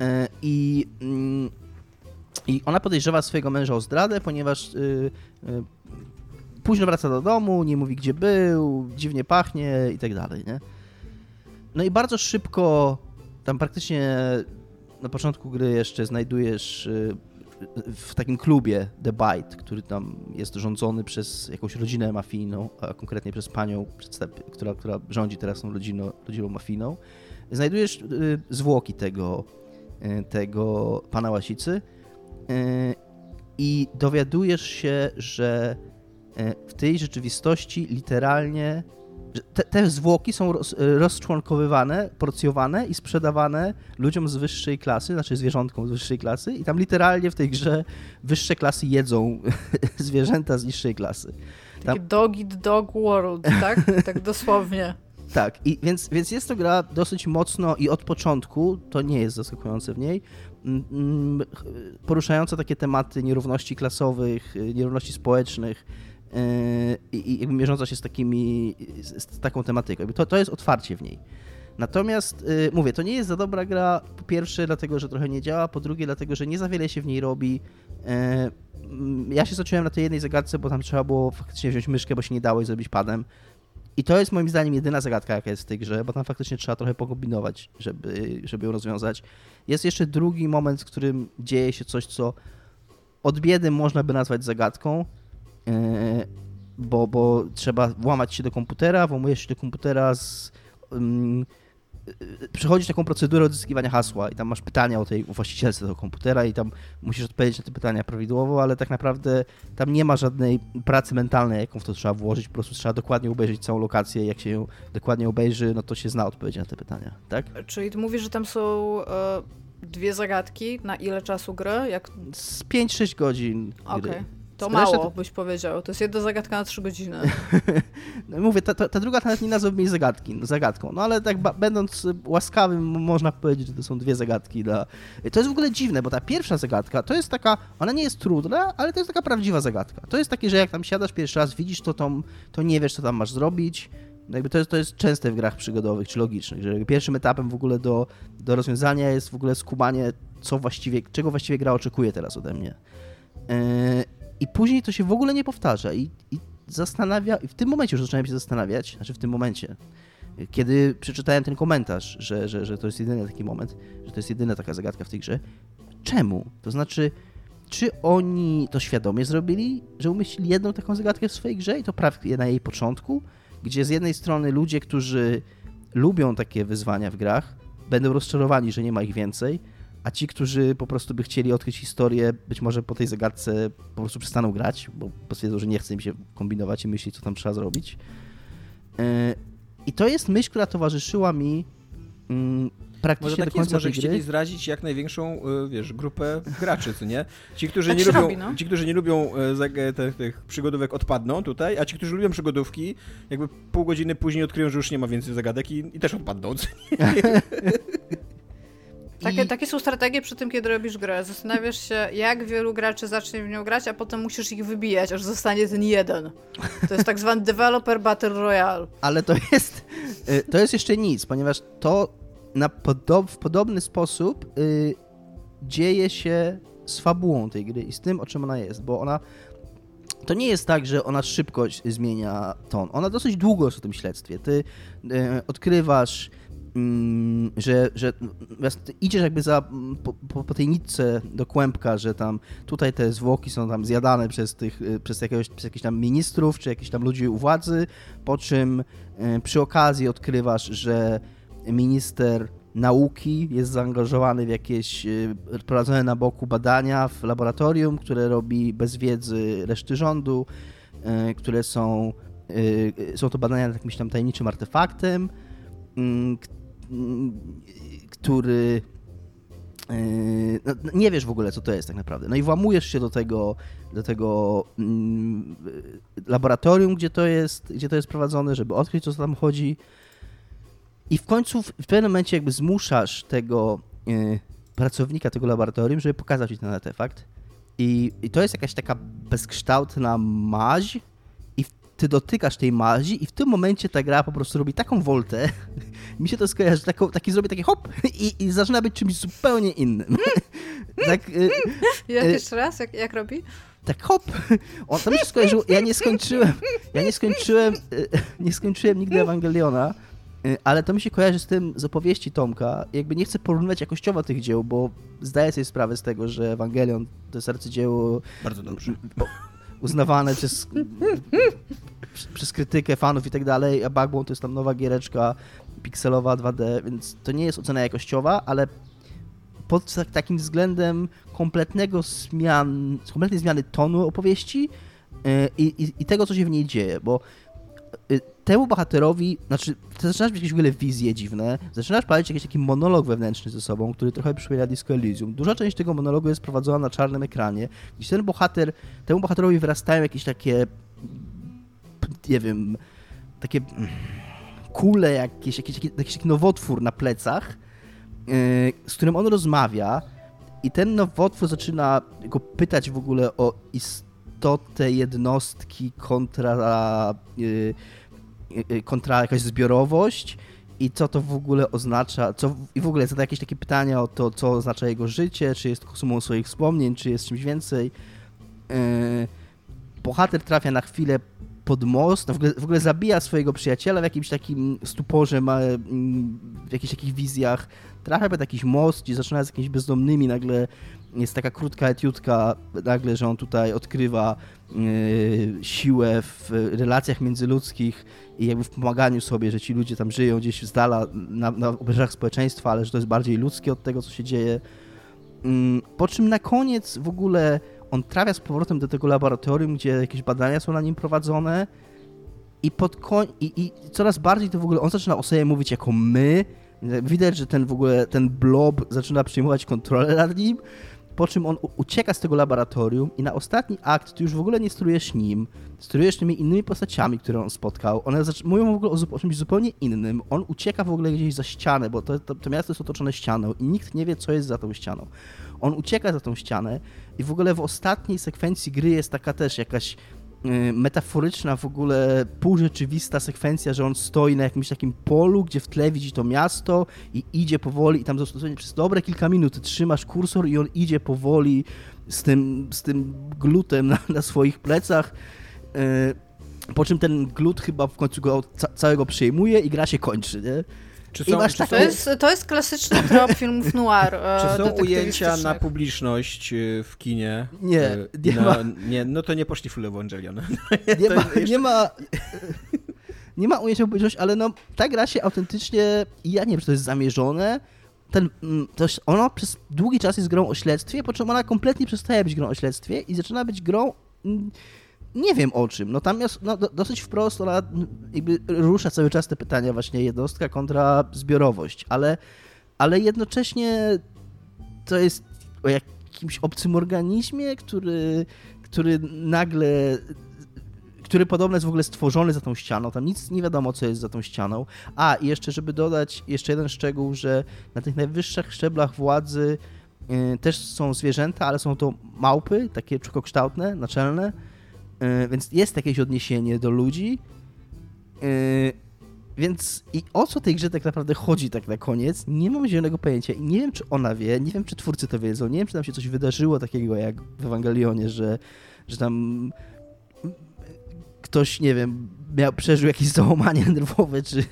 Yy, I mm, i ona podejrzewa swojego męża o zdradę, ponieważ yy, yy, późno wraca do domu, nie mówi gdzie był, dziwnie pachnie i tak dalej, nie? No i bardzo szybko, tam praktycznie na początku gry jeszcze znajdujesz yy, w takim klubie The Bite, który tam jest rządzony przez jakąś rodzinę mafijną, a konkretnie przez panią, która, która rządzi teraz tą rodziną, rodziną mafijną. Znajdujesz y, zwłoki tego, y, tego pana Łasicy, i dowiadujesz się, że e, w tej rzeczywistości literalnie te, te zwłoki są roz, rozczłonkowywane, porcjowane i sprzedawane ludziom z wyższej klasy, znaczy zwierzątkom z wyższej klasy i tam literalnie w tej grze wyższe klasy jedzą zwierzęta z niższej klasy. Tam... Taki dog eat dog world, tak? tak dosłownie. Tak, i więc, więc jest to gra dosyć mocno i od początku, to nie jest zaskakujące w niej, poruszająca takie tematy nierówności klasowych, nierówności społecznych yy, i, i mierząca się z, takimi, z taką tematyką. To, to jest otwarcie w niej. Natomiast yy, mówię, to nie jest za dobra gra, po pierwsze dlatego, że trochę nie działa, po drugie dlatego, że nie za wiele się w niej robi. Ja się zacząłem na tej jednej zagadce, bo tam trzeba było faktycznie wziąć myszkę, bo się nie dało i zrobić padem. I to jest moim zdaniem jedyna zagadka, jaka jest w tej grze, bo tam faktycznie trzeba trochę pokombinować, żeby, żeby ją rozwiązać. Jest jeszcze drugi moment, w którym dzieje się coś, co od biedy można by nazwać zagadką, yy, bo, bo trzeba włamać się do komputera, włamujesz się do komputera z przechodzisz taką procedurę odzyskiwania hasła i tam masz pytania o tej właścicielce tego komputera i tam musisz odpowiedzieć na te pytania prawidłowo, ale tak naprawdę tam nie ma żadnej pracy mentalnej, jaką w to trzeba włożyć, po prostu trzeba dokładnie obejrzeć całą lokację, jak się ją dokładnie obejrzy, no to się zna odpowiedzi na te pytania, tak? Czyli ty mówisz, że tam są e, dwie zagadki, na ile czasu gry? Jak... Z 5-6 godzin Okej. Okay. To mało, to... byś powiedział. To jest jedna zagadka na trzy godziny. no, mówię, ta, ta, ta, druga nawet nie nazwałbym jej zagadki, zagadką, no ale tak będąc łaskawym, można powiedzieć, że to są dwie zagadki. Dla... To jest w ogóle dziwne, bo ta pierwsza zagadka to jest taka, ona nie jest trudna, ale to jest taka prawdziwa zagadka. To jest takie, że jak tam siadasz pierwszy raz, widzisz to, tam, to nie wiesz, co tam masz zrobić. No jakby to, jest, to jest częste w grach przygodowych czy logicznych, że pierwszym etapem w ogóle do, do rozwiązania jest w ogóle skumanie, co właściwie, czego właściwie gra oczekuje teraz ode mnie. Yy, i później to się w ogóle nie powtarza i, i zastanawia, i w tym momencie już zacząłem się zastanawiać, znaczy w tym momencie, kiedy przeczytałem ten komentarz, że, że, że to jest jedyny taki moment, że to jest jedyna taka zagadka w tej grze, czemu? To znaczy, czy oni to świadomie zrobili, że umieścili jedną taką zagadkę w swojej grze i to prawie na jej początku, gdzie z jednej strony ludzie, którzy lubią takie wyzwania w grach, będą rozczarowani, że nie ma ich więcej, a ci, którzy po prostu by chcieli odkryć historię, być może po tej zagadce po prostu przestaną grać, bo stwierdzą, że nie chce im się kombinować i myśleć, co tam trzeba zrobić. E, I to jest myśl, która towarzyszyła mi mm, praktycznie może tak do końca jest, może chcieli zrazić jak największą, y, wiesz, grupę graczy, co nie? Ci, którzy tak nie lubią, robi, no. ci, którzy nie lubią tych, tych przygodówek odpadną tutaj, a ci, którzy lubią przygodówki, jakby pół godziny później odkryją, że już nie ma więcej zagadek i, i też odpadną. Takie, takie są strategie przy tym, kiedy robisz grę. Zastanawiasz się, jak wielu graczy zacznie w nią grać, a potem musisz ich wybijać, aż zostanie ten jeden. To jest tak zwany developer battle royale. Ale to jest, y, to jest jeszcze nic, ponieważ to na podob, w podobny sposób y, dzieje się z fabułą tej gry i z tym, o czym ona jest, bo ona to nie jest tak, że ona szybko zmienia ton. Ona dosyć długo jest w tym śledztwie. Ty y, odkrywasz że, że idziesz jakby za, po, po, tej nitce do kłębka, że tam tutaj te zwłoki są tam zjadane przez, tych, y, przez, jakiegoś, przez jakichś tam ministrów, czy jakichś tam ludzi u władzy, po czym y, przy okazji odkrywasz, że minister nauki jest zaangażowany w jakieś y, prowadzone na boku badania w laboratorium, które robi bez wiedzy reszty rządu, które są, są to badania nad jakimś tam tajemniczym artefaktem, mm, który e, no, nie wiesz w ogóle, co to jest tak naprawdę. No i włamujesz się do tego, do tego mm, laboratorium, gdzie to, jest, gdzie to jest prowadzone, żeby odkryć, co tam chodzi. I w końcu w, pewnym momencie jakby zmuszasz tego e, pracownika tego laboratorium, żeby pokazać ci ten artefakt. I, I to jest jakaś taka bezkształtna maź, ty dotykasz tej mazi i w tym momencie ta gra po prostu robi taką woltę, mi się to skojarzy, taką, taki zrobi taki hop i, i zaczyna być czymś zupełnie innym. tak, y, jak y, jeszcze raz? Jak, jak robi? Tak hop. On, to mi się skojarzyło, ja nie skończyłem, ja nie skończyłem, y, nie skończyłem nigdy Ewangeliona, y, ale to mi się kojarzy z tym, z opowieści Tomka. Jakby nie chcę porównywać jakościowo tych dzieł, bo zdaję sobie sprawę z tego, że Ewangelion to jest arcydzieło... Bardzo dobrze. Uznawane przez przez krytykę fanów i tak dalej, a Backbone to jest tam nowa giereczka pikselowa 2D, więc to nie jest ocena jakościowa, ale pod takim względem kompletnego zmian, kompletnej zmiany tonu opowieści e, i, i, i tego, co się w niej dzieje, bo temu bohaterowi, znaczy, zaczynasz mieć jakieś w ogóle wizje dziwne, zaczynasz palić jakiś taki monolog wewnętrzny ze sobą, który trochę przypomina Disco Elysium. Duża część tego monologu jest prowadzona na czarnym ekranie, gdzie ten bohater, temu bohaterowi wyrastają jakieś takie nie wiem, takie kule, jakieś, jakiś, jakiś taki nowotwór na plecach, yy, z którym on rozmawia i ten nowotwór zaczyna go pytać w ogóle o istotę jednostki kontra, yy, yy, kontra jakaś zbiorowość? I co to w ogóle oznacza, co, i w ogóle zada jakieś takie pytania o to, co oznacza jego życie, czy jest sumą swoich wspomnień, czy jest czymś więcej. Bohater trafia na chwilę pod most, w ogóle, w ogóle zabija swojego przyjaciela w jakimś takim stuporze, ma, mm, w jakichś takich wizjach, trafia pod jakiś most, gdzie zaczyna z jakimiś bezdomnymi, nagle jest taka krótka etiudka, nagle, że on tutaj odkrywa yy, siłę w relacjach międzyludzkich i jakby w pomaganiu sobie, że ci ludzie tam żyją gdzieś z dala na, na obrzeżach społeczeństwa, ale że to jest bardziej ludzkie od tego, co się dzieje. Yy, po czym na koniec w ogóle on trafia z powrotem do tego laboratorium, gdzie jakieś badania są na nim prowadzone i pod koń... I, i coraz bardziej to w ogóle... On zaczyna o sobie mówić jako my. Widać, że ten w ogóle, ten blob zaczyna przejmować kontrolę nad nim, po czym on ucieka z tego laboratorium i na ostatni akt ty już w ogóle nie sterujesz nim, sterujesz tymi innymi postaciami, które on spotkał. One mówią w ogóle o, o, czymś zupełnie innym. On ucieka w ogóle gdzieś za ścianę, bo to, to, to miasto jest otoczone ścianą i nikt nie wie, co jest za tą ścianą. On ucieka za tą ścianę i w ogóle w ostatniej sekwencji gry jest taka też jakaś metaforyczna, w ogóle półrzeczywista sekwencja, że on stoi na jakimś takim polu, gdzie w tle widzi to miasto i idzie powoli i tam dosłownie przez dobre kilka minut trzymasz kursor i on idzie powoli z tym, z tym glutem na, na swoich plecach. Y, po czym ten glut chyba w końcu go ca całego przejmuje i gra się kończy, nie? Czy są, czy to, jest, to jest klasyczny trop filmów noir. E, czy są ujęcia na publiczność e, w kinie? Nie, nie na, ma. Nie, no to nie poszli full Evangelion. Nie, ma, jeszcze... nie ma... Nie ma ujęcia na publiczność, ale no, ta gra się autentycznie, ja nie wiem, czy to jest zamierzone, ten, mm, to ona przez długi czas jest grą o śledztwie, po czym ona kompletnie przestaje być grą o śledztwie i zaczyna być grą mm, nie wiem o czym. No tam jest no, dosyć wprost, ona jakby rusza cały czas te pytania właśnie jednostka kontra zbiorowość, ale, ale jednocześnie to jest o jakimś obcym organizmie, który, który nagle który podobno jest w ogóle stworzony za tą ścianą, tam nic nie wiadomo, co jest za tą ścianą. A, i jeszcze, żeby dodać jeszcze jeden szczegół, że na tych najwyższych szczeblach władzy yy, też są zwierzęta, ale są to małpy, takie człokokształtne, naczelne, więc jest jakieś odniesienie do ludzi. Yy, więc i o co tej grze tak naprawdę chodzi tak na koniec, nie mam zielonego pojęcia i nie wiem, czy ona wie, nie wiem, czy twórcy to wiedzą, nie wiem, czy tam się coś wydarzyło takiego jak w Ewangelionie, że, że tam ktoś, nie wiem, miał, przeżył jakieś załamanie nerwowe, czy,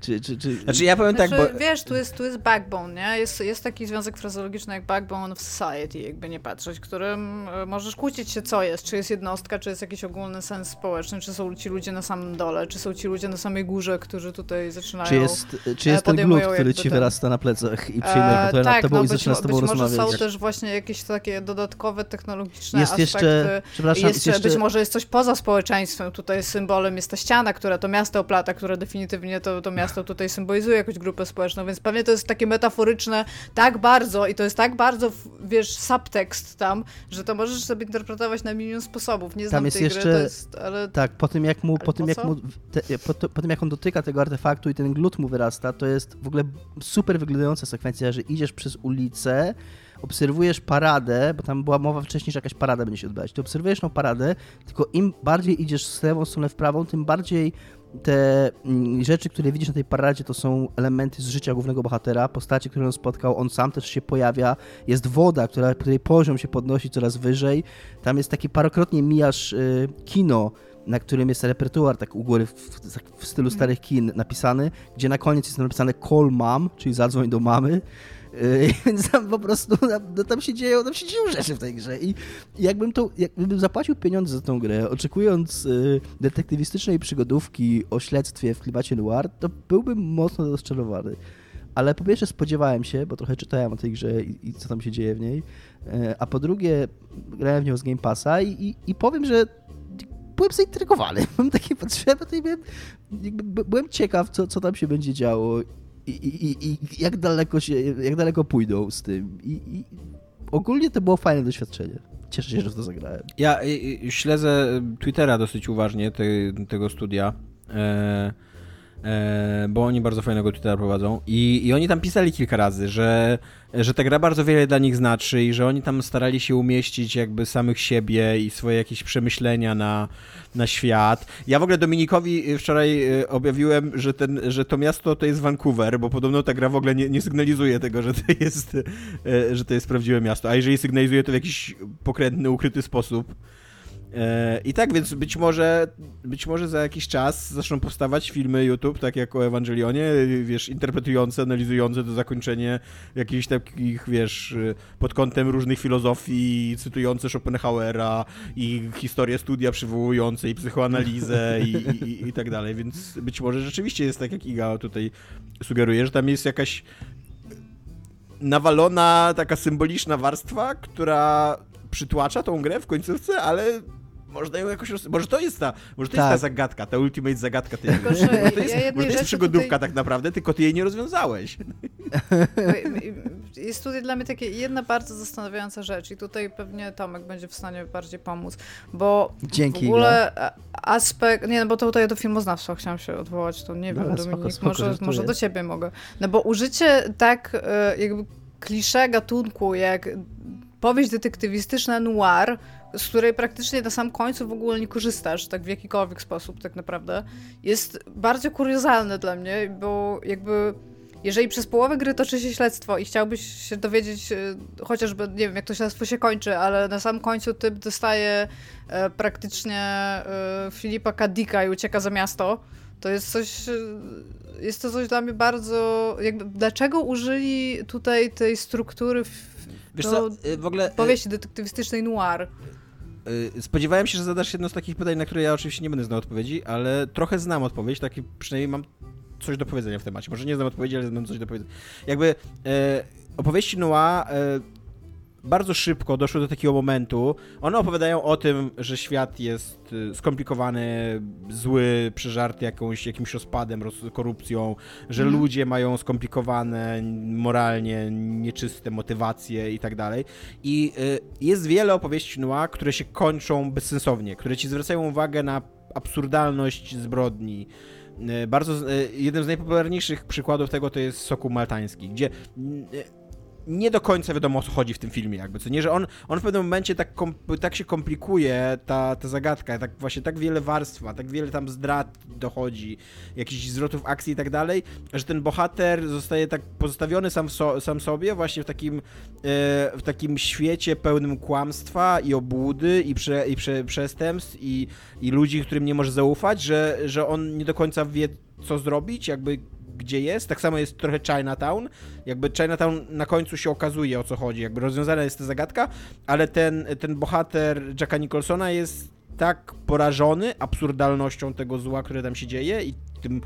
czy, czy, czy... Znaczy ja powiem tak, znaczy, tak, bo... Wiesz, tu jest, tu jest backbone, nie? Jest, jest taki związek frazologiczny jak backbone of society, jakby nie patrzeć, którym e, możesz kłócić się, co jest, czy jest jednostka, czy jest jakiś ogólny sens społeczny, czy są ci ludzie na samym dole, czy są ci ludzie na samej górze, którzy tutaj zaczynają Czy jest, czy jest ten glut, który ci ten... wyrasta na plecach i przyjmuje e, tak, tobą no, i zaczyna z tobą być rozmawiać? może są też właśnie jakieś takie dodatkowe technologiczne jest aspekty. Jeszcze, przepraszam, jest jeszcze... Być może jest coś poza społeczeństwem, tutaj symbolem jest ta ściana, która to miasto oplata, które definitywnie to, to miasto tutaj symbolizuje jakąś grupę społeczną, więc pewnie to jest takie metaforyczne tak bardzo i to jest tak bardzo, wiesz, subtekst tam, że to możesz sobie interpretować na milion sposobów. Nie znam tam jest tej jeszcze, gry, jest, ale... Tak, po tym jak mu, po, tym, jak mu te, po, to, po, tym jak on dotyka tego artefaktu i ten glut mu wyrasta, to jest w ogóle super wyglądająca sekwencja, że idziesz przez ulicę, obserwujesz paradę, bo tam była mowa wcześniej, że jakaś parada będzie się odbywać. Ty obserwujesz tą paradę, tylko im bardziej idziesz z lewą stronę w prawą, tym bardziej te mm, rzeczy, które widzisz na tej paradzie, to są elementy z życia głównego bohatera, postaci, które on spotkał, on sam też się pojawia, jest woda, która, której poziom się podnosi coraz wyżej, tam jest taki parokrotnie mijasz y, kino, na którym jest repertuar tak u góry w, w stylu mhm. starych kin napisany, gdzie na koniec jest napisane call mom, czyli zadzwoń do mamy, Y, więc tam po prostu no, tam się dzieją, tam się dzieją rzeczy w tej grze. I jakbym to, jakbym zapłacił pieniądze za tą grę, oczekując y, detektywistycznej przygodówki o śledztwie w klimacie noir, to byłbym mocno rozczarowany. Ale po pierwsze spodziewałem się, bo trochę czytałem o tej grze i, i co tam się dzieje w niej, y, a po drugie grałem w nią z Game Passa i, i, i powiem, że byłem zaintrygowany. Mam takie potrzeby, to byłem, byłem ciekaw, co, co tam się będzie działo i, i, i jak daleko się, jak daleko pójdą z tym. I, i ogólnie to było fajne doświadczenie. Cieszę się, że w to zagrałem. Ja śledzę Twittera dosyć uważnie te, tego studia. E, e, bo oni bardzo fajnego Twittera prowadzą i, i oni tam pisali kilka razy, że że ta gra bardzo wiele dla nich znaczy i że oni tam starali się umieścić jakby samych siebie i swoje jakieś przemyślenia na, na świat. Ja w ogóle Dominikowi y, wczoraj y, objawiłem, że, ten, że to miasto to jest Vancouver, bo podobno ta gra w ogóle nie, nie sygnalizuje tego, że to, jest, y, że to jest prawdziwe miasto, a jeżeli sygnalizuje to w jakiś pokrętny, ukryty sposób, I tak więc być może, być może za jakiś czas zaczną powstawać filmy YouTube, tak jak o Ewangelionie, wiesz, interpretujące, analizujące to zakończenie jakichś takich, wiesz, pod kątem różnych filozofii, cytujące Schopenhauera i historię studia przywołujące i psychoanalizę i, i, i tak dalej, więc być może rzeczywiście jest tak, jak Iga tutaj sugeruje, że tam jest jakaś nawalona taka symboliczna warstwa, która przytłacza tą grę w końcówce, ale można ją jakoś roz... Może to jest ta, może to tak. jest ta tak. zagadka, ta ultimate zagadka tej Tylko, że może to jest, ja może to jest przygodówka tutaj... tak naprawdę, tylko ty jej nie rozwiązałeś. Jest tutaj dla mnie takie jedna bardzo zastanawiająca rzecz i tutaj pewnie Tomek będzie w stanie bardziej pomóc, bo Dzięki, w ogóle aspekt, nie no bo to tutaj do filmoznawstwa chciałam się odwołać, to nie no, wiem, Dominik, spoko, spoko, może, może do ciebie mogę. No bo użycie tak e, jakby klisze gatunku jak powieść detektywistyczna noir, z której praktycznie na sam końcu w ogóle nie korzystasz, tak w jakikolwiek sposób tak naprawdę, jest bardzo kuriozalne dla mnie, bo jakby jeżeli przez połowę gry toczy się śledztwo i chciałbyś się dowiedzieć e, chociażby, nie wiem, jak to śledztwo się kończy, ale na samym końcu typ dostaje e, praktycznie e, Filipa Kadika i ucieka za miasto, To jest coś, jest to coś dla mnie bardzo, jakby, dlaczego użyli tutaj tej struktury w, Wiesz co, y, w ogóle... Y, powieści detektywistycznej noir? Y, spodziewałem się, że zadasz jedno z takich pytań, na które ja oczywiście nie będę znał odpowiedzi, ale trochę znam odpowiedź, taki przynajmniej mam coś do powiedzenia w temacie. Może nie znam odpowiedzi, ale mam coś do powiedzenia. Jakby e, opowieści noir e, bardzo szybko doszły do takiego momentu. One opowiadają o tym, że świat jest y, skomplikowany, zły, przeżarty jakąś, jakimś rozpadem, roz, korupcją, że mm. ludzie mają skomplikowane moralnie, nieczyste motywacje i tak dalej. I y, jest wiele opowieści noir, które się kończą bezsensownie, które ci zwracają uwagę na absurdalność zbrodni. Y, bardzo, jeden z najpopularniejszych przykładów tego to jest Sokół Maltański, gdzie nie do końca wiadomo o co chodzi w tym filmie, jakby, co nie, że on, on w pewnym momencie tak, tak się komplikuje, ta, ta zagadka, tak właśnie tak wiele warstwa, tak wiele tam zdrad dochodzi, jakichś zwrotów akcji i tak dalej, że ten bohater zostaje tak pozostawiony sam, so, sam sobie właśnie w takim, e, w takim świecie pełnym kłamstwa i obłudy i, prze, i prze, przestępstw i, i ludzi, którym nie może zaufać, że, że on nie do końca wie co zrobić, jakby gdzie jest. Tak samo jest trochę Chinatown. Jakby Chinatown na końcu się okazuje o co chodzi, jakby rozwiązana jest ta zagadka, ale ten, ten bohater Jacka Nicholsona jest tak porażony absurdalnością tego zła, które tam się dzieje i tym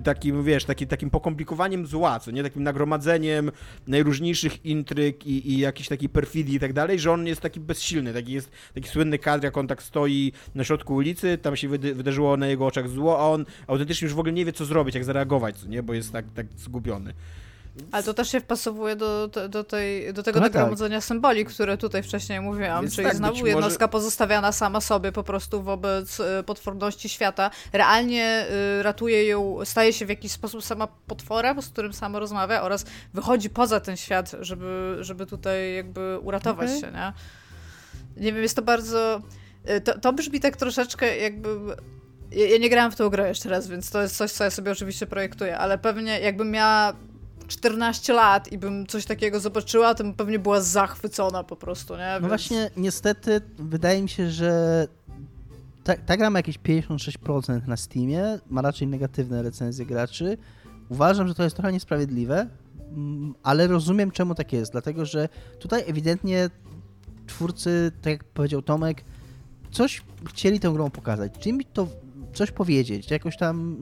takim, wiesz, taki, takim pokomplikowaniem zła, co nie, takim nagromadzeniem najróżniejszych intryg i, i jakiejś takiej perfidii i tak dalej, że on jest taki bezsilny, taki jest taki słynny kadr, jak on tak stoi na środku ulicy, tam się wydarzyło na jego oczach zło, a on autentycznie już w ogóle nie wie, co zrobić, jak zareagować, co nie, bo jest tak, tak zgubiony. Ale to też się wpasowuje do, do, tej, do tego no nagromadzenia tak. symboli, które tutaj wcześniej mówiłam, Więc czyli tak, znowu jednostka może... pozostawiana sama sobie po prostu wobec y, potworności świata. Realnie y, ratuje ją, staje się w jakiś sposób sama potworem, z którym sama rozmawia oraz wychodzi poza ten świat, żeby, żeby tutaj jakby uratować okay. się, nie? Nie wiem, jest to bardzo... Y, to, to brzmi tak troszeczkę jakby ja nie grałam w tą grę jeszcze raz, więc to jest coś, co ja sobie oczywiście projektuję, ale pewnie jakbym miała 14 lat i bym coś takiego zobaczyła, to bym pewnie była zachwycona po prostu, nie? No właśnie, niestety, wydaje mi się, że ta, ta gra ma jakieś 56% na Steamie, ma raczej negatywne recenzje graczy. Uważam, że to jest trochę niesprawiedliwe, mm, ale rozumiem, czemu tak jest, dlatego że tutaj ewidentnie twórcy, tak jak powiedział Tomek, coś chcieli tą grą pokazać. Czyli to coś powiedzieć, jakoś tam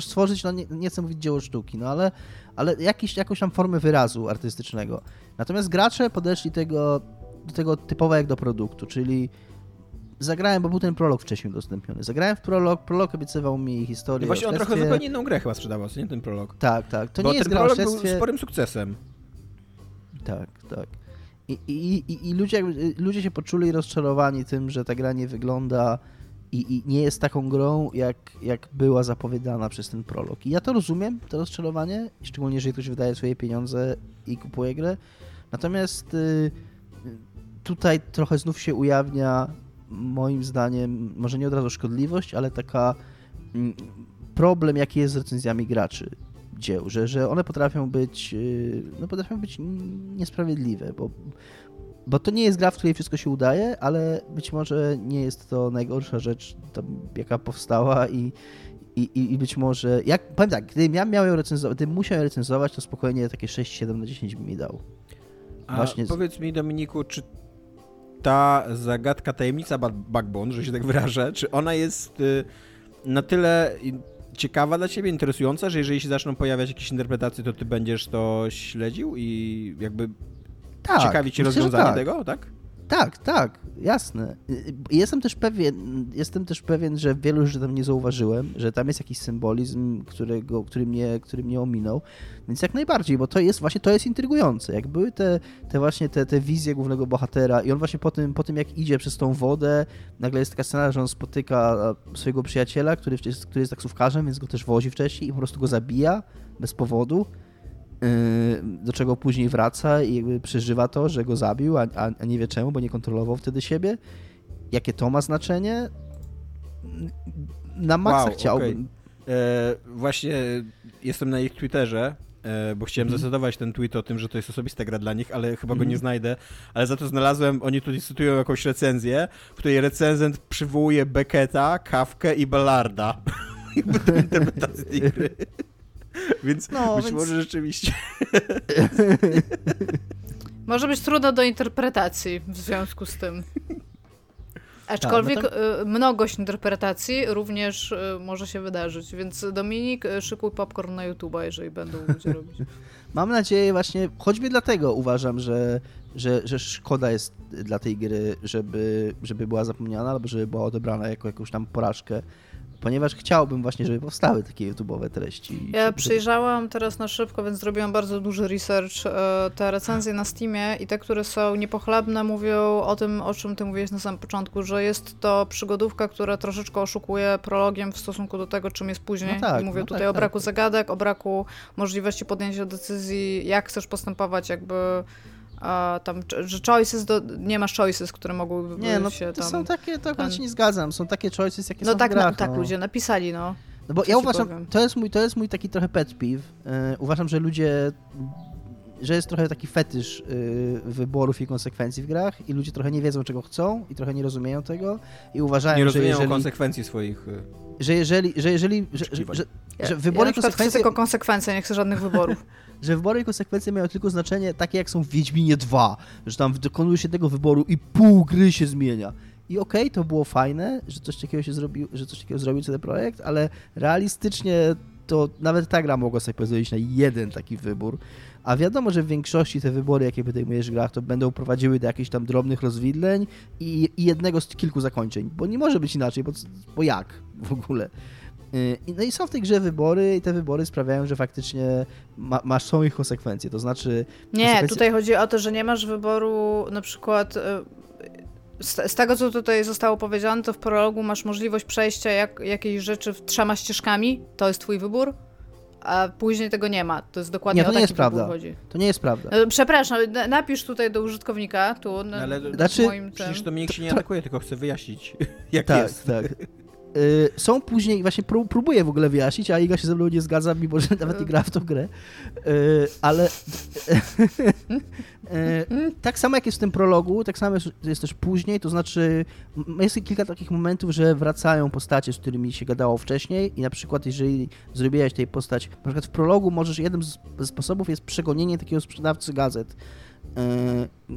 stworzyć, no nie, nie chcę mówić dzieło sztuki, no ale, ale jakiś, jakąś tam formę wyrazu artystycznego. Natomiast gracze podeszli tego, do tego typowo jak do produktu, czyli zagrałem, bo był ten prolog wcześniej udostępniony. Zagrałem w prolog, prolog obiecywał mi historię. No właśnie on trochę zupełnie inną grę chyba sprzedawał, co nie ten prolog. Tak, tak. To bo nie jest ten prolog był sporym sukcesem. Tak, tak. I, i, i, i ludzie, ludzie się poczuli rozczarowani tym, że ta gra nie wygląda i, i, nie jest taką grą, jak, jak była zapowiadana przez ten prolog. I ja to rozumiem, to rozczarowanie, szczególnie jeżeli ktoś wydaje swoje pieniądze i kupuje grę. Natomiast y, tutaj trochę znów się ujawnia, moim zdaniem, może nie od razu szkodliwość, ale taka mm, problem, jaki jest z recenzjami graczy dzieł, że, że one potrafią być, y, no potrafią być niesprawiedliwe, bo bo to nie jest gra, w której wszystko się udaje, ale być może nie jest to najgorsza rzecz, tam, jaka powstała i, i, i być może, jak, powiem tak, gdybym ja miał ją recenzować, gdybym musiał ją recenzować, to spokojnie takie 6-7 na 10 by mi dał. A Właśnie powiedz mi Dominiku, czy ta zagadka, tajemnica Backbone, że się tak wyrażę, czy ona jest y, na tyle ciekawa dla ciebie, interesująca, że jeżeli się zaczną pojawiać jakieś interpretacje, to ty będziesz to śledził i jakby tak, Ciekawi cię rozwiązanie tak. tego, tak? Tak, tak, jasne. Jestem też pewien, jestem też pewien, że wielu rzeczy tam nie zauważyłem, że tam jest jakiś symbolizm, którego, który, mnie, który mnie ominął, więc jak najbardziej, bo to jest właśnie, to jest intrygujące. Jak były te, te właśnie te, te wizje głównego bohatera i on właśnie po tym, po tym, jak idzie przez tą wodę, nagle jest taka scena, że on spotyka swojego przyjaciela, który, który jest taksówkarzem, więc go też wozi wcześniej i po prostu go zabija bez powodu do czego później wraca i jakby przeżywa to, że go zabił, a, a nie wie czemu, bo nie kontrolował wtedy siebie. Jakie to ma znaczenie? Na maksa wow, chciałbym. Okay. E, właśnie jestem na ich Twitterze, e, bo chciałem mm. zdecydować ten tweet o tym, że to jest osobista gra dla nich, ale chyba mm. go nie mhm. znajdę. Ale za to znalazłem, oni tutaj cytują jakąś recenzję, w której recenzent przywołuje Becketa, Kawkę i Ballarda. jakby do interpretacji gry. Więc no, być więc... może rzeczywiście. Może być trudno do interpretacji w związku z tym. Aczkolwiek tak, no to... mnogość interpretacji również może się wydarzyć, więc Dominik, szykuj popcorn na YouTube, jeżeli będą ludzie robić. Mam nadzieję właśnie, choćby dlatego uważam, że, że, że szkoda jest dla tej gry, żeby, żeby była zapomniana albo żeby była odebrana jako jakąś tam porażkę ponieważ chciałbym właśnie, żeby powstały takie YouTube'owe treści. Ja przyjrzałam teraz na szybko, więc zrobiłam bardzo duży research. E, te recenzje na Steamie i te, które są niepochlebne, mówią o tym, o czym ty mówiłeś na samym początku, że jest to przygodówka, która troszeczkę oszukuje prologiem w stosunku do tego, czym jest później. No tak, mówię no tutaj tak, o braku tak. zagadek, o braku możliwości podjęcia decyzji, jak chcesz postępować, jakby tam, że choices, do, nie masz choices, które mogłyby nie, no, się tam... są takie, to akurat ten... się nie zgadzam, są takie choices, jakie no są tak, w grach, no tak, ludzie napisali, no. No bo ja uważam, to jest, mój, to jest mój taki trochę pet peeve. Yy, uważam, że ludzie, że jest trochę taki fetysz yy, wyborów i konsekwencji w grach i ludzie trochę nie wiedzą, czego chcą i trochę nie rozumieją tego i uważają, nie rozumieją że jeżeli... konsekwencji swoich... Y, że jeżeli, że jeżeli, że, że, że, że wybory ja konsekwencje... chcę tylko konsekwencje, nie chcę żadnych wyborów. że wybory i konsekwencje mają tylko znaczenie takie, jak są w Wiedźminie 2, że tam dokonuje się tego wyboru i pół gry się zmienia. I okej, okay, to było fajne, że coś takiego się zrobił, że coś takiego zrobił ten projekt, ale realistycznie to nawet ta gra mogła sobie pozwolić na jeden taki wybór. A wiadomo, że w większości te wybory, jakie podejmujesz w grach, to będą prowadziły do jakichś tam drobnych rozwidleń i, i jednego z kilku zakończeń, bo nie może być inaczej, bo, bo jak w ogóle? Y, no i są w tej grze wybory i te wybory sprawiają, że faktycznie ma, masz są ich konsekwencje, to znaczy... Nie, konsekwencje... tutaj chodzi o to, że nie masz wyboru na przykład... Y, z, z, tego, co tutaj zostało powiedziane, to w prologu masz możliwość przejścia jak, jakiejś rzeczy trzema ścieżkami, to jest twój wybór, a później tego nie ma. To jest dokładnie nie, to o nie jest prawda. Chodzi. To nie jest prawda. No, przepraszam, napisz tutaj do użytkownika, tu na, Ale znaczy, moim przecież Dominik się nie atakuje, tylko chce wyjaśnić, jak tak, jest. Tak, tak. Y, są później, właśnie pró próbuję w ogóle wyjaśnić, a Iga się ze mną nie zgadza, mimo że nawet nie gra w tą grę, y, ale y, tak samo jak jest w tym prologu, tak samo jest, też później, to znaczy jest kilka takich momentów, że wracają postacie, z którymi się gadało wcześniej i na przykład jeżeli zrobiłeś tej postać, na przykład w prologu możesz, jednym z sposobów jest przegonienie takiego sprzedawcy gazet,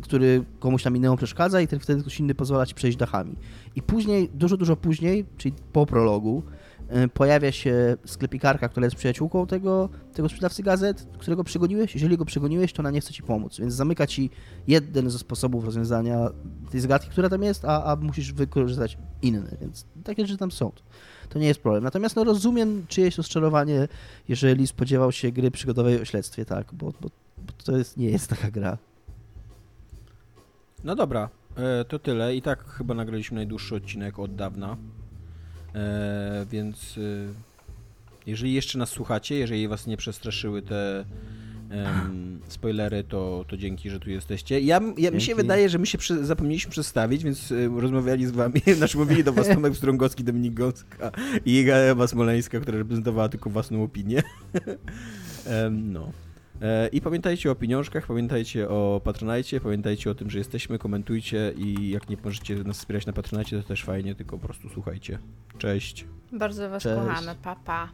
który komuś tam innemu przeszkadza i ten wtedy ktoś inny pozwala ci przejść dachami. I później, dużo, dużo później, czyli po prologu, e, pojawia się sklepikarka, która jest przyjaciółką tego, tego sprzedawcy gazet, którego przegoniłeś. Jeżeli go przegoniłeś, to ona nie chce ci pomóc, więc zamyka ci jeden ze sposobów rozwiązania tej zagadki, która tam jest, a, a musisz wykorzystać inny, więc takie rzeczy tam są. To nie jest problem. Natomiast no, rozumiem czyjeś rozczarowanie, jeżeli spodziewał się gry przygodowej o śledztwie, tak, bo, bo, bo to jest, nie jest taka gra. No dobra, e, to tyle. I tak chyba nagraliśmy najdłuższy odcinek od dawna. E, więc e, jeżeli jeszcze nas słuchacie, jeżeli was nie przestraszyły te spoilery, to, to dzięki, że tu jesteście. Ja, ja mi się wydaje, że my się przy, zapomnieliśmy przedstawić, więc rozmawiali z wami, znaczy mówili do was Tomek Strągowski, Dominik Gąska i Ewa Smoleńska, która reprezentowała tylko własną opinię. no. E, I pamiętajcie o pieniążkach, pamiętajcie o Patronajcie, pamiętajcie o tym, że jesteśmy, komentujcie i jak nie możecie nas wspierać na Patronajcie, to też fajnie, tylko po prostu słuchajcie. Cześć. Bardzo was Cześć. kochamy, papa. Pa.